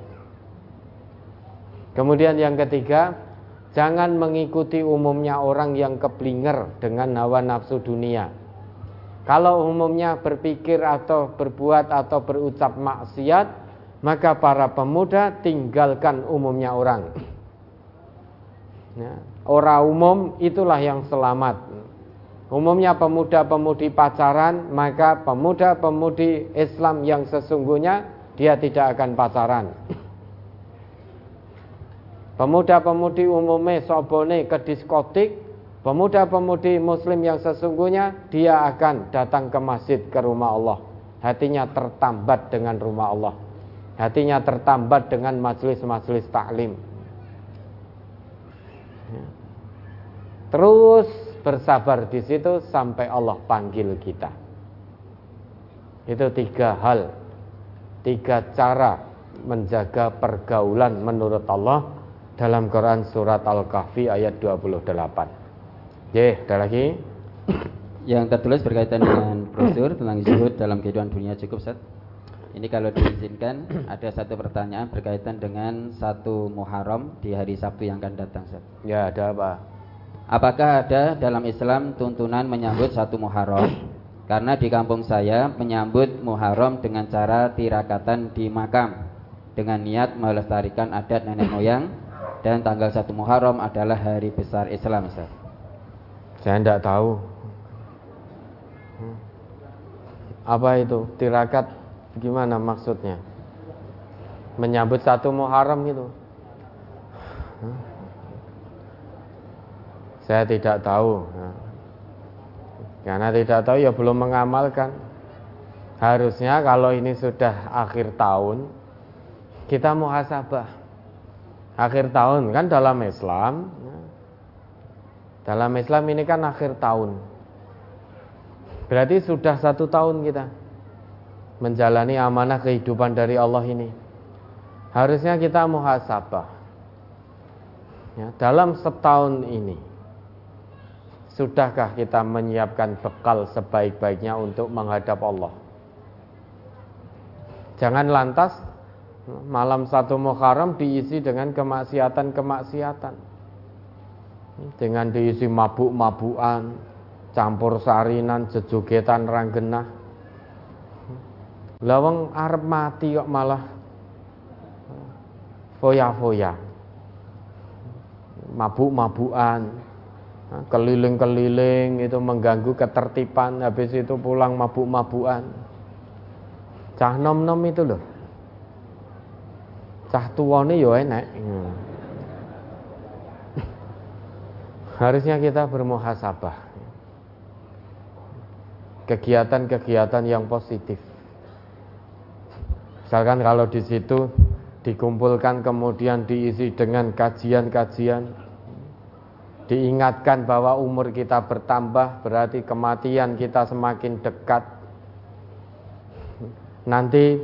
Kemudian yang ketiga, jangan mengikuti umumnya orang yang keblinger dengan hawa nafsu dunia. Kalau umumnya berpikir atau berbuat atau berucap maksiat, maka para pemuda tinggalkan umumnya orang Ya. Orang umum itulah yang selamat. Umumnya pemuda-pemudi pacaran, maka pemuda-pemudi Islam yang sesungguhnya dia tidak akan pacaran. Pemuda-pemudi umumnya sobone ke diskotik, pemuda-pemudi muslim yang sesungguhnya dia akan datang ke masjid ke rumah Allah. Hatinya tertambat dengan rumah Allah. Hatinya tertambat dengan majelis-majelis taklim. Terus bersabar di situ sampai Allah panggil kita. Itu tiga hal, tiga cara menjaga pergaulan menurut Allah dalam Quran surat Al-Kahfi ayat 28. Ye, ada lagi? Yang tertulis berkaitan dengan brosur tentang zuhud dalam kehidupan dunia cukup set. Ini kalau diizinkan ada satu pertanyaan berkaitan dengan satu Muharram di hari Sabtu yang akan datang set. Ya, ada apa? Apakah ada dalam Islam tuntunan menyambut satu Muharram? Karena di kampung saya menyambut Muharram dengan cara tirakatan di makam. Dengan niat melestarikan adat nenek moyang. Dan tanggal 1 Muharram adalah hari besar Islam Ustaz. Saya tidak tahu. Apa itu? Tirakat gimana maksudnya? Menyambut satu Muharram gitu saya tidak tahu. Karena tidak tahu ya belum mengamalkan. Harusnya kalau ini sudah akhir tahun kita muhasabah. Akhir tahun kan dalam Islam dalam Islam ini kan akhir tahun. Berarti sudah satu tahun kita menjalani amanah kehidupan dari Allah ini. Harusnya kita muhasabah. Ya, dalam setahun ini, sudahkah kita menyiapkan bekal sebaik-baiknya untuk menghadap Allah? Jangan lantas malam satu Muharram diisi dengan kemaksiatan-kemaksiatan. Dengan diisi mabuk-mabukan, campur sarinan jejogetan ranggenah lawang arep mati kok malah foya-foya mabuk-mabukan keliling-keliling itu mengganggu ketertiban. Habis itu pulang mabuk-mabukan. Cah nom-nom itu loh. Cah tuwane yo enek hmm. harusnya kita bermuhasabah. Kegiatan-kegiatan yang positif. Misalkan kalau di situ dikumpulkan kemudian diisi dengan kajian-kajian, diingatkan bahwa umur kita bertambah, berarti kematian kita semakin dekat. Nanti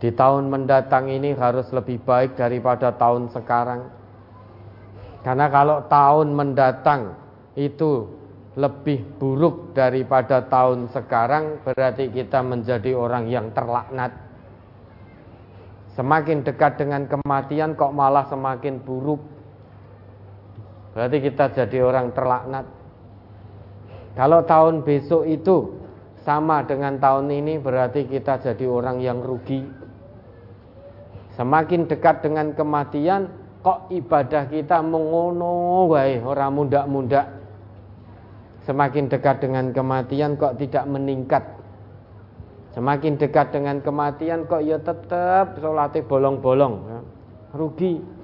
di tahun mendatang ini harus lebih baik daripada tahun sekarang. Karena kalau tahun mendatang itu lebih buruk daripada tahun sekarang berarti kita menjadi orang yang terlaknat. Semakin dekat dengan kematian kok malah semakin buruk. Berarti kita jadi orang terlaknat. Kalau tahun besok itu sama dengan tahun ini berarti kita jadi orang yang rugi. Semakin dekat dengan kematian kok ibadah kita mengono wae orang muda-muda Semakin dekat dengan kematian kok tidak meningkat Semakin dekat dengan kematian kok ya tetap sholatnya bolong-bolong. Rugi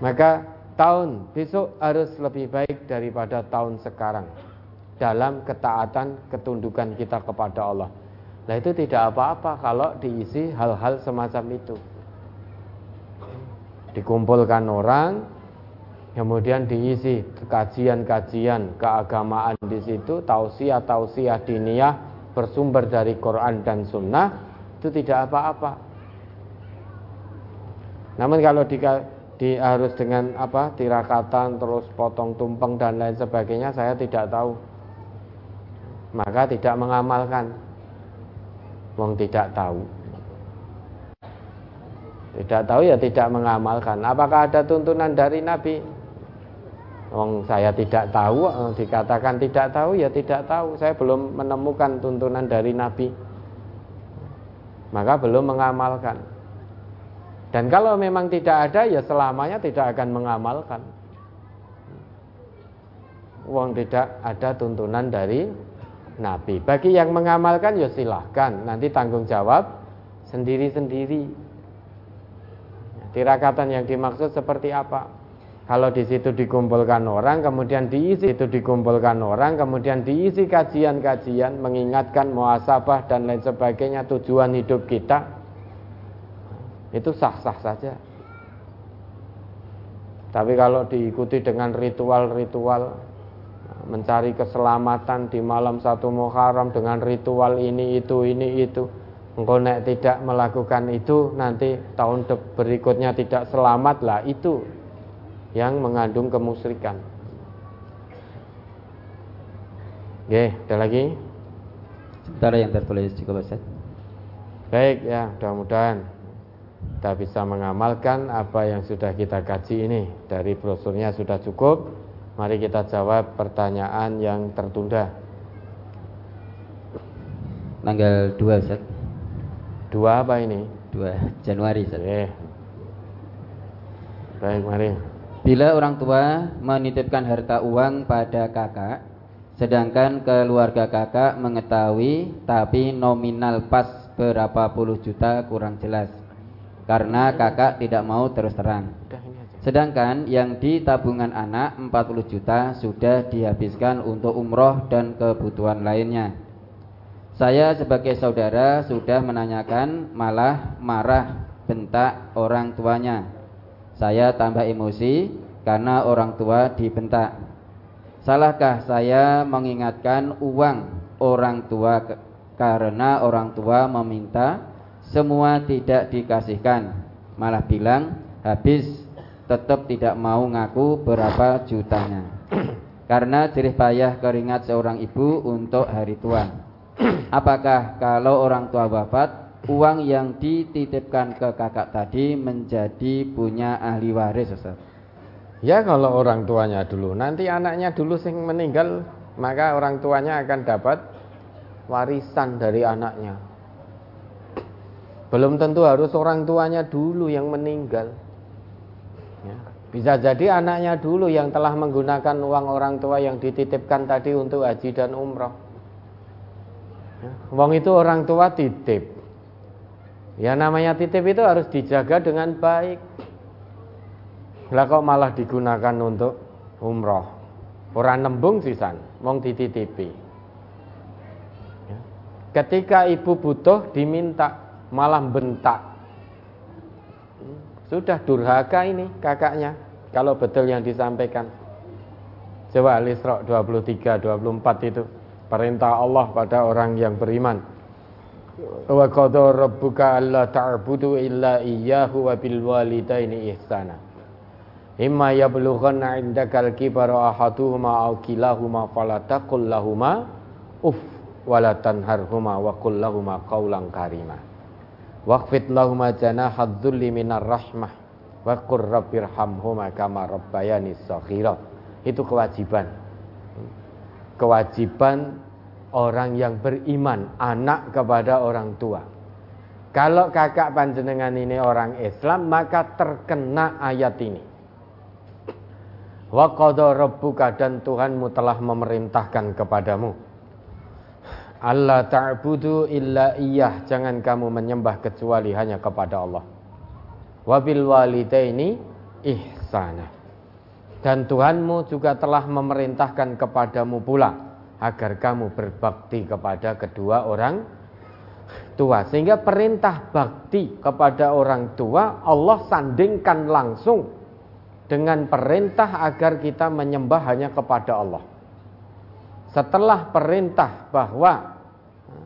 Maka tahun besok harus lebih baik daripada tahun sekarang Dalam ketaatan ketundukan kita kepada Allah. Nah itu tidak apa-apa kalau diisi hal-hal semacam itu. Dikumpulkan orang kemudian diisi kajian-kajian keagamaan di situ tausiah tausiah diniyah bersumber dari Quran dan Sunnah itu tidak apa-apa. Namun kalau di, di harus dengan apa tirakatan terus potong tumpeng dan lain sebagainya saya tidak tahu maka tidak mengamalkan wong tidak tahu tidak tahu ya tidak mengamalkan. Apakah ada tuntunan dari Nabi? Wong saya tidak tahu, eh, dikatakan tidak tahu ya tidak tahu. Saya belum menemukan tuntunan dari Nabi. Maka belum mengamalkan. Dan kalau memang tidak ada ya selamanya tidak akan mengamalkan. Wong tidak ada tuntunan dari Nabi. Bagi yang mengamalkan ya silahkan. Nanti tanggung jawab sendiri-sendiri. Tirakatan yang dimaksud seperti apa? Kalau di situ dikumpulkan orang, kemudian diisi itu dikumpulkan orang, kemudian diisi kajian-kajian, mengingatkan muasabah dan lain sebagainya tujuan hidup kita, itu sah-sah saja. Tapi kalau diikuti dengan ritual-ritual mencari keselamatan di malam satu Muharram dengan ritual ini itu ini itu. Engkau nek tidak melakukan itu nanti tahun berikutnya tidak selamat lah itu yang mengandung kemusyrikan. Oke, ada lagi? Sebentar yang tertulis cukup. Baik ya, mudah-mudahan kita bisa mengamalkan apa yang sudah kita kaji ini. Dari brosurnya sudah cukup. Mari kita jawab pertanyaan yang tertunda. Tanggal 2 Ustaz. 2 apa ini? 2 Januari Ustaz. Oke. Baik, mari. Bila orang tua menitipkan harta uang pada kakak, sedangkan keluarga kakak mengetahui tapi nominal pas berapa puluh juta kurang jelas karena kakak tidak mau terus terang. Sedangkan yang di tabungan anak 40 juta sudah dihabiskan untuk umroh dan kebutuhan lainnya. Saya sebagai saudara sudah menanyakan malah marah bentak orang tuanya. Saya tambah emosi karena orang tua dibentak. Salahkah saya mengingatkan uang orang tua karena orang tua meminta semua tidak dikasihkan. Malah bilang habis tetap tidak mau ngaku berapa jutanya. Karena jerih payah keringat seorang ibu untuk hari tua. Apakah kalau orang tua wafat uang yang dititipkan ke kakak tadi menjadi punya ahli waris Ustaz? Ya kalau orang tuanya dulu, nanti anaknya dulu sing meninggal, maka orang tuanya akan dapat warisan dari anaknya. Belum tentu harus orang tuanya dulu yang meninggal. Ya. Bisa jadi anaknya dulu yang telah menggunakan uang orang tua yang dititipkan tadi untuk haji dan umroh. Ya. Uang itu orang tua titip. Ya namanya titip itu harus dijaga dengan baik. Lah kok malah digunakan untuk umroh. Orang nembung sisan, wong dititipi. Ya. Ketika ibu butuh diminta, malah bentak. Sudah durhaka ini kakaknya. Kalau betul yang disampaikan. Coba Al-Isra 23, 24 itu. Perintah Allah pada orang yang beriman. Wa qadar rabbuka alla ta'budu illa iyyahu wa bil walidaini ihsana imma yablughanna indakal kibara ahaduhuma aw kilahuma fala taqul lahuma uff wala tanharhuma wa qul lahuma qawlan karima waqfit lahuma janahadz dzulli minar rahmah. Wa qur rabbirhamhuma kama rabbayani shaghira itu kewajiban. Kewajiban orang yang beriman anak kepada orang tua. Kalau kakak panjenengan ini orang Islam maka terkena ayat ini. Wa qadha rabbuka dan Tuhanmu telah memerintahkan kepadamu Allah ta'budu illa iyah Jangan kamu menyembah kecuali hanya kepada Allah. Wabil walidaini ihsana. Dan Tuhanmu juga telah memerintahkan kepadamu pula Agar kamu berbakti kepada kedua orang tua. Sehingga perintah bakti kepada orang tua Allah sandingkan langsung dengan perintah agar kita menyembah hanya kepada Allah. Setelah perintah bahwa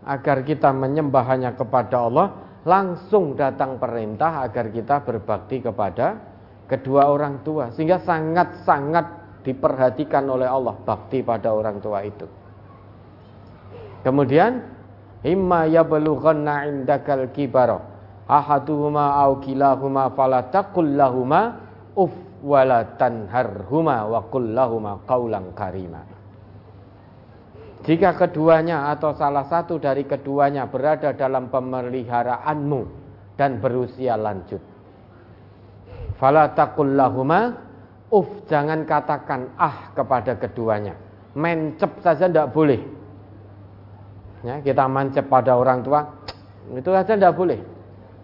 agar kita menyembah hanya kepada Allah, langsung datang perintah agar kita berbakti kepada kedua orang tua sehingga sangat-sangat diperhatikan oleh Allah bakti pada orang tua itu. Kemudian imma yablughanna indakal kibara ahaduhuma aw kilahuma fala taqul lahumā uff wala tanharhuma wa kullahuma qaulan karima. Jika keduanya atau salah satu dari keduanya berada dalam pemeliharaanmu dan berusia lanjut. Fala taqullahuma uf jangan katakan ah kepada keduanya. Mencep saja tidak boleh. Ya, kita mancep pada orang tua itu saja tidak boleh.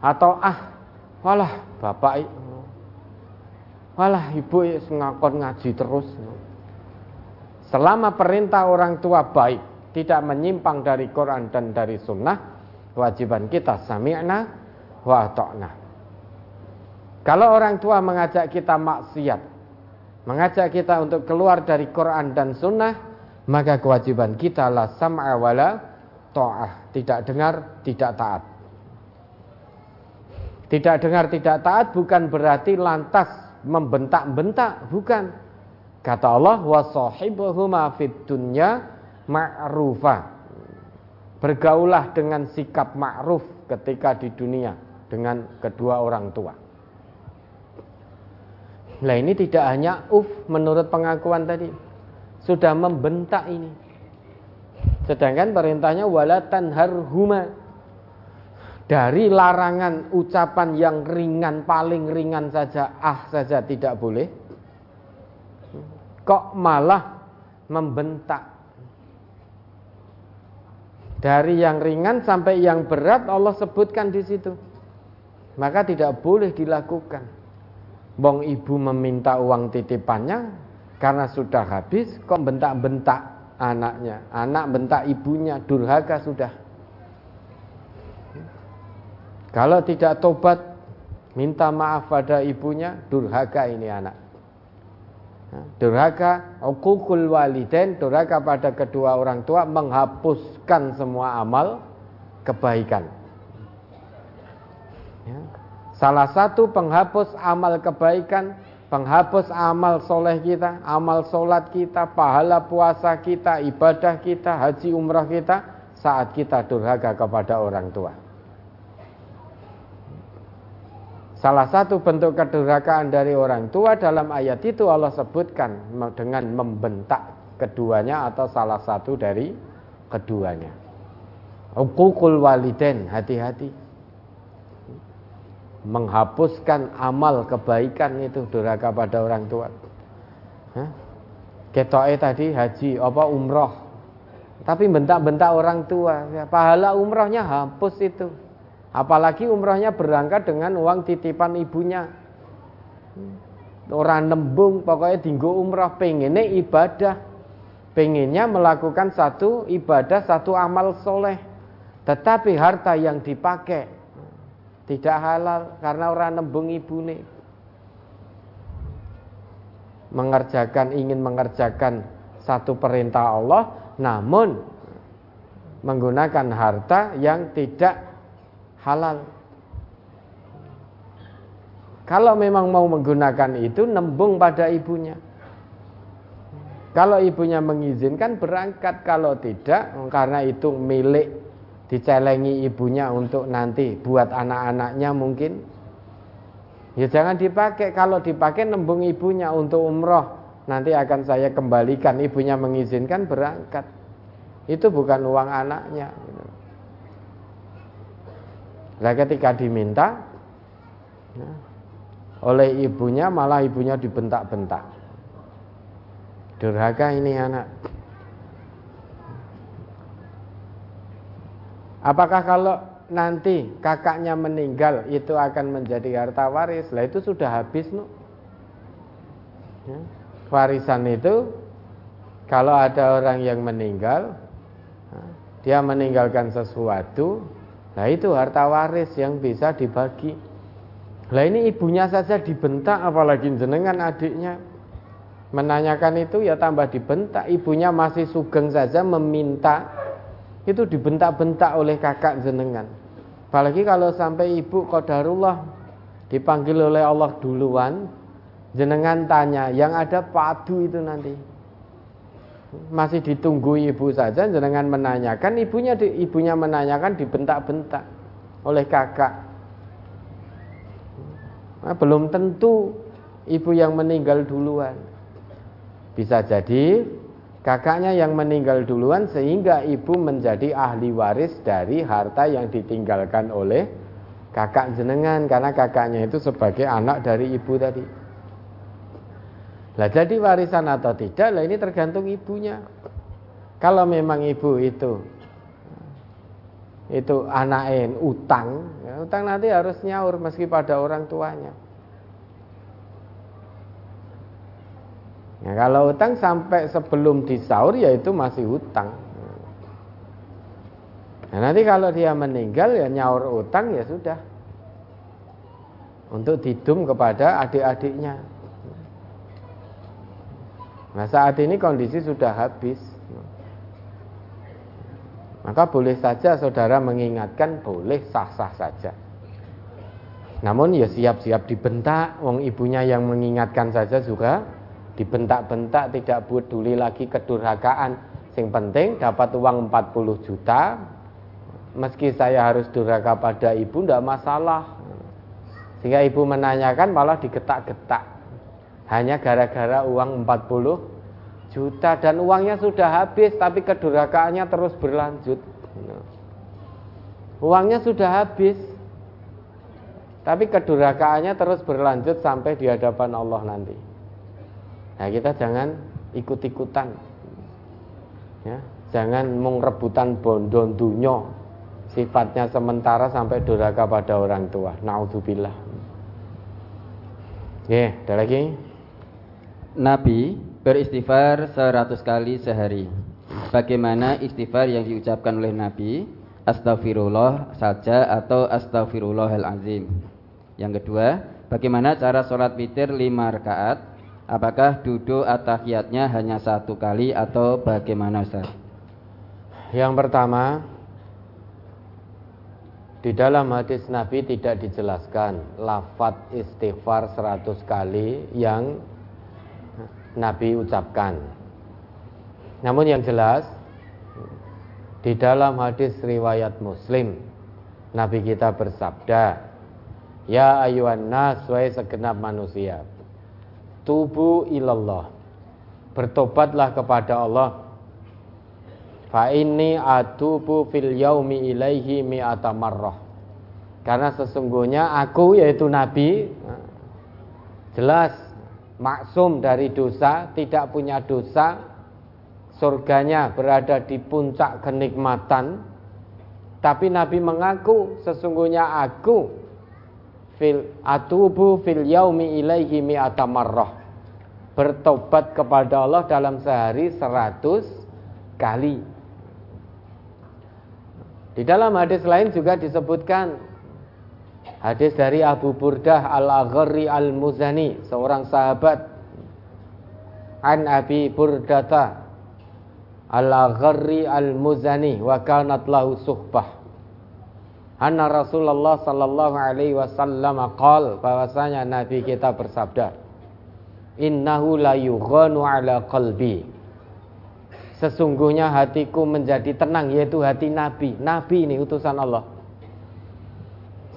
Atau ah, walah bapak Walah ibu ngakon ngaji terus. Selama perintah orang tua baik, tidak menyimpang dari Quran dan dari sunnah, kewajiban kita sami'na wa ta'na. Kalau orang tua mengajak kita maksiat, mengajak kita untuk keluar dari Quran dan sunnah, maka kewajiban kita lah sam'a wala ta'ah, tidak dengar, tidak taat. Tidak dengar, tidak taat bukan berarti lantas membentak-bentak, bukan. Kata Allah, wa sahibuhuma fid dunya ma'rufa. Bergaulah dengan sikap ma'ruf ketika di dunia dengan kedua orang tua. Nah ini tidak hanya uf menurut pengakuan tadi Sudah membentak ini Sedangkan perintahnya wala tanharhuma Dari larangan ucapan yang ringan Paling ringan saja Ah saja tidak boleh Kok malah membentak Dari yang ringan sampai yang berat Allah sebutkan di situ Maka tidak boleh dilakukan Bong ibu meminta uang titipannya karena sudah habis kok bentak-bentak anaknya. Anak bentak ibunya, durhaka sudah. Kalau tidak tobat minta maaf pada ibunya, durhaka ini anak. Durhaka, ukukul waliden, durhaka pada kedua orang tua menghapuskan semua amal kebaikan. Ya. Salah satu penghapus amal kebaikan, penghapus amal soleh kita, amal solat kita, pahala puasa kita, ibadah kita, haji umrah kita, saat kita durhaka kepada orang tua. Salah satu bentuk kedurhakaan dari orang tua dalam ayat itu Allah sebutkan dengan membentak keduanya atau salah satu dari keduanya. Ukukul waliden, hati-hati menghapuskan amal kebaikan itu durhaka pada orang tua. Ketoe tadi haji apa umroh, tapi bentak-bentak orang tua, ya, pahala umrohnya hapus itu. Apalagi umrohnya berangkat dengan uang titipan ibunya. Orang nembung pokoknya tinggu umroh pengennya ibadah, pengennya melakukan satu ibadah, satu amal soleh. Tetapi harta yang dipakai tidak halal karena orang nembung ibune. Mengerjakan ingin mengerjakan satu perintah Allah namun menggunakan harta yang tidak halal. Kalau memang mau menggunakan itu nembung pada ibunya. Kalau ibunya mengizinkan berangkat, kalau tidak karena itu milik dicelengi ibunya untuk nanti buat anak-anaknya mungkin. Ya jangan dipakai. Kalau dipakai nembung ibunya untuk umroh. Nanti akan saya kembalikan. Ibunya mengizinkan berangkat. Itu bukan uang anaknya nah ketika diminta ya, oleh ibunya malah ibunya dibentak-bentak durhaka ini anak Apakah kalau nanti kakaknya meninggal itu akan menjadi harta waris? Lah itu sudah habis no. Ya. Warisan itu kalau ada orang yang meninggal, ya, dia meninggalkan sesuatu, nah itu harta waris yang bisa dibagi. Lah ini ibunya saja dibentak, apalagi jenengan adiknya menanyakan itu ya tambah dibentak. Ibunya masih sugeng saja meminta itu dibentak-bentak oleh kakak jenengan. Apalagi kalau sampai ibu kodarullah dipanggil oleh Allah duluan, jenengan tanya, yang ada padu itu nanti. Masih ditunggu ibu saja, jenengan menanyakan, ibunya ibunya menanyakan dibentak-bentak oleh kakak. Nah, belum tentu ibu yang meninggal duluan. Bisa jadi kakaknya yang meninggal duluan sehingga ibu menjadi ahli waris dari harta yang ditinggalkan oleh kakak jenengan karena kakaknya itu sebagai anak dari ibu tadi. Lah jadi warisan atau tidak lah ini tergantung ibunya. Kalau memang ibu itu itu anaknya utang, ya, utang nanti harus nyaur meski pada orang tuanya. Ya, kalau utang sampai sebelum disaur ya itu masih hutang. Nah, nanti kalau dia meninggal ya nyaur utang ya sudah. Untuk didum kepada adik-adiknya. Nah saat ini kondisi sudah habis. Maka boleh saja saudara mengingatkan, boleh sah-sah saja. Namun ya siap-siap dibentak, wong ibunya yang mengingatkan saja juga dibentak-bentak tidak peduli lagi kedurhakaan. Sing penting dapat uang 40 juta, meski saya harus durhaka pada ibu tidak masalah. Sehingga ibu menanyakan malah digetak-getak. Hanya gara-gara uang 40 juta dan uangnya sudah habis tapi kedurhakaannya terus berlanjut. Uangnya sudah habis. Tapi kedurhakaannya terus berlanjut sampai di hadapan Allah nanti. Nah, kita jangan ikut-ikutan. Ya, jangan mengrebutan bondon dunyo sifatnya sementara sampai durhaka pada orang tua. Naudzubillah. Oke, ada lagi? Nabi beristighfar seratus kali sehari. Bagaimana istighfar yang diucapkan oleh Nabi? Astagfirullah saja atau Astagfirullahalazim. Yang kedua, bagaimana cara sholat witir lima rakaat? Apakah duduk atahiyatnya hanya satu kali atau bagaimana Ustaz? Yang pertama, di dalam hadis Nabi tidak dijelaskan lafat istighfar seratus kali yang Nabi ucapkan. Namun yang jelas di dalam hadis riwayat Muslim Nabi kita bersabda, "Ya ayuhan nas segenap manusia, tubu ilallah." Bertobatlah kepada Allah. Fa inni atubu fil yaumi ilaihi mi'ata marrah. Karena sesungguhnya aku yaitu Nabi jelas maksum dari dosa, tidak punya dosa, surganya berada di puncak kenikmatan. Tapi Nabi mengaku sesungguhnya aku fil atubu fil yaumi ilaihi mi'ata. Bertobat kepada Allah dalam sehari seratus kali. Di dalam hadis lain juga disebutkan Hadis dari Abu Burdah Al-Agharri Al-Muzani, seorang sahabat. An Abi Burdata Al-Agharri Al-Muzani wa kanat lahu suhbah. Anna Rasulullah sallallahu alaihi wasallam qol bahwasanya Nabi kita bersabda Innahu la yughanu ala qalbi. Sesungguhnya hatiku menjadi tenang yaitu hati Nabi. Nabi ini utusan Allah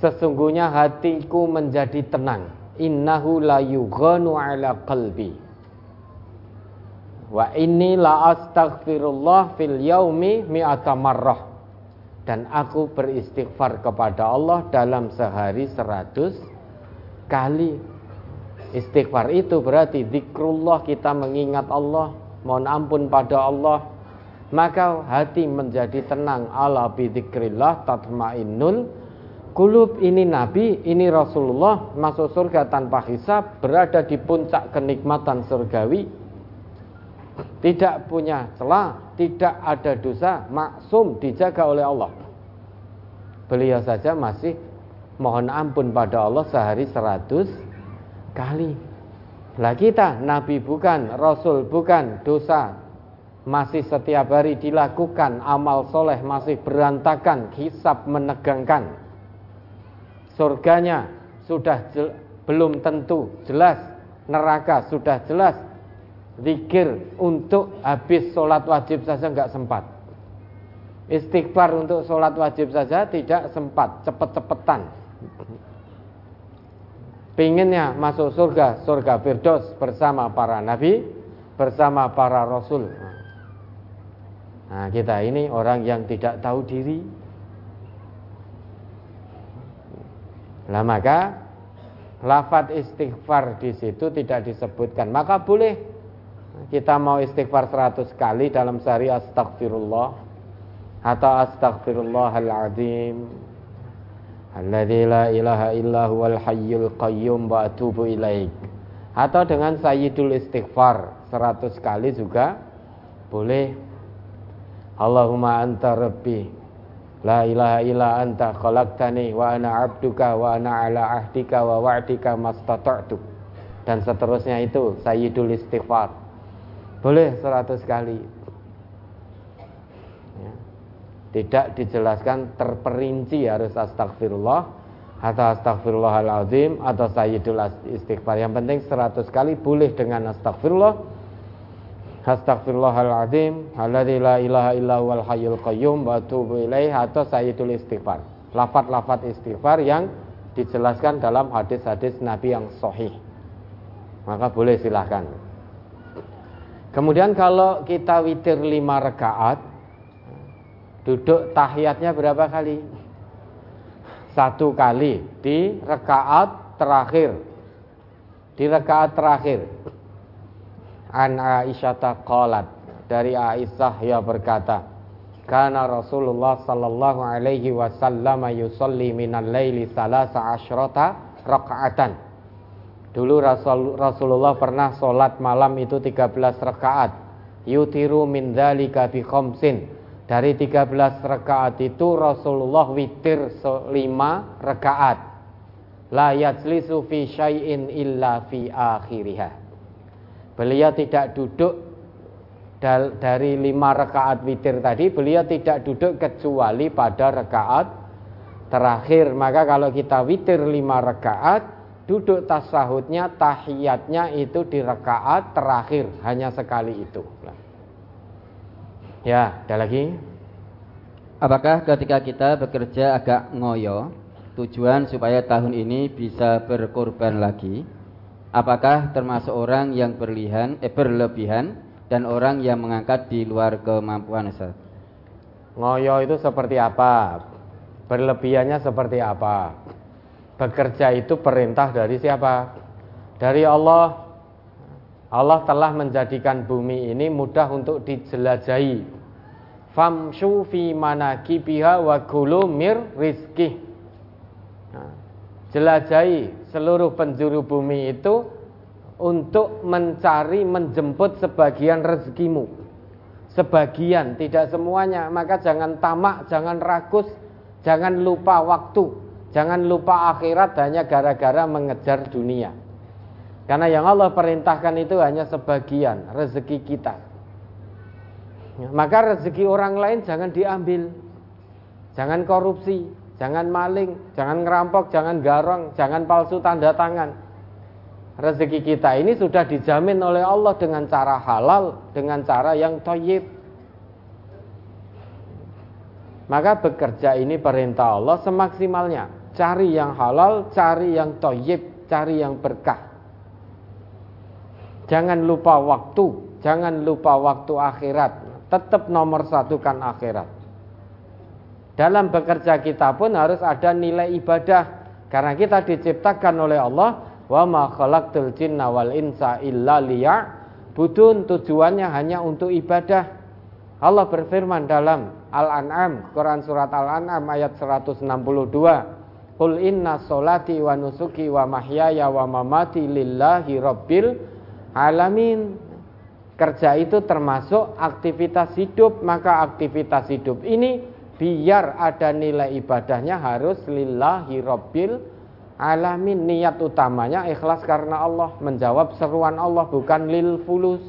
Sesungguhnya hatiku menjadi tenang. Innahu la yughanu ala qalbi. Wa inni la astaghfirullah fil yaumi mi'ata marrah. Dan aku beristighfar kepada Allah dalam sehari seratus kali. Istighfar itu berarti zikrullah kita mengingat Allah, mohon ampun pada Allah, maka hati menjadi tenang ala bidzikrillah tatmainnul Kulub ini Nabi, ini Rasulullah masuk surga tanpa hisab, berada di puncak kenikmatan surgawi, tidak punya celah, tidak ada dosa, maksum dijaga oleh Allah. Beliau saja masih mohon ampun pada Allah sehari seratus kali. Lah kita Nabi bukan, Rasul bukan, dosa masih setiap hari dilakukan, amal soleh masih berantakan, hisab menegangkan surganya sudah belum tentu jelas, neraka sudah jelas, zikir untuk habis sholat wajib saja nggak sempat. Istighfar untuk sholat wajib saja tidak sempat, cepet-cepetan. Pinginnya masuk surga, surga Firdaus bersama para nabi, bersama para rasul. Nah, kita ini orang yang tidak tahu diri, Nah maka lafat istighfar di situ tidak disebutkan. Maka boleh. Kita mau istighfar 100 kali dalam sehari astagfirullah atau astagfirullahaladzim alladzi la ilaha illa huwal hayyul qayyum wa atubu ilaik. Atau dengan sayyidul istighfar 100 kali juga boleh. Allahumma anta rabbi La ilaha illa anta khalaqtani wa ana abduka wa ana ala ahdika wa wa'dika mastata'tu. Dan seterusnya itu sayyidul istighfar. Boleh 100 kali. Ya. Tidak dijelaskan terperinci harus astagfirullah atau astagfirullahaladzim atau sayyidul istighfar. Yang penting 100 kali boleh dengan astagfirullah. Astagfirullahaladzim, alladzi la ilaha illa huwal hayyul qayyum wa ilaih atau sayyidul istighfar. Lafat-lafat istighfar yang dijelaskan dalam hadis-hadis Nabi yang sahih. Maka boleh silahkan. Kemudian kalau kita witir lima rakaat, Duduk tahiyatnya berapa kali? Satu kali di rekaat terakhir. Di rekaat terakhir. An Aisyah qalat dari Aisyah ya berkata, Karena Rasulullah sallallahu alaihi wasallam yusalli minal laili salasa asyrata rakaatan. Dulu Rasul, Rasulullah pernah sholat malam itu 13 rakaat. Yutiru min dzalika bi khamsin dari 13 rakaat itu Rasulullah witir 5 rakaat. La yajlisu fi syai'in illa fi akhiriha. Beliau tidak duduk dari lima rakaat witir tadi, beliau tidak duduk kecuali pada rakaat terakhir. Maka kalau kita witir lima rakaat, duduk tasahudnya, tahiyatnya itu di rakaat terakhir, hanya sekali itu. Ya, ada lagi? Apakah ketika kita bekerja agak ngoyo, tujuan supaya tahun ini bisa berkorban lagi? Apakah termasuk orang yang berlihan, eh, berlebihan dan orang yang mengangkat di luar kemampuan Ustaz? Ngoyo itu seperti apa? Berlebihannya seperti apa? Bekerja itu perintah dari siapa? Dari Allah Allah telah menjadikan bumi ini mudah untuk dijelajahi. Famshu fi manakibiha wa kulu mir rizki. Nah, jelajahi seluruh penjuru bumi itu untuk mencari menjemput sebagian rezekimu. Sebagian, tidak semuanya. Maka jangan tamak, jangan rakus, jangan lupa waktu, jangan lupa akhirat hanya gara-gara mengejar dunia. Karena yang Allah perintahkan itu hanya sebagian rezeki kita. Maka rezeki orang lain jangan diambil. Jangan korupsi, jangan maling, jangan ngerampok, jangan garong, jangan palsu tanda tangan. Rezeki kita ini sudah dijamin oleh Allah dengan cara halal, dengan cara yang toyib. Maka bekerja ini perintah Allah semaksimalnya. Cari yang halal, cari yang toyib, cari yang berkah. Jangan lupa waktu, jangan lupa waktu akhirat. Tetap nomor satu kan akhirat. Dalam bekerja kita pun harus ada nilai ibadah. Karena kita diciptakan oleh Allah. Wa ma khalaqtul jinna wal insa illa. Budun tujuannya hanya untuk ibadah. Allah berfirman dalam Al-An'am, Quran surat Al-An'am ayat 162. Qul inna solati wa nusuki wa mahyaya wa mamati lillahi rabbil alamin. Kerja itu termasuk aktivitas hidup, maka aktivitas hidup ini biar ada nilai ibadahnya harus lillahi rabbil alamin. Niat utamanya ikhlas karena Allah, menjawab seruan Allah bukan lil fulus.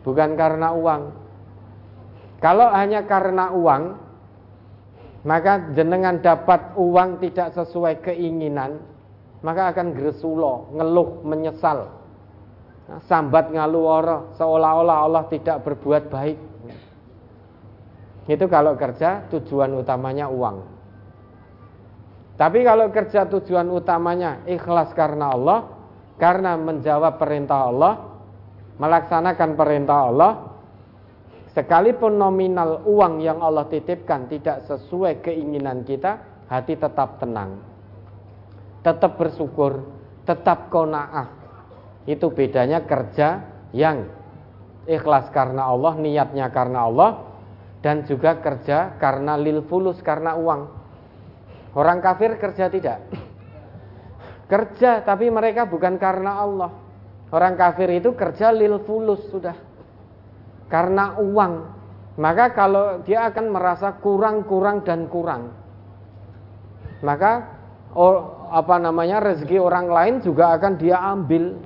Bukan karena uang. Kalau hanya karena uang, maka jenengan dapat uang tidak sesuai keinginan, maka akan gresulo, ngeluh, menyesal sambat ngaluwara seolah-olah Allah tidak berbuat baik. Itu kalau kerja tujuan utamanya uang. Tapi kalau kerja tujuan utamanya ikhlas karena Allah, karena menjawab perintah Allah, melaksanakan perintah Allah, sekalipun nominal uang yang Allah titipkan tidak sesuai keinginan kita, hati tetap tenang. Tetap bersyukur, tetap kona'ah itu bedanya kerja yang ikhlas karena Allah, niatnya karena Allah dan juga kerja karena lil fulus karena uang. Orang kafir kerja tidak. Kerja tapi mereka bukan karena Allah. Orang kafir itu kerja lil fulus sudah. Karena uang. Maka kalau dia akan merasa kurang-kurang dan kurang. Maka oh, apa namanya rezeki orang lain juga akan dia ambil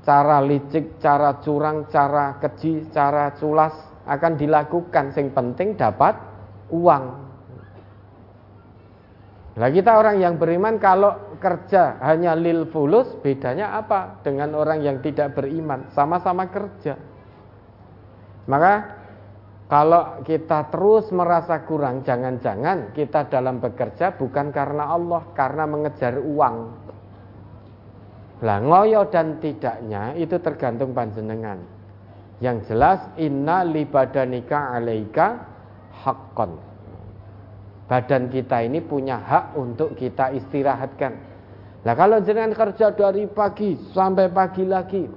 Cara licik, cara curang, cara keji, cara culas akan dilakukan. Sing penting dapat uang. Nah kita orang yang beriman kalau kerja hanya lil fulus bedanya apa dengan orang yang tidak beriman sama-sama kerja maka kalau kita terus merasa kurang jangan-jangan kita dalam bekerja bukan karena Allah karena mengejar uang lah ngoyo dan tidaknya itu tergantung panjenengan yang jelas inna libadanika alaika haqqan badan kita ini punya hak untuk kita istirahatkan. Nah kalau jenengan kerja dari pagi sampai pagi lagi,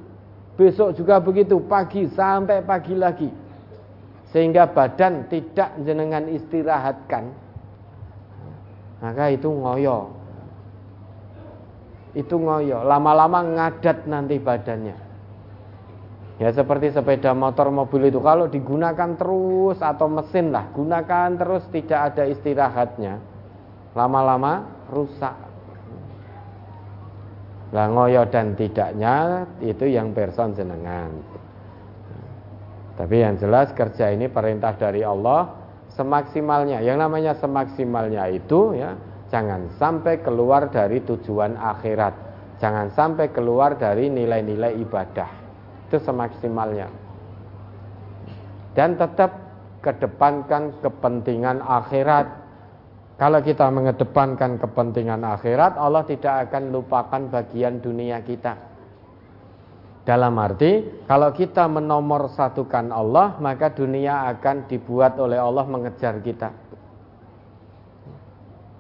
besok juga begitu pagi sampai pagi lagi, sehingga badan tidak jenengan istirahatkan, maka itu ngoyo. Itu ngoyo, lama-lama ngadat nanti badannya. Ya seperti sepeda motor mobil itu kalau digunakan terus atau mesin lah gunakan terus tidak ada istirahatnya lama-lama rusak. Lah ngoyo dan tidaknya itu yang person senengan. Tapi yang jelas kerja ini perintah dari Allah semaksimalnya. Yang namanya semaksimalnya itu ya jangan sampai keluar dari tujuan akhirat. Jangan sampai keluar dari nilai-nilai ibadah itu semaksimalnya. Dan tetap kedepankan kepentingan akhirat. Kalau kita mengedepankan kepentingan akhirat Allah tidak akan lupakan bagian dunia kita. Dalam arti kalau kita menomor satukan Allah maka dunia akan dibuat oleh Allah mengejar kita.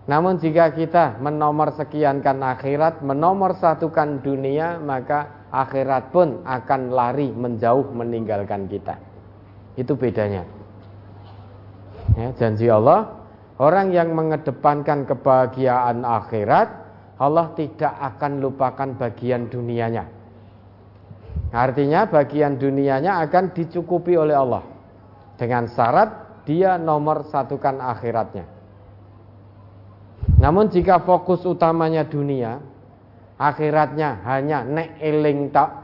Namun jika kita menomor sekiankan akhirat menomor satukan dunia maka akhirat pun akan lari menjauh meninggalkan kita. Itu bedanya. Ya, janji Allah, orang yang mengedepankan kebahagiaan akhirat, Allah tidak akan lupakan bagian dunianya. Artinya bagian dunianya akan dicukupi oleh Allah dengan syarat dia nomor satukan akhiratnya. Namun jika fokus utamanya dunia, akhiratnya hanya nek eling tak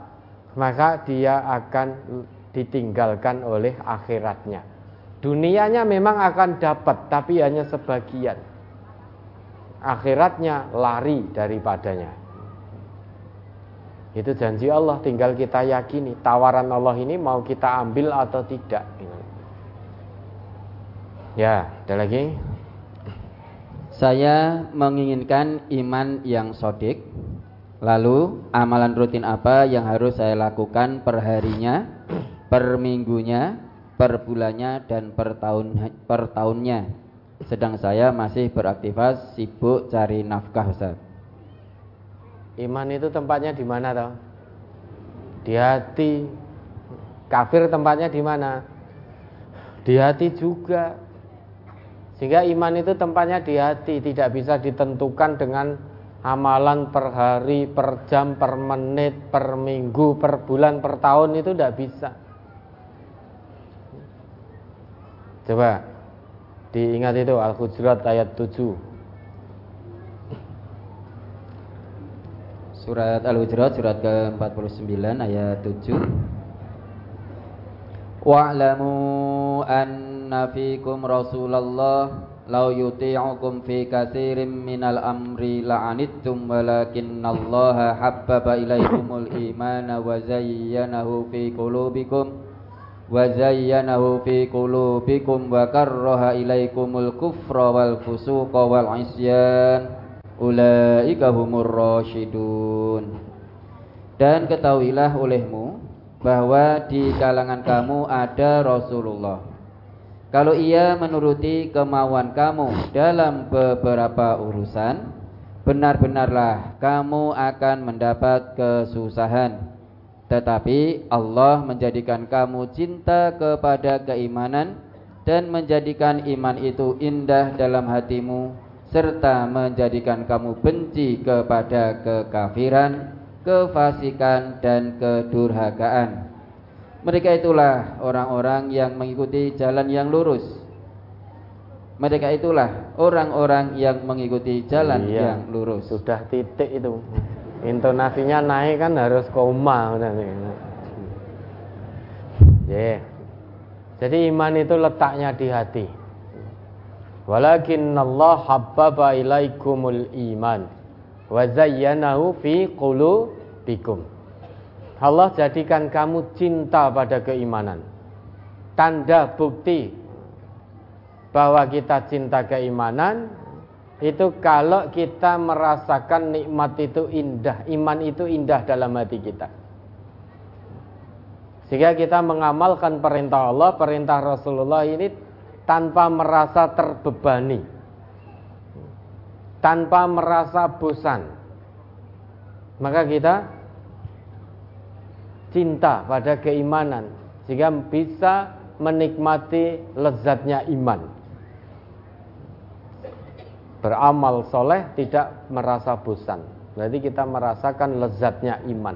maka dia akan ditinggalkan oleh akhiratnya. Dunianya memang akan dapat tapi hanya sebagian. Akhiratnya lari daripadanya. Itu janji Allah tinggal kita yakini tawaran Allah ini mau kita ambil atau tidak. Ya ada lagi? Saya menginginkan iman yang sodik Lalu amalan rutin apa yang harus saya lakukan per harinya, per minggunya, per bulannya dan per tahun per tahunnya. Sedang saya masih beraktivitas sibuk cari nafkah Ustaz. Iman itu tempatnya di mana toh? Di hati. Kafir tempatnya di mana? Di hati juga. Sehingga iman itu tempatnya di hati, tidak bisa ditentukan dengan amalan per hari, per jam, per menit, per minggu, per bulan, per tahun itu tidak bisa. Coba diingat itu Al-Hujurat ayat 7. Surat Al-Hujurat surat ke-49 ayat 7. Wa'lamu anna fikum Rasulullah law yuti'ukum fi katsirin minal amri la'anittum walakinallaha habbaba ilaikumul imana wa zayyanahu fi qulubikum wa zayyanahu fi qulubikum wa karraha ilaikumul kufra wal fusuqa wal isyan. Ulaika humur rasyidun. Dan ketahuilah olehmu bahwa di kalangan kamu ada Rasulullah kalau ia menuruti kemauan kamu dalam beberapa urusan, benar-benarlah kamu akan mendapat kesusahan. Tetapi Allah menjadikan kamu cinta kepada keimanan dan menjadikan iman itu indah dalam hatimu serta menjadikan kamu benci kepada kekafiran, kefasikan dan kedurhakaan. Mereka itulah orang-orang yang mengikuti jalan yang lurus. Mereka itulah orang-orang yang mengikuti jalan iya, yang lurus. Sudah titik itu. Intonasinya naik kan harus koma. Yeah. Jadi iman itu letaknya di hati. Walakin Allah habbaba ilaikumul iman wa zayyanahu fi qulubikum. Allah jadikan kamu cinta pada keimanan. Tanda bukti bahwa kita cinta keimanan itu kalau kita merasakan nikmat itu indah, iman itu indah dalam hati kita. Sehingga kita mengamalkan perintah Allah, perintah Rasulullah ini tanpa merasa terbebani, tanpa merasa bosan. Maka kita cinta pada keimanan sehingga bisa menikmati lezatnya iman. Beramal soleh tidak merasa bosan. Berarti kita merasakan lezatnya iman.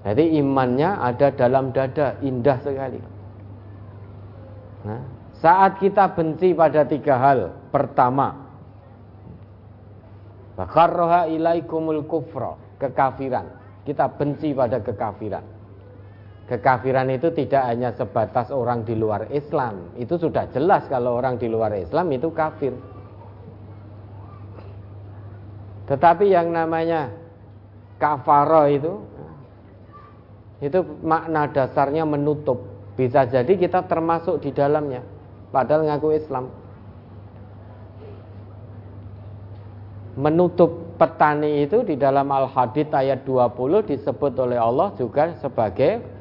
Jadi imannya ada dalam dada, indah sekali. Nah, saat kita benci pada tiga hal, pertama, bakarroha ilaikumul kufra, kekafiran. Kita benci pada kekafiran. Kekafiran itu tidak hanya sebatas orang di luar Islam. Itu sudah jelas kalau orang di luar Islam itu kafir. Tetapi yang namanya kafaro itu itu makna dasarnya menutup. Bisa jadi kita termasuk di dalamnya padahal ngaku Islam. Menutup petani itu di dalam Al-Hadid ayat 20 disebut oleh Allah juga sebagai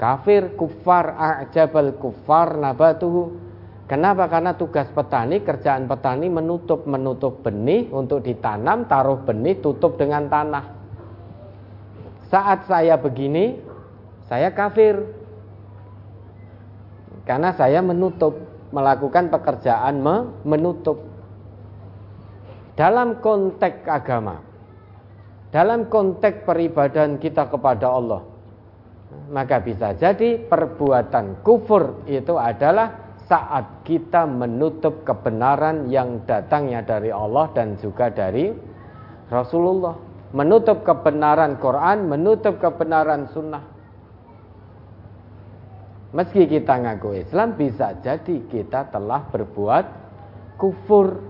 kafir kufar a'jabal kufar nabatuhu. Kenapa? Karena tugas petani, kerjaan petani menutup menutup benih untuk ditanam, taruh benih, tutup dengan tanah. Saat saya begini, saya kafir. Karena saya menutup melakukan pekerjaan menutup. Dalam konteks agama, dalam konteks peribadahan kita kepada Allah, maka bisa jadi perbuatan kufur itu adalah saat kita menutup kebenaran yang datangnya dari Allah dan juga dari Rasulullah. Menutup kebenaran Quran, menutup kebenaran sunnah. Meski kita ngaku Islam bisa jadi kita telah berbuat kufur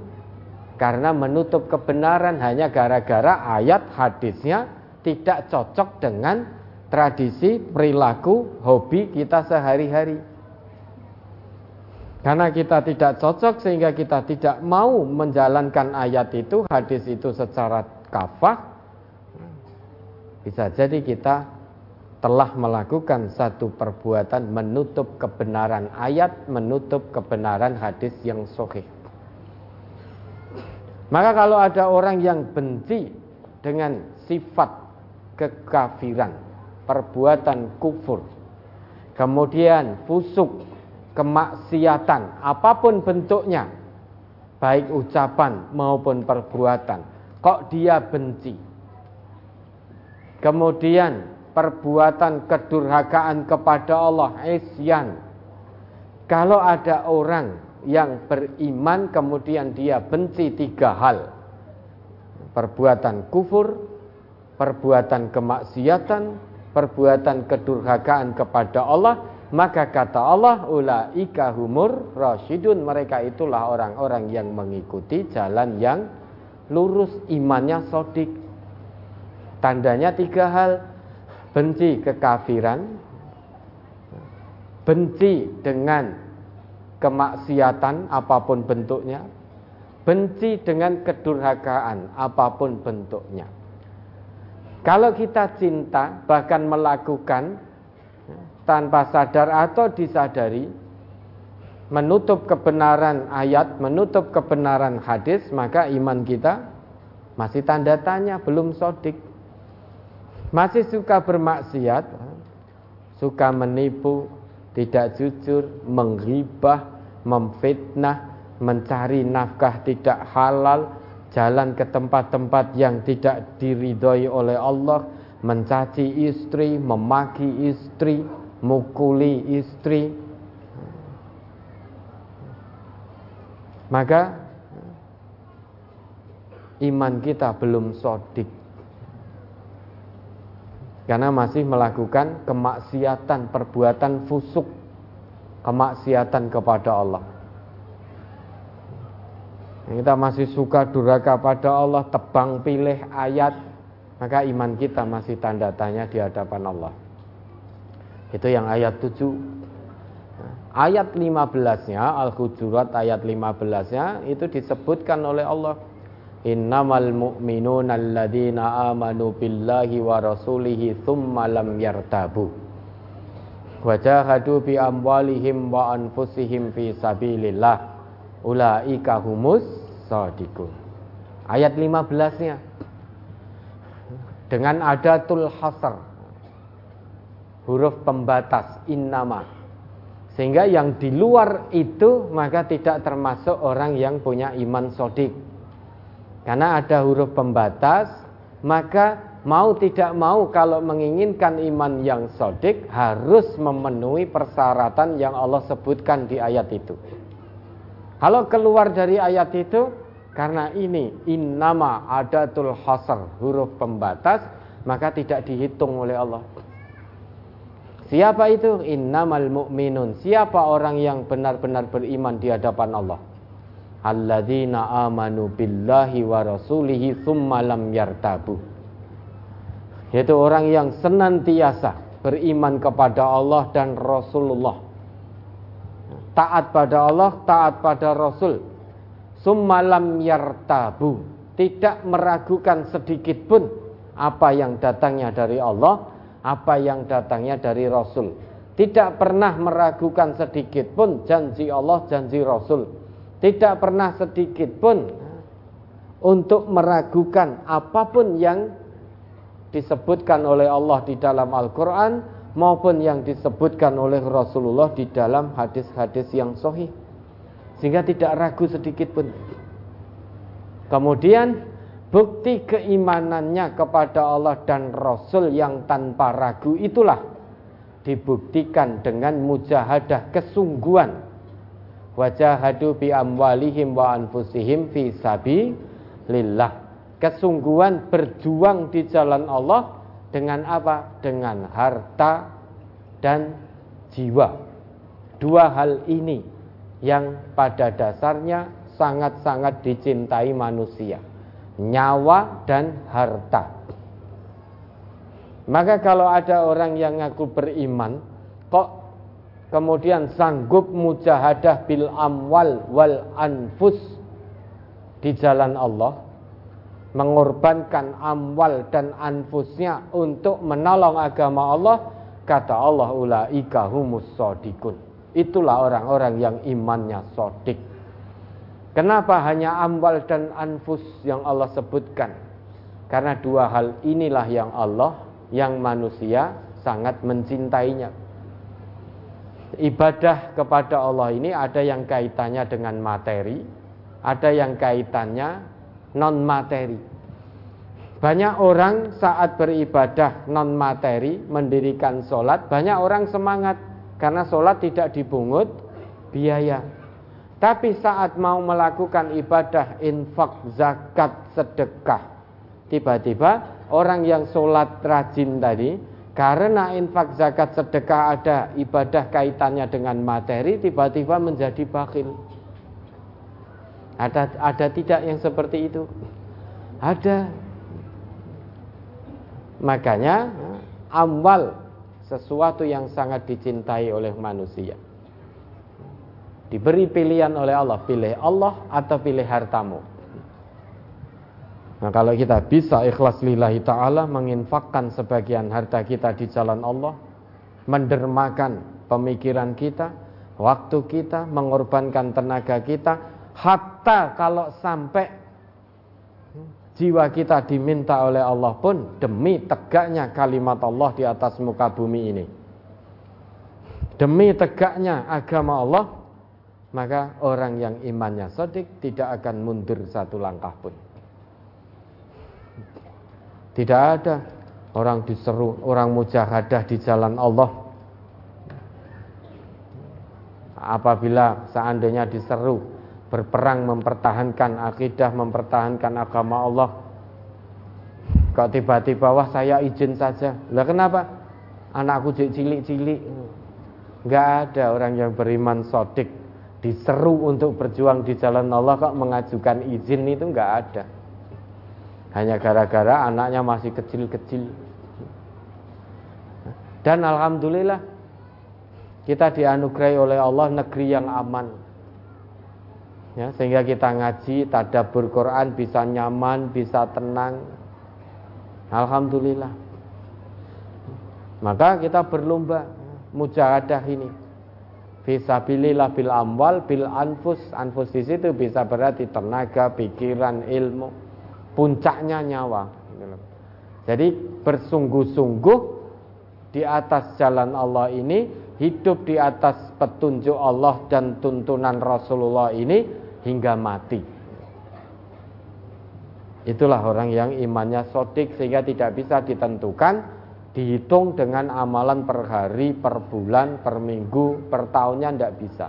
karena menutup kebenaran hanya gara-gara ayat hadisnya tidak cocok dengan tradisi, perilaku, hobi kita sehari-hari. Karena kita tidak cocok sehingga kita tidak mau menjalankan ayat itu, hadis itu secara kafah. Bisa jadi kita telah melakukan satu perbuatan menutup kebenaran ayat, menutup kebenaran hadis yang sahih. Maka kalau ada orang yang benci dengan sifat kekafiran, perbuatan kufur, kemudian fusuk, kemaksiatan, apa pun bentuknya, baik ucapan maupun perbuatan, kok dia benci. Kemudian perbuatan kedurhakaan kepada Allah isyan kalau ada orang yang beriman kemudian dia benci tiga hal perbuatan kufur perbuatan kemaksiatan perbuatan kedurhakaan kepada Allah maka kata Allah ulaika humur rasyidun. Mereka itulah orang-orang yang mengikuti jalan yang lurus imannya sodik. Tandanya tiga hal. Benci kekafiran, benci dengan kemaksiatan apa pun bentuknya, benci dengan kedurhakaan apa pun bentuknya. Kalau kita cinta bahkan melakukan tanpa sadar atau disadari menutup kebenaran ayat, menutup kebenaran hadis, maka iman kita masih tanda tanya, belum sodik. Masih suka bermaksiat, suka menipu, tidak jujur, menghibah, memfitnah, mencari nafkah tidak halal, jalan ke tempat-tempat yang tidak diridhoi oleh Allah, mencaci istri, memaki istri, mukuli istri. Maka iman kita belum sodik karena masih melakukan kemaksiatan perbuatan fusuk kemaksiatan kepada Allah. Kita masih suka duraka pada Allah, tebang pilih ayat, maka iman kita masih tanda tanya di hadapan Allah. Itu yang ayat 7. Ayat 15-nya Al-Hujurat ayat 15-nya itu disebutkan oleh Allah Innamal mu'minuna alladzina amanu billahi wa rasulihi thumma lam yartabu Wajahadu bi amwalihim wa anfusihim fi sabilillah Ulaika humus sadiqun Ayat 15-nya Dengan adatul hasar Huruf pembatas innama sehingga yang di luar itu maka tidak termasuk orang yang punya iman sodik. Karena ada huruf pembatas, maka mau tidak mau kalau menginginkan iman yang sodik harus memenuhi persyaratan yang Allah sebutkan di ayat itu. Kalau keluar dari ayat itu, karena ini innama adatul hasar huruf pembatas, maka tidak dihitung oleh Allah. Siapa itu? Innamal mu'minun. Siapa orang yang benar-benar beriman di hadapan Allah? Alladzina amanu billahi wa rasulihi thumma lam yartabu. Yaitu orang yang senantiasa beriman kepada Allah dan Rasulullah. Taat pada Allah, taat pada Rasul. Summa lam yartabu. Tidak meragukan sedikit pun apa yang datangnya dari Allah apa yang datangnya dari Rasul. Tidak pernah meragukan sedikit pun janji Allah, janji Rasul. Tidak pernah sedikit pun untuk meragukan apa pun yang disebutkan oleh Allah di dalam Al-Quran maupun yang disebutkan oleh Rasulullah di dalam hadis-hadis yang sahih. Sehingga tidak ragu sedikit pun. Kemudian Bukti keimanannya kepada Allah dan Rasul yang tanpa ragu itulah dibuktikan dengan mujahadah kesungguhan. Wajahadu bi amwalihim wa anfusihim fi lillah. Kesungguhan berjuang di jalan Allah dengan apa? Dengan harta dan jiwa. Dua hal ini yang pada dasarnya sangat-sangat dicintai manusia nyawa dan harta. Maka kalau ada orang yang ngaku beriman, kok kemudian sanggup mujahadah bil amwal wal anfus di jalan Allah, mengorbankan amwal dan anfusnya untuk menolong agama Allah, kata Allah ulaika humus sodikun. Itulah orang-orang yang imannya sodik. Kenapa hanya amwal dan anfus yang Allah sebutkan? Karena dua hal inilah yang Allah, yang manusia sangat mencintainya. Ibadah kepada Allah ini ada yang kaitannya dengan materi, ada yang kaitannya non materi. Banyak orang saat beribadah non materi, mendirikan sholat, banyak orang semangat karena sholat tidak dibungut biaya. Tapi saat mau melakukan ibadah infak, zakat, sedekah, tiba-tiba orang yang sholat rajin tadi, karena infak, zakat, sedekah ada ibadah kaitannya dengan materi, tiba-tiba menjadi bakhil. Ada, ada tidak yang seperti itu? Ada. Makanya amwal sesuatu yang sangat dicintai oleh manusia. Diberi pilihan oleh Allah, pilih Allah atau pilih hartamu. Nah kalau kita bisa ikhlas lillahi ta'ala menginfakkan sebagian harta kita di jalan Allah, mendermakan pemikiran kita, waktu kita, mengorbankan tenaga kita, hatta kalau sampai jiwa kita diminta oleh Allah pun demi tegaknya kalimat Allah di atas muka bumi ini. Demi tegaknya agama Allah, maka orang yang imannya sodik tidak akan mundur satu langkah pun. Tidak ada orang diseru, orang mujahadah di jalan Allah. Apabila seandainya diseru berperang mempertahankan akidah, mempertahankan agama Allah, kok tiba-tiba wah saya izin saja. Lah kenapa? Anakku cilik-cilik Nggak ada orang yang beriman sodik diseru untuk berjuang di jalan Allah kok mengajukan izin itu nggak ada. Hanya gara-gara anaknya masih kecil-kecil. Dan alhamdulillah kita dianugerahi oleh Allah negeri yang aman. Ya, sehingga kita ngaji, tadabbur Quran bisa nyaman, bisa tenang. Alhamdulillah. Maka kita berlomba mujahadah ini. Fisabilillah bil amwal bil anfus. Anfus di situ bisa berarti tenaga, pikiran, ilmu. Puncaknya nyawa. Jadi bersungguh-sungguh di atas jalan Allah ini, hidup di atas petunjuk Allah dan tuntunan Rasulullah ini hingga mati. Itulah orang yang imannya sodik sehingga tidak bisa ditentukan dihitung dengan amalan per hari, per bulan, per minggu, per tahunnya tidak bisa.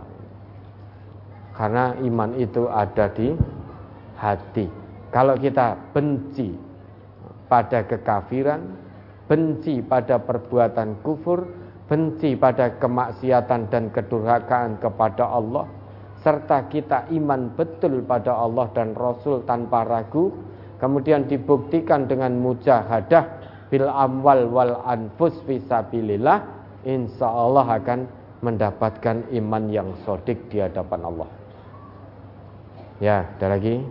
Karena iman itu ada di hati. Kalau kita benci pada kekafiran, benci pada perbuatan kufur, benci pada kemaksiatan dan kedurhakaan kepada Allah, serta kita iman betul pada Allah dan Rasul tanpa ragu, kemudian dibuktikan dengan mujahadah bil amwal wal anfus fisabilillah insya Allah akan mendapatkan iman yang sodik di hadapan Allah. Ya ada lagi?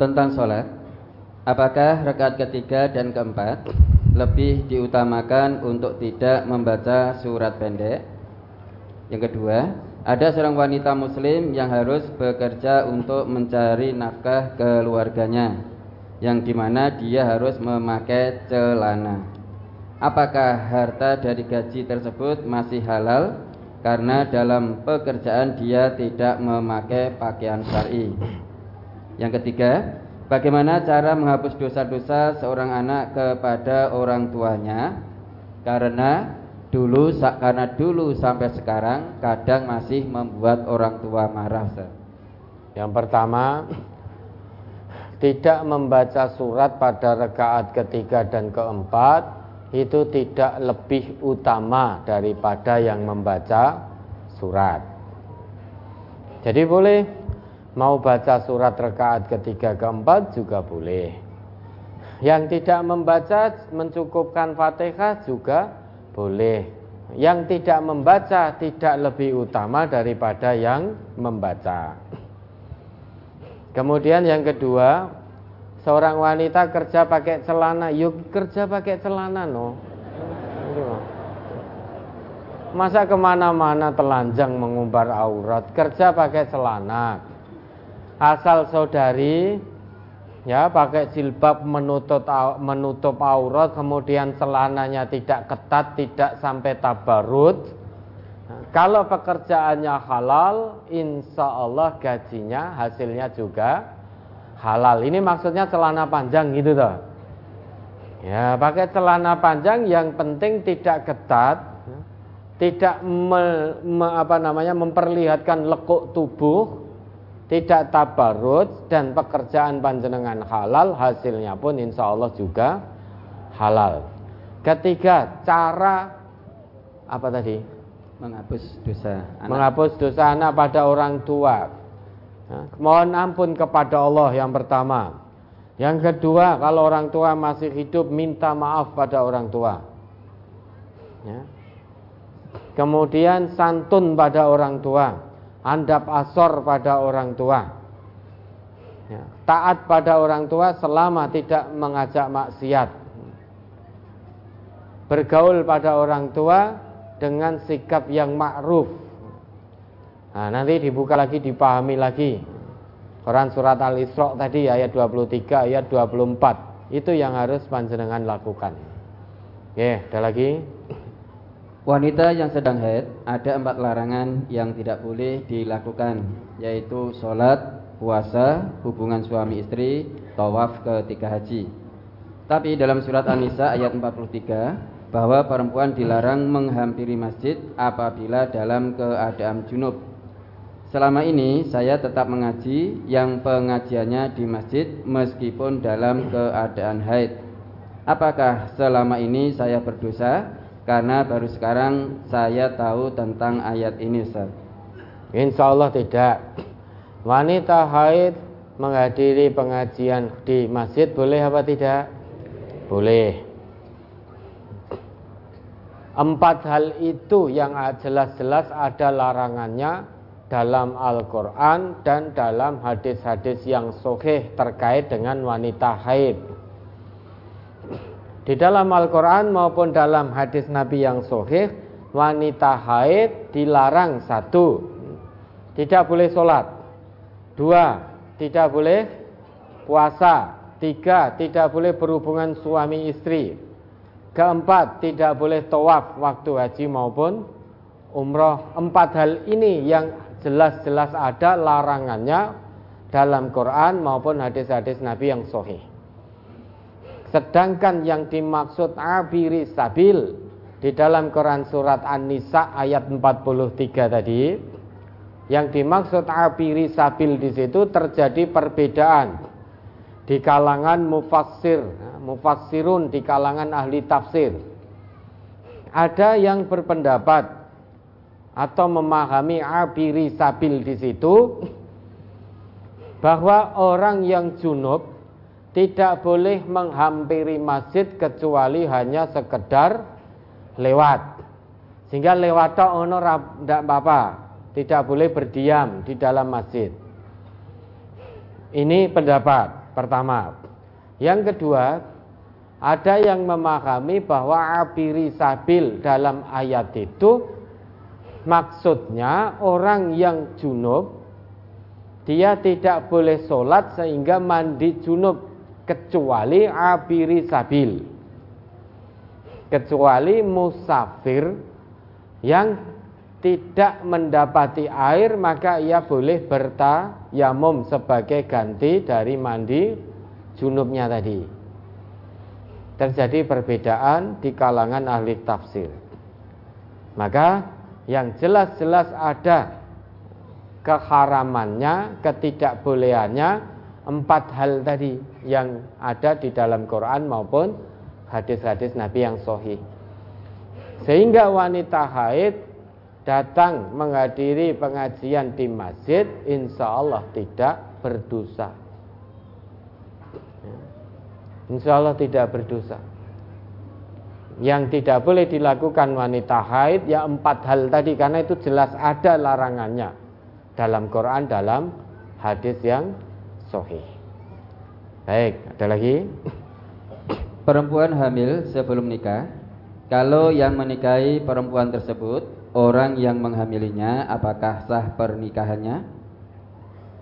Tentang sholat apakah rakaat ketiga dan keempat lebih diutamakan untuk tidak membaca surat pendek? Yang kedua ada seorang wanita muslim yang harus bekerja untuk mencari nafkah keluarganya yang di mana dia harus memakai celana. Apakah harta dari gaji tersebut masih halal karena dalam pekerjaan dia tidak memakai pakaian syar'i? Yang ketiga, bagaimana cara menghapus dosa-dosa seorang anak kepada orang tuanya? Karena dulu karena dulu sampai sekarang kadang masih membuat orang tua marah. Yang pertama, tidak membaca surat pada rekaat ketiga dan keempat itu tidak lebih utama daripada yang membaca surat. Jadi boleh mau baca surat rekaat ketiga keempat juga boleh. Yang tidak membaca mencukupkan Fatihah juga boleh. Yang tidak membaca tidak lebih utama daripada yang membaca. Kemudian yang kedua, seorang wanita kerja pakai celana, yuk kerja pakai celana no. Masa ke mana-mana telanjang mengumbar aurat, kerja pakai celana. Asal saudari ya pakai jilbab menutup menutup aurat, kemudian celananya tidak ketat, tidak sampai tabarut, kalau pekerjaannya halal, insya Allah gajinya hasilnya juga halal. Ini maksudnya celana panjang gitu toh. Ya, pakai celana panjang yang penting tidak ketat, tidak me, me, apa namanya memperlihatkan lekuk tubuh, tidak tabarut dan pekerjaan panjenengan halal, hasilnya pun insya Allah juga halal. Ketiga, cara apa tadi? menghapus dosa anak. menghapus dosa anak pada orang tua ya, mohon ampun kepada Allah yang pertama yang kedua kalau orang tua masih hidup minta maaf pada orang tua ya. kemudian santun pada orang tua andap asor pada orang tua ya. taat pada orang tua selama tidak mengajak maksiat bergaul pada orang tua dengan sikap yang ma'ruf. Nah, nanti dibuka lagi, dipahami lagi. Quran surat Al-Isra tadi ayat 23, ayat 24. Itu yang harus panjenengan lakukan. Oke, ada lagi. Wanita yang sedang haid ada empat larangan yang tidak boleh dilakukan yaitu sholat, puasa, hubungan suami istri, tawaf ketika haji. Tapi dalam surat An-Nisa ayat 43 bahwa perempuan dilarang menghampiri masjid apabila dalam keadaan junub. Selama ini saya tetap mengaji yang pengajiannya di masjid meskipun dalam keadaan haid. Apakah selama ini saya berdosa Karena baru sekarang saya tahu tentang ayat ini Ustaz. Insya Allah tidak. Wanita haid menghadiri pengajian di masjid boleh apa tidak? Boleh. Empat hal itu yang jelas-jelas ada larangannya dalam Al-Quran dan dalam hadis-hadis yang sohih terkait dengan wanita haid. Di dalam Al-Quran maupun dalam hadis Nabi yang sohih, wanita haid dilarang satu, tidak boleh sholat. Dua, tidak boleh puasa. Tiga, tidak boleh berhubungan suami istri. Keempat, tidak boleh tawaf waktu haji maupun umroh. Empat hal ini yang jelas-jelas ada larangannya dalam Quran maupun hadis-hadis Nabi yang sahih. Sedangkan yang dimaksud abiri sabil di dalam Quran surat An-Nisa ayat 43 tadi, yang dimaksud abiri sabil di situ terjadi perbedaan di kalangan mufassir, mufassirun di kalangan ahli tafsir. Ada yang berpendapat atau memahami abiri sabil di situ bahwa orang yang junub tidak boleh menghampiri masjid kecuali hanya sekedar lewat. Sehingga lewat ono tidak apa-apa, tidak boleh berdiam di dalam masjid. Ini pendapat pertama. Yang kedua, ada yang memahami bahwa abiri sabil dalam ayat itu Maksudnya orang yang junub dia tidak boleh sholat sehingga mandi junub kecuali abiri sabil kecuali musafir yang tidak mendapati air maka ia boleh bertayamum sebagai ganti dari mandi junubnya tadi. Terjadi perbedaan di kalangan ahli tafsir. Maka yang jelas-jelas ada keharamannya, ketidakbolehannya empat hal tadi yang ada di dalam Quran maupun hadis-hadis Nabi yang sahih. Sehingga wanita haid datang menghadiri pengajian di masjid, insya Allah tidak berdosa. Insya Allah tidak berdosa yang tidak boleh dilakukan wanita haid ya empat hal tadi karena itu jelas ada larangannya dalam Quran dalam hadis yang sahih. Baik, ada lagi. Perempuan hamil sebelum nikah, kalau yang menikahi perempuan tersebut orang yang menghamilinya, apakah sah pernikahannya?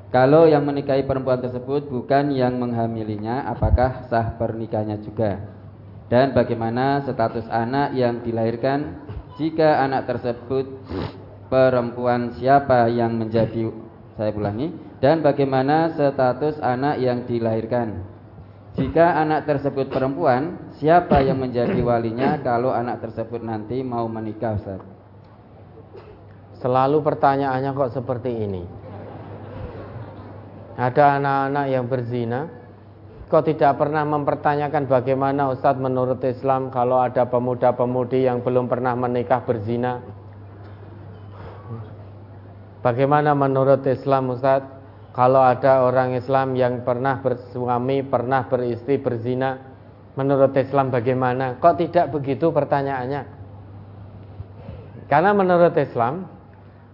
Kalau yang menikahi perempuan tersebut bukan yang menghamilinya, apakah sah pernikahannya juga? dan bagaimana status anak yang dilahirkan jika anak tersebut perempuan siapa yang menjadi saya ulangi. Dan bagaimana status anak yang dilahirkan? Jika anak tersebut perempuan siapa yang menjadi walinya kalau anak tersebut nanti mau menikah Ustaz? Selalu pertanyaannya kok seperti ini? Ada anak-anak yang berzina Kok tidak pernah mempertanyakan bagaimana Ustadz menurut Islam kalau ada pemuda-pemudi yang belum pernah menikah berzina? Bagaimana menurut Islam Ustadz kalau ada orang Islam yang pernah bersuami, pernah beristri berzina? Menurut Islam bagaimana? Kok tidak begitu pertanyaannya? Karena menurut Islam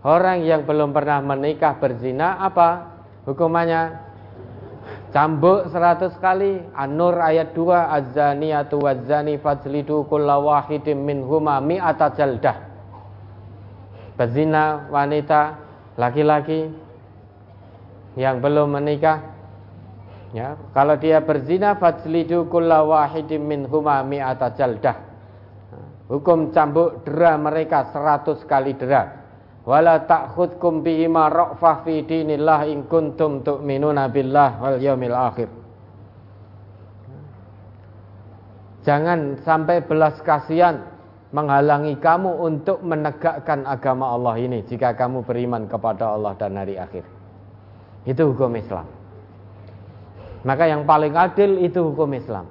orang yang belum pernah menikah berzina apa hukumannya? Cambuk seratus kali An-Nur ayat 2 Az-zaniyatu waz-zani fajlidu kulla wahidin minhuma mi'ata jaldah Bezina wanita laki-laki yang belum menikah ya. Kalau dia berzina fajlidu kulla wahidin minhuma mi'ata jaldah. Hukum cambuk dera mereka seratus kali dera. Wala ta'khudkum bihima ra'fah fi dinillah in kuntum tu'minuna billah wal yaumil akhir. Jangan sampai belas kasihan menghalangi kamu untuk menegakkan agama Allah ini jika kamu beriman kepada Allah dan hari akhir. Itu hukum Islam. Maka yang paling adil itu hukum Islam.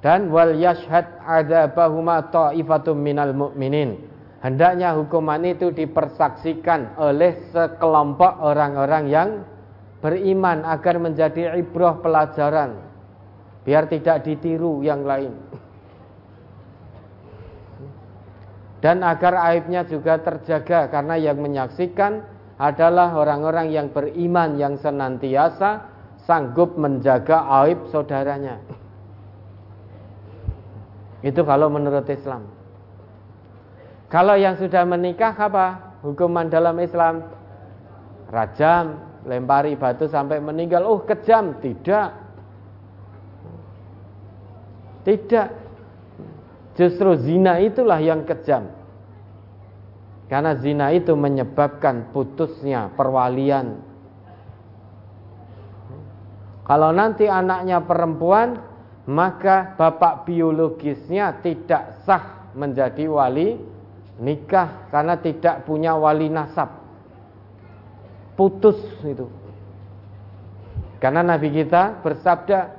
dan wal yashhad adzabahuma ta'ifatum minal mu'minin. Hendaknya hukuman itu dipersaksikan oleh sekelompok orang-orang yang beriman agar menjadi ibrah pelajaran biar tidak ditiru yang lain. Dan agar aibnya juga terjaga karena yang menyaksikan adalah orang-orang yang beriman yang senantiasa sanggup menjaga aib saudaranya. Itu kalau menurut Islam. Kalau yang sudah menikah apa? Hukuman dalam Islam rajam, lempari batu sampai meninggal. Oh, kejam. Tidak. Tidak. Justru zina itulah yang kejam. Karena zina itu menyebabkan putusnya perwalian. Kalau nanti anaknya perempuan, maka bapak biologisnya tidak sah menjadi wali nikah karena tidak punya wali nasab. Putus itu. Karena Nabi kita bersabda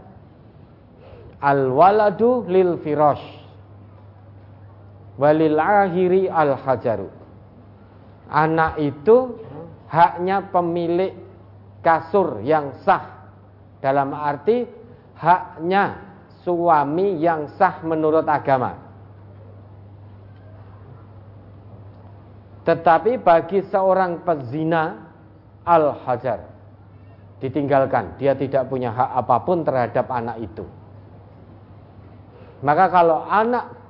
al waladu lil firosh walil akhiri al hajaru. Anak itu haknya pemilik kasur yang sah dalam arti haknya suami yang sah menurut agama. Tetapi bagi seorang pezina al-hajar ditinggalkan, dia tidak punya hak apa pun terhadap anak itu. Maka kalau anak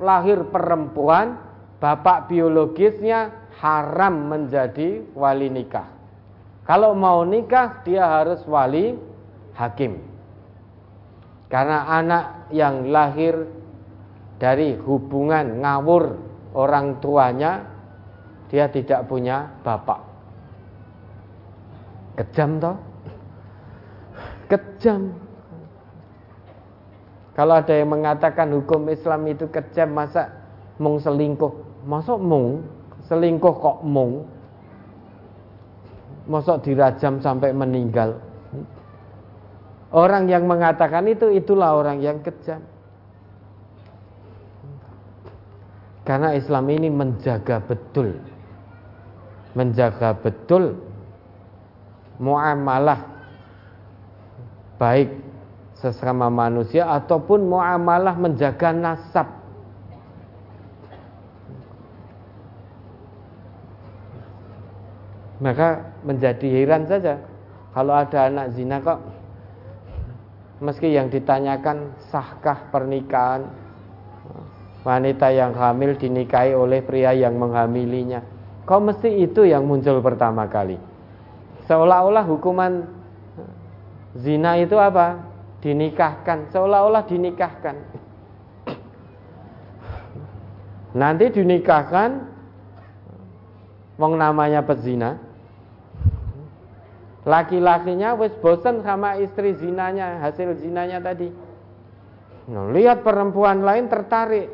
lahir perempuan, bapak biologisnya haram menjadi wali nikah. Kalau mau nikah dia harus wali hakim. Karena anak yang lahir dari hubungan ngawur orang tuanya, dia tidak punya bapak. Kejam toh? Kejam. Kalau ada yang mengatakan hukum Islam itu kejam, masa mung selingkuh? Masa mung selingkuh kok mung? Masa dirajam sampai meninggal? Orang yang mengatakan itu itulah orang yang kejam. Karena Islam ini menjaga betul menjaga betul muamalah baik sesama manusia ataupun muamalah menjaga nasab. Maka menjadi heran saja kalau ada anak zina kok Meski yang ditanyakan sahkah pernikahan wanita yang hamil dinikahi oleh pria yang menghamilinya. Kok mesti itu yang muncul pertama kali? Seolah-olah hukuman zina itu apa? Dinikahkan, seolah-olah dinikahkan. Nanti dinikahkan wong namanya pezina, Laki-lakinya wis bosan sama istri zinanya, hasil zinanya tadi. Nah, lihat perempuan lain tertarik,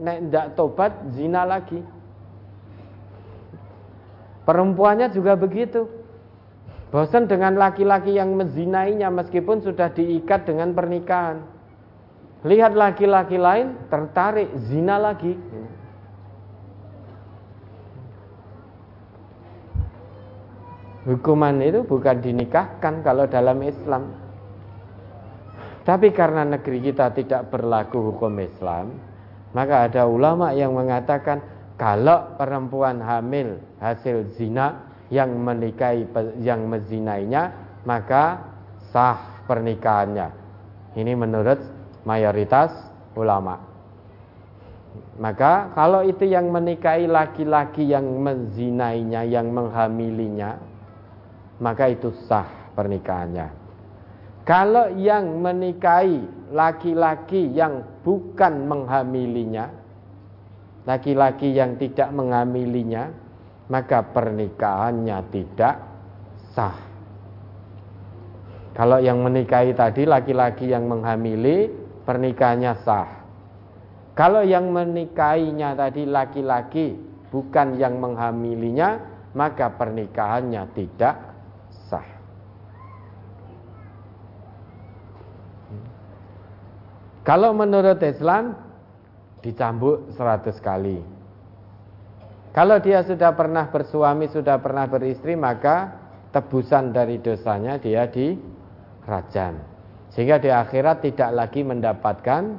nek ndak tobat zina lagi. Perempuannya juga begitu. Bosan dengan laki-laki yang menzinainya meskipun sudah diikat dengan pernikahan. Lihat laki-laki lain tertarik zina lagi. Hukuman itu bukan dinikahkan kalau dalam Islam. Tapi karena negeri kita tidak berlaku hukum Islam, maka ada ulama yang mengatakan kalau perempuan hamil hasil zina yang menikahi yang menzinainya, maka sah pernikahannya. Ini menurut mayoritas ulama. Maka kalau itu yang menikahi laki-laki yang menzinainya, yang menghamilinya, maka itu sah pernikahannya. Kalau yang menikahi laki-laki yang bukan menghamilinya, laki-laki yang tidak menghamilinya, maka pernikahannya tidak sah. Kalau yang menikahi tadi laki-laki yang menghamili, pernikahannya sah. Kalau yang menikahinya tadi laki-laki bukan yang menghamilinya, maka pernikahannya tidak Kalau menurut Islam dicambuk 100 kali. Kalau dia sudah pernah bersuami, sudah pernah beristri, maka tebusan dari dosanya dia dirajam. Sehingga di akhirat tidak lagi mendapatkan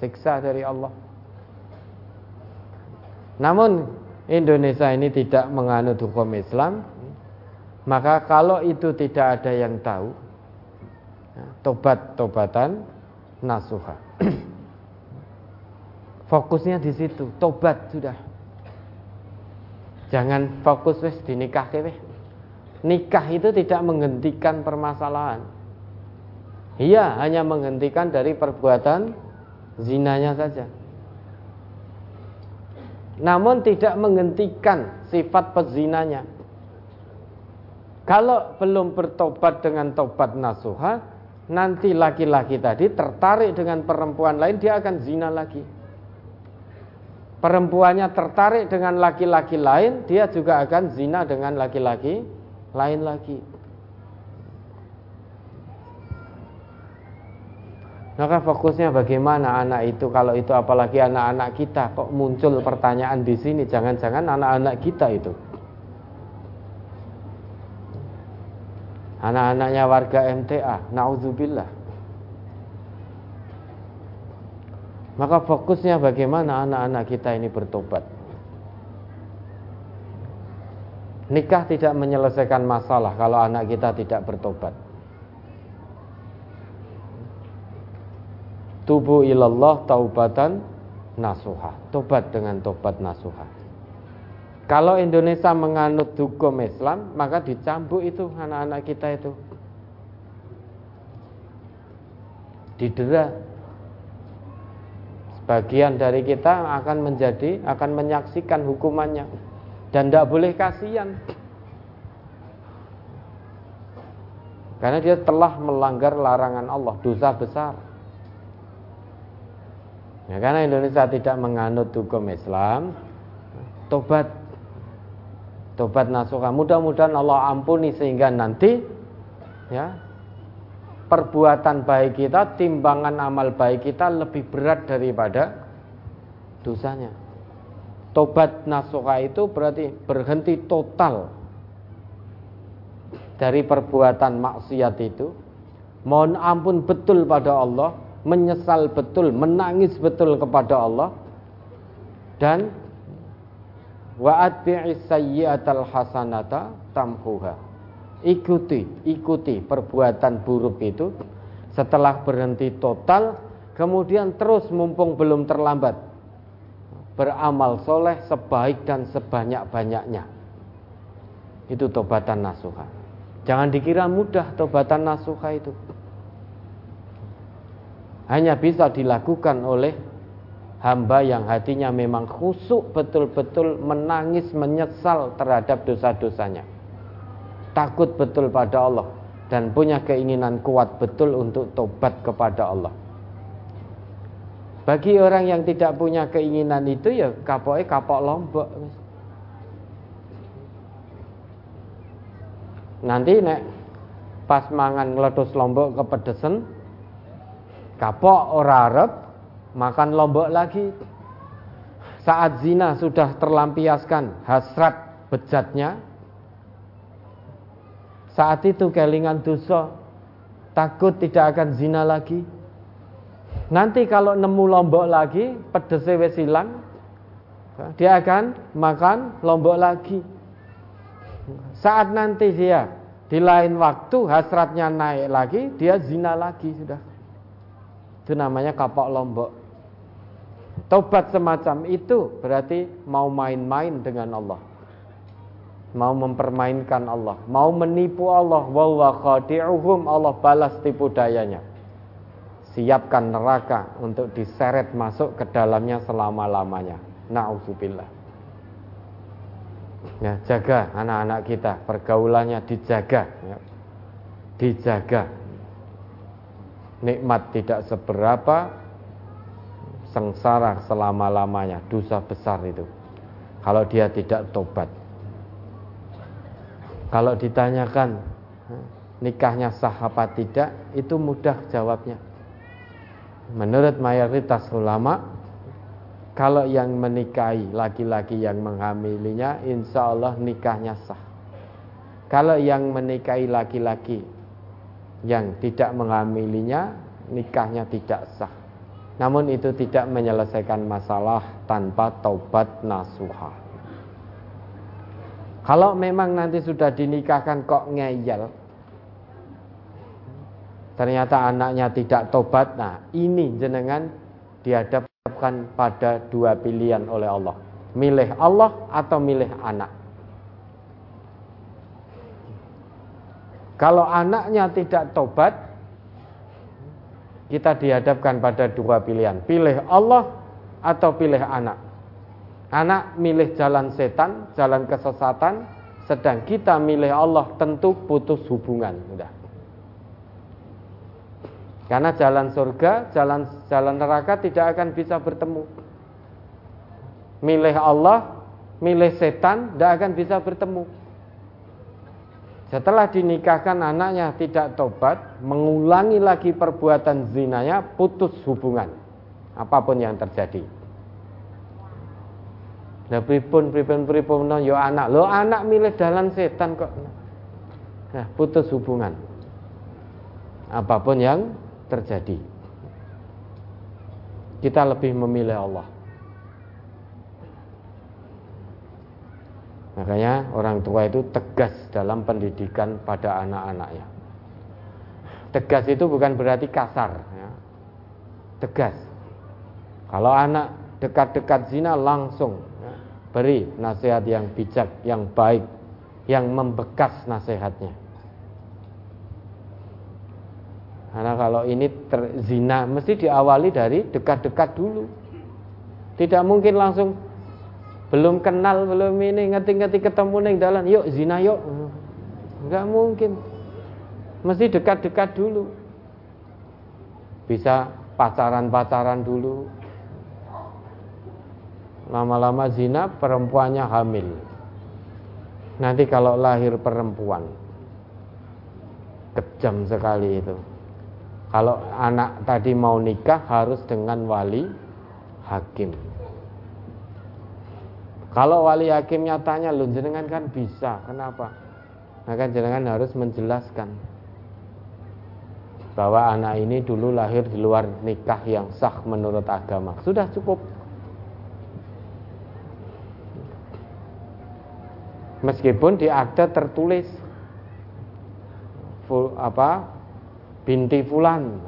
siksa dari Allah. Namun Indonesia ini tidak menganut hukum Islam, maka kalau itu tidak ada yang tahu, tobat-tobatan nasuha. Fokusnya di situ, tobat sudah. Jangan fokus wis di nikah wis. Nikah itu tidak menghentikan permasalahan. Iya, hanya menghentikan dari perbuatan zinanya saja. Namun tidak menghentikan sifat pezinanya. Kalau belum bertobat dengan tobat nasuha, nanti laki-laki tadi tertarik dengan perempuan lain, dia akan zina lagi perempuannya tertarik dengan laki-laki lain, dia juga akan zina dengan laki-laki lain lagi. Maka fokusnya bagaimana anak itu kalau itu apalagi anak-anak kita kok muncul pertanyaan di sini jangan-jangan anak-anak kita itu. Anak-anaknya warga MTA, naudzubillah. Maka fokusnya bagaimana anak-anak kita ini bertobat. Nikah tidak menyelesaikan masalah kalau anak kita tidak bertobat. Tubuh ilallah taubatan nasuha. Tobat dengan tobat nasuha. Kalau Indonesia menganut hukum Islam, maka dicambuk itu anak-anak kita itu. Didera Bagian dari kita akan menjadi akan menyaksikan hukumannya dan tidak boleh kasihan. Karena dia telah melanggar larangan Allah, dosa besar. Ya, karena Indonesia tidak menganut hukum Islam, tobat tobat nasuha. Mudah-mudahan Allah ampuni sehingga nanti ya perbuatan baik kita, timbangan amal baik kita lebih berat daripada dosanya. Tobat nasuha itu berarti berhenti total dari perbuatan maksiat itu. Mohon ampun betul pada Allah, menyesal betul, menangis betul kepada Allah dan wa atbi'is sayyi'atal hasanata tamhuha ikuti, ikuti perbuatan buruk itu setelah berhenti total, kemudian terus mumpung belum terlambat beramal soleh sebaik dan sebanyak-banyaknya. Itu tobatan nasuha. Jangan dikira mudah tobatan nasuha itu. Hanya bisa dilakukan oleh hamba yang hatinya memang khusuk betul-betul menangis menyesal terhadap dosa-dosanya takut betul pada Allah dan punya keinginan kuat betul untuk tobat kepada Allah. Bagi orang yang tidak punya keinginan itu ya kapoknya kapok lombok. Nanti nek pas mangan ngeletus lombok kepedesen kapok ora arep makan lombok lagi. Saat zina sudah terlampiaskan hasrat bejatnya, saat itu kelingan dosa, takut tidak akan zina lagi. Nanti kalau nemu lombok lagi, pedesnya wis hilang, dia akan makan lombok lagi. Saat nanti dia di lain waktu hasratnya naik lagi, dia zina lagi sudah. Itu namanya kapok lombok. Tobat semacam itu berarti mau main-main dengan Allah mau mempermainkan Allah, mau menipu Allah, wa Allah balas tipu dayanya. Siapkan neraka untuk diseret masuk ke dalamnya selama-lamanya. Nauzubillah. Ya, jaga anak-anak kita, pergaulannya dijaga, ya. dijaga. Nikmat tidak seberapa, sengsara selama-lamanya, dosa besar itu. Kalau dia tidak tobat. Kalau ditanyakan nikahnya sah apa tidak, itu mudah jawabnya. menurut mayoritas ulama kalau yang menikahi laki-laki yang menghamilinya insya Allah nikahnya sah. Kalau yang menikahi laki-laki yang tidak menghamilinya nikahnya tidak sah. Namun itu tidak menyelesaikan masalah tanpa taubat nasuha kalau memang nanti sudah dinikahkan kok ngeyel? Ternyata anaknya tidak tobat. Nah ini jenengan dihadapkan pada dua pilihan oleh Allah. Milih Allah atau milih anak. Kalau anaknya tidak tobat Kita dihadapkan pada dua pilihan. Pilih Allah atau pilih anak Anak milih jalan setan, jalan kesesatan, sedang kita milih Allah tentu putus hubungan. Udah. Karena jalan surga, jalan jalan neraka tidak akan bisa bertemu. Milih Allah, milih setan tidak akan bisa bertemu. Setelah dinikahkan anaknya tidak tobat, mengulangi lagi perbuatan zinanya, putus hubungan. Apa pun yang terjadi. Lah pripun pripun pripun no, yo anak. Lo anak milih dalan setan kok. Nah, putus hubungan. Apa pun yang terjadi. Kita lebih memilih Allah. Makanya orang tua itu tegas dalam pendidikan pada anak-anaknya. Tegas itu bukan berarti kasar. Ya. Tegas. Kalau anak dekat-dekat zina langsung beri nasihat yang bijak, yang baik, yang membekas nasihatnya. Karena kalau ini terzina mesti diawali dari dekat-dekat dulu. Tidak mungkin langsung belum kenal, belum ini ngerti-ngerti ketemu neng jalan, yuk zina yuk. Enggak mungkin. Mesti dekat-dekat dulu. Bisa pacaran-pacaran dulu, lama-lama zina perempuannya hamil. Nanti kalau lahir perempuan. Kejam sekali itu. Kalau anak tadi mau nikah harus dengan wali hakim. Kalau wali hakimnya tanya lu jenengan kan bisa kenapa? Maka jenengan harus menjelaskan bahwa anak ini dulu lahir di luar nikah yang sah menurut agama. Sudah cukup meskipun di akte tertulis. Full, apa binti fulan.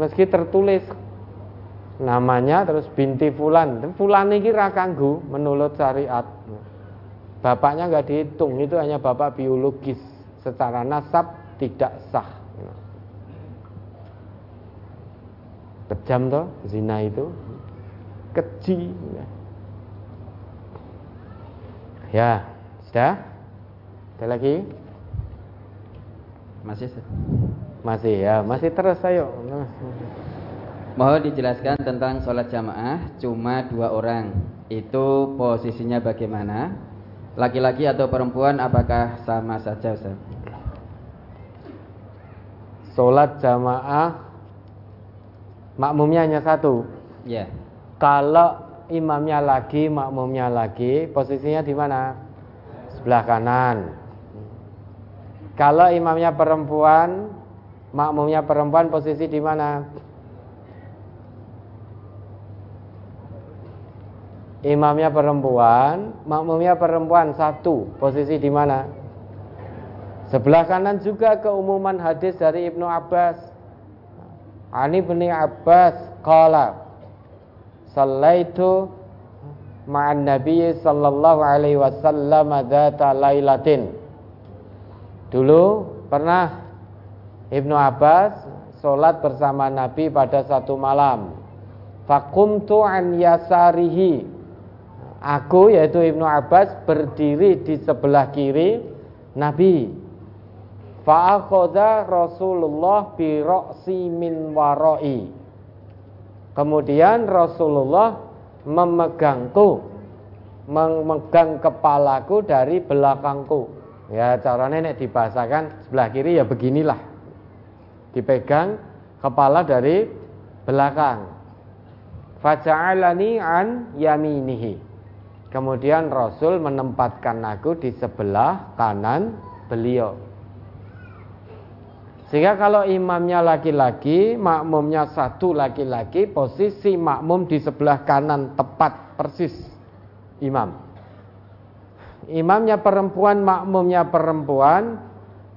Meski tertulis. Namanya terus binti fulan. Fulan ini kanggu menurut syariat. Bapaknya nggak dihitung itu hanya bapak biologis. Secara nasab tidak sah. Kejam toh zina itu. Keji Ya, sudah? Ada lagi? Masih Masih ya, masih terus ayo. Mohon dijelaskan tentang sholat jamaah cuma dua orang. Itu posisinya bagaimana? Laki-laki atau perempuan apakah sama saja Ustaz? Sholat jamaah makmumnya hanya satu. Ya. Kalau imamnya lagi, makmumnya lagi, posisinya di mana? Sebelah kanan. Kalau imamnya perempuan, makmumnya perempuan posisi di mana? Imamnya perempuan, makmumnya perempuan satu, posisi di mana? Sebelah kanan juga keumuman hadis dari Ibnu Abbas. Ani bin Abbas qala Sallaitu ma'an Nabi sallallahu alaihi wasallam dzata lailatin. Dulu pernah Ibnu Abbas sholat bersama Nabi pada satu malam. Fakumtu an yasarihi. Aku yaitu Ibnu Abbas berdiri di sebelah kiri Nabi. Fa'akhoda Rasulullah bi min warai. Kemudian Rasulullah memegangku, memegang kepalaku dari belakangku. Ya cara nenek dibahasakan sebelah kiri ya beginilah. Dipegang kepala dari belakang. Faja'alani an yaminihi. Kemudian Rasul menempatkan aku di sebelah kanan beliau. Sehingga kalau imamnya laki-laki, makmumnya satu laki-laki, posisi makmum di sebelah kanan tepat persis imam. Imamnya perempuan, makmumnya perempuan,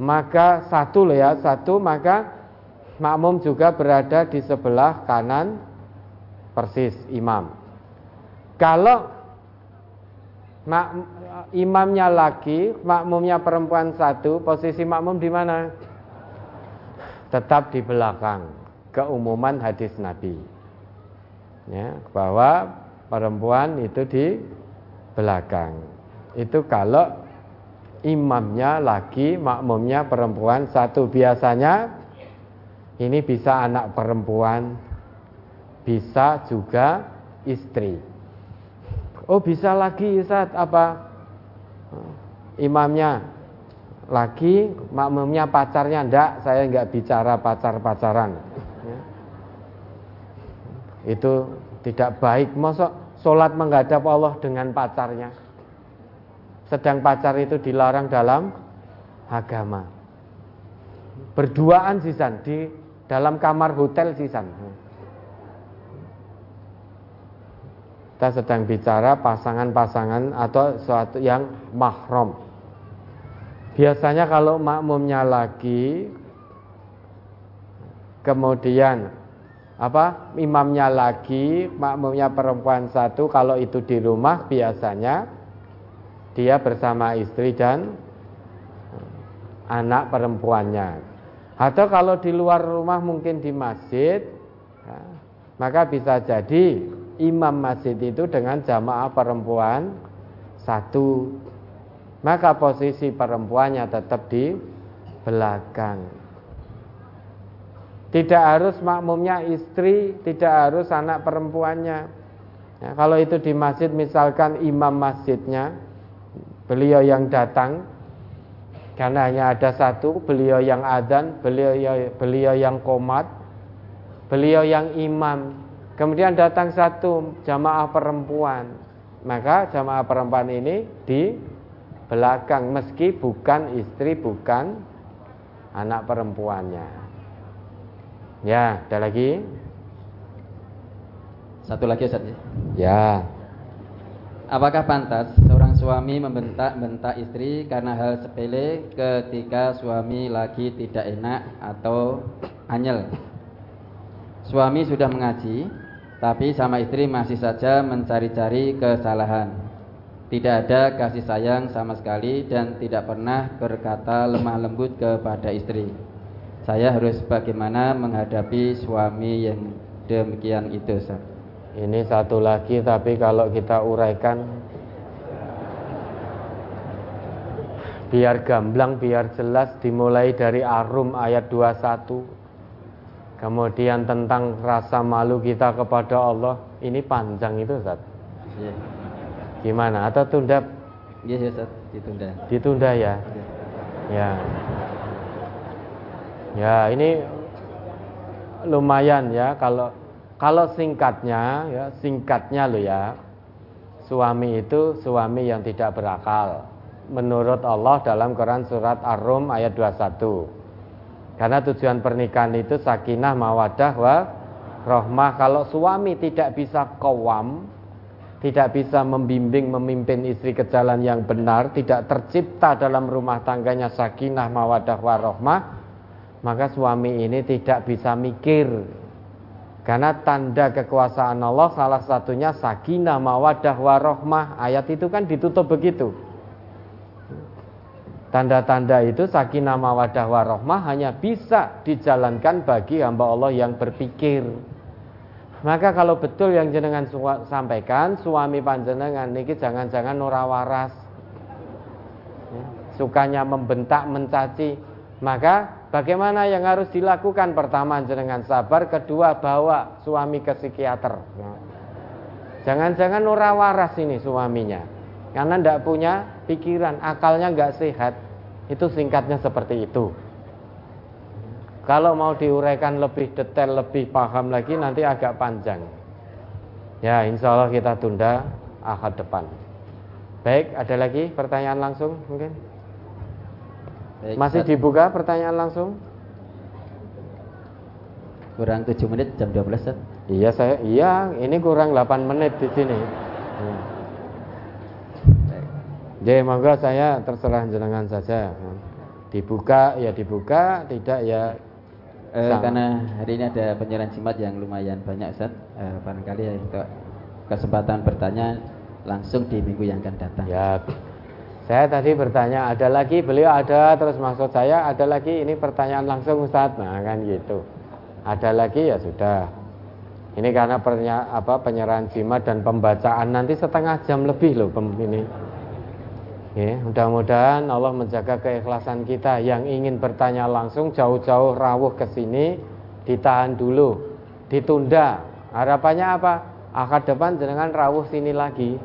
maka satu loh ya, satu maka makmum juga berada di sebelah kanan persis imam. Kalau imamnya laki, makmumnya perempuan satu, posisi makmum di mana? Tetap di belakang keumuman hadis Nabi. Ya, bahwa perempuan itu di belakang. Itu kalau imamnya laki makmumnya perempuan satu biasanya ini bisa anak perempuan bisa juga istri. Oh bisa lagi Ustaz apa? Imamnya lagi makmumnya pacarnya ndak saya nggak bicara pacar-pacaran. Ya. itu tidak baik. Masuk sholat menghadap Allah dengan pacarnya. Sedang pacar itu dilarang dalam agama. Berduaan sisan di dalam kamar hotel sisan. Kita sedang bicara pasangan-pasangan atau sesuatu yang mahram Biasanya kalau makmumnya lagi kemudian apa imamnya lagi, makmumnya perempuan satu, kalau itu di rumah biasanya dia bersama istri dan anak perempuannya. Atau kalau di luar rumah mungkin di masjid, ya, maka bisa jadi imam masjid itu dengan jamaah perempuan satu maka posisi perempuannya tetap di belakang. Tidak harus makmumnya istri, tidak harus anak perempuannya. Ya, kalau itu di masjid, misalkan imam masjidnya, beliau yang datang, karena hanya ada satu, beliau yang adan, beliau beliau yang komat, beliau yang imam. Kemudian datang satu jamaah perempuan, maka jamaah perempuan ini di belakang meski bukan istri bukan anak perempuannya. Ya, ada lagi? Satu lagi Ustaz ya. Ya. Apakah pantas seorang suami membentak-bentak istri karena hal sepele ketika suami lagi tidak enak atau anyel? Suami sudah mengaji, tapi sama istri masih saja mencari-cari kesalahan. Tidak ada kasih sayang sama sekali dan tidak pernah berkata lemah lembut kepada istri. Saya harus bagaimana menghadapi suami yang demikian itu, Ustaz? Ini satu lagi tapi kalau kita uraikan biar gamblang, biar jelas dimulai dari Arum ayat 21. Kemudian tentang rasa malu kita kepada Allah, ini panjang itu, Ustaz. Yeah. Gimana? Atau tunda? Iya, ya, ditunda. Ditunda ya. Ya. Ya, ini lumayan ya kalau kalau singkatnya ya, singkatnya lo ya. Suami itu suami yang tidak berakal. Menurut Allah dalam Quran surat Ar-Rum ayat 21. Karena tujuan pernikahan itu sakinah mawadah wa rohmah. Kalau suami tidak bisa kawam, tidak bisa membimbing memimpin istri ke jalan yang benar, tidak tercipta dalam rumah tangganya sakinah mawadah warohmah, maka suami ini tidak bisa mikir. Karena tanda kekuasaan Allah salah satunya sakinah mawadah warohmah. Ayat itu kan ditutup begitu. Tanda-tanda itu sakinah mawadah warohmah hanya bisa dijalankan bagi hamba Allah yang berpikir. Maka kalau betul yang jenengan sampaikan suami panjenengan niki jangan-jangan ora waras. Ya, sukanya membentak, mencaci. Maka bagaimana yang harus dilakukan? Pertama jenengan sabar, kedua bawa suami ke psikiater. Ya. Jangan-jangan ora waras ini suaminya. Karena tidak punya pikiran, akalnya nggak sehat. Itu singkatnya seperti itu. Kalau mau diuraikan lebih detail, lebih paham lagi nanti agak panjang. Ya, insya Allah kita tunda ahad depan. Baik, ada lagi pertanyaan langsung mungkin? Baik, Masih dibuka pertanyaan langsung? Kurang 7 menit jam 12 Sat. Iya saya iya ini kurang 8 menit di sini. Hmm. Jadi monggo saya terserah jenengan saja. Dibuka ya dibuka, tidak ya eh, karena hari ini ada penyerahan jimat yang lumayan banyak Ustaz. Eh, barangkali ya kesempatan bertanya langsung di minggu yang akan datang. Ya. Saya tadi bertanya ada lagi, beliau ada terus maksud saya ada lagi ini pertanyaan langsung Ustaz. Nah, kan gitu ada lagi ya sudah ini karena pernya, apa penyerahan jimat dan pembacaan nanti setengah jam lebih loh ini ya, mudah-mudahan Allah menjaga keikhlasan kita yang ingin bertanya langsung jauh-jauh rawuh ke sini ditahan dulu ditunda harapannya apa akad depan dengan rawuh sini lagi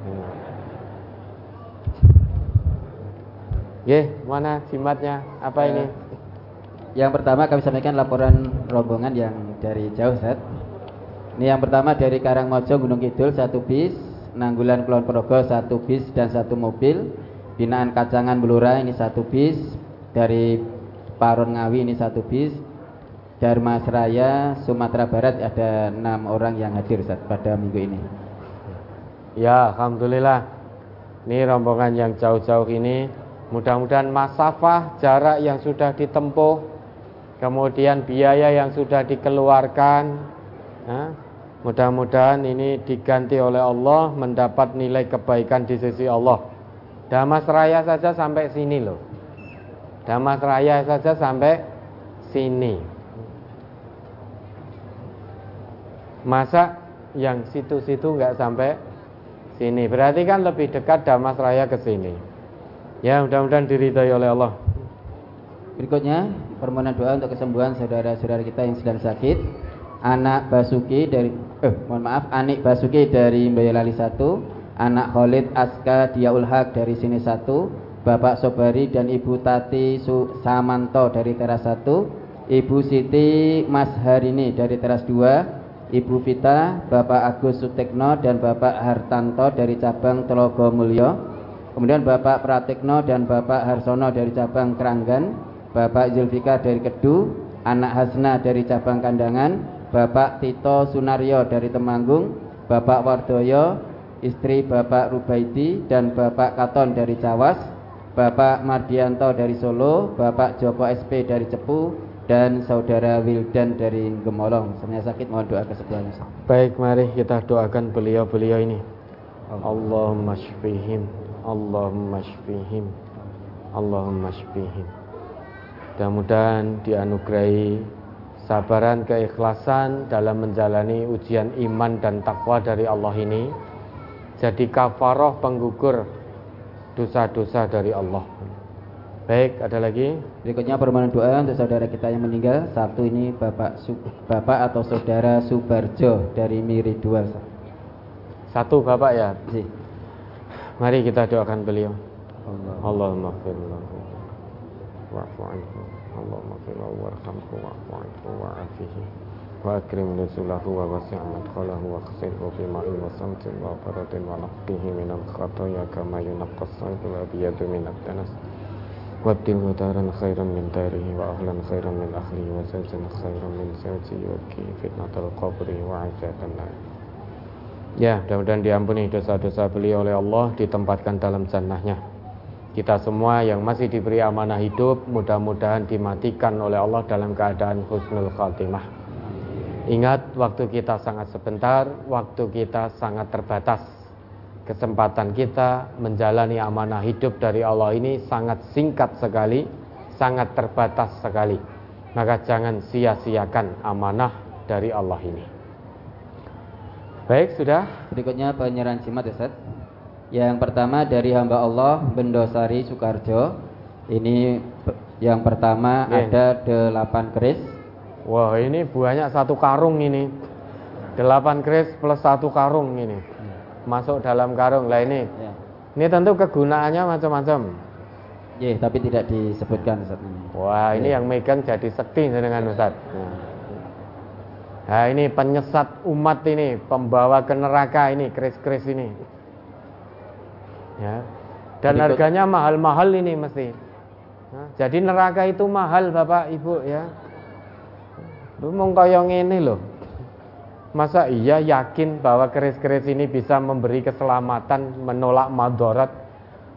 Ya, mana jimatnya? Apa ini? Yang pertama kami sampaikan laporan rombongan yang dari jauh Set. Ini yang pertama dari Karangmojo Gunung Kidul satu bis, Nanggulan Kulon Progo satu bis dan satu mobil, Binaan Kacangan Belura ini satu bis, dari Paron Ngawi ini satu bis, Dharma Seraya Sumatera Barat ada enam orang yang hadir saat pada minggu ini. Ya, alhamdulillah. Ini rombongan yang jauh-jauh ini mudah-mudahan masafah jarak yang sudah ditempuh kemudian biaya yang sudah dikeluarkan ya, mudah-mudahan ini diganti oleh Allah mendapat nilai kebaikan di sisi Allah Damas Raya saja sampai sini loh. Damas Raya saja sampai sini. Masa yang situ-situ nggak sampai sini? Berarti kan lebih dekat Damas Raya ke sini. Ya mudah-mudahan diridhai oleh Allah. Berikutnya permohonan doa untuk kesembuhan saudara-saudara kita yang sedang sakit. Anak Basuki dari eh mohon maaf, Anik Basuki dari Boyolali 1, anak Khalid Aska Diaul Haq dari sini 1, Bapak Sobari dan Ibu Tati Samanto dari teras 1, Ibu Siti Mas Harini dari teras 2, Ibu Vita, Bapak Agus Sutekno dan Bapak Hartanto dari cabang Telogo Mulyo, kemudian Bapak Pratikno dan Bapak Harsono dari cabang Keranggan, Bapak Zulfikar dari Kedu, anak Hasna dari cabang Kandangan, Bapak Tito Sunaryo dari Temanggung, Bapak Wardoyo, istri Bapak Rubaidi dan Bapak Katon dari Cawas, Bapak Mardianto dari Solo, Bapak Joko SP dari Cepu, dan Saudara Wildan dari Gemolong. Sebenarnya sakit mohon doa kesembuhan. Baik, mari kita doakan beliau-beliau ini. Allahumma shfihim, Allahumma shfihim, Allahumma shfihim. Mudah-mudahan dianugerahi sabaran keikhlasan dalam menjalani ujian iman dan takwa dari Allah ini jadi kafaroh penggugur dosa-dosa dari Allah. Baik, ada lagi? Berikutnya permohonan doa untuk saudara kita yang meninggal. Satu ini Bapak Bapak atau saudara Subarjo dari Miri dua. Satu Bapak ya? Si. Mari kita doakan beliau. Allah. Allahumma wa'fu anhu Allahumma filahu warhamhu wa'fu anhu wa'afihi wa akrim nuzulahu wa wasi' madkhalahu wa khsirhu fi ma'in wa samtin wa baratin wa naqqihi minal khataya kama yunaqqa as-sayfu wa biyadu minat danas وابدله دارا خيرا من داره وأهلا خيرا من أهله وزوجا خيرا من زوجه وقيه فتنة القبر وعذاب النار Ya, mudah-mudahan diampuni dosa-dosa beliau oleh Allah, ditempatkan dalam jannahnya. Kita semua yang masih diberi amanah hidup mudah-mudahan dimatikan oleh Allah dalam keadaan husnul khatimah. Ingat waktu kita sangat sebentar, waktu kita sangat terbatas. Kesempatan kita menjalani amanah hidup dari Allah ini sangat singkat sekali, sangat terbatas sekali. Maka jangan sia-siakan amanah dari Allah ini. Baik, sudah. Berikutnya penyerahan jimat ya, Ustaz. Yang pertama dari hamba Allah Bendosari Soekarjo. Ini yang pertama yeah. ada delapan keris. Wah ini banyak satu karung ini. Delapan keris plus satu karung ini. Masuk dalam karung lah ini. Yeah. Ini tentu kegunaannya macam-macam. Ya, tapi tidak disebutkan Ustaz ini. Wah, ini Ya. yang megang jadi sedih dengan Ustaz. Nah, ini penyesat umat ini, pembawa ke neraka ini, keris-keris ini. Ya. Dan Berikut. harganya mahal-mahal ini mesti. Nah, jadi neraka itu mahal Bapak Ibu ya. Lu mau kaya ngene loh. Masa iya yakin bahwa keris-keris ini bisa memberi keselamatan, menolak madarat?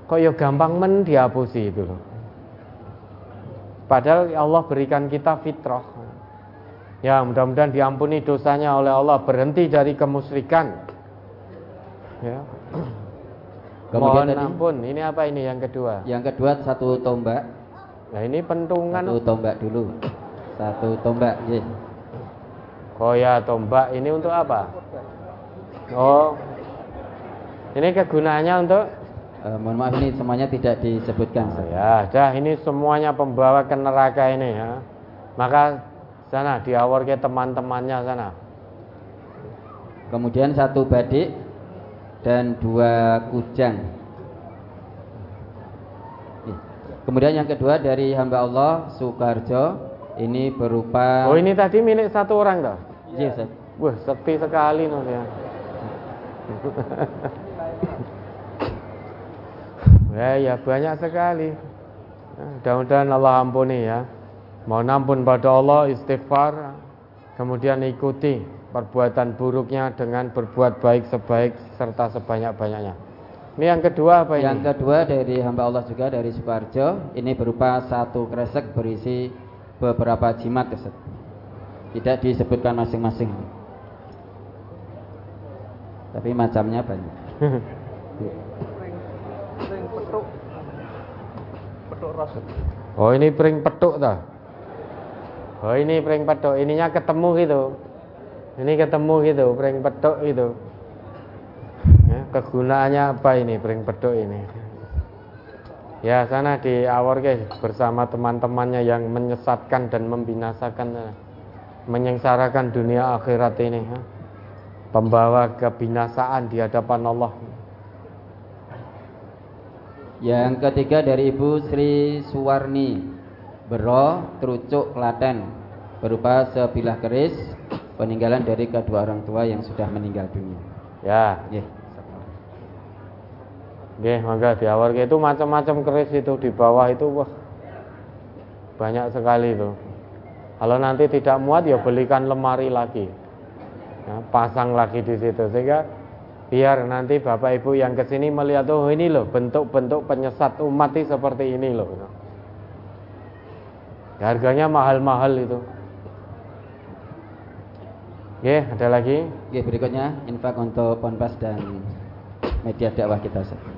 Kok ya gampang men dihapusi itu loh. Padahal Allah berikan kita fitrah. Ya, mudah-mudahan diampuni dosanya oleh Allah, berhenti dari kemusyrikan. Ya. Kemudian Mohon tadi- ampun, ini apa ini yang kedua? Yang kedua satu tombak. Nah, ini pentungan Satu tombak dulu. Satu tombak, ya. Koya tombak ini untuk apa? Oh. Ini kegunaannya untuk Eh, mohon maaf ini semuanya tidak disebutkan. Ustaz. Ya, dah ini semuanya pembawa ke neraka ini ya. Maka sana diawar ke teman-temannya sana. Kemudian satu badik dan dua kujang. Kemudian yang kedua dari hamba Allah Sukarjo ini berupa Oh, ini tadi milik satu orang toh? Iya, Ustaz. Wah, sepi sekali Mas ya. ya, ya banyak sekali. Nah, Mudah-mudahan Allah ampuni ya. Mohon ampun pada Allah, istighfar, kemudian ikuti perbuatan buruknya dengan berbuat baik sebaik serta sebanyak-banyaknya. Ini yang kedua apa ini? Yang kedua dari hamba Allah juga dari Sukarjo ini berupa satu kresek berisi beberapa jimat Ustaz. Tidak disebutkan masing-masing. Tapi macamnya banyak. Oh ini pring petuk dah. Oh ini pring petuk. Ininya ketemu gitu. Ini ketemu gitu, pring petuk gitu. Ya, kegunaannya apa ini pring petuk ini? Ya sana di awal guys bersama teman-temannya yang menyesatkan dan membinasakan, menyengsarakan dunia akhirat ini. ya. Pembawa kebinasaan di hadapan Allah. Yang ketiga dari Ibu Sri Suwarni Bero, Trucuk, Klaten berupa sebilah keris peninggalan dari kedua orang tua yang sudah meninggal dunia. Ya, Nggih. Nggih, mangga di awal itu macam-macam keris itu di bawah itu wah banyak sekali itu. Kalau nanti tidak muat ya belikan lemari lagi. Ya, pasang lagi di situ sehingga biar nanti Bapak Ibu yang ke sini melihat oh ini loh bentuk-bentuk penyesat umat ini seperti ini loh. Ya, harganya mahal-mahal itu. Oke, ada lagi? Oke, berikutnya infak untuk Ponpes dan media dakwah kita. Ustaz.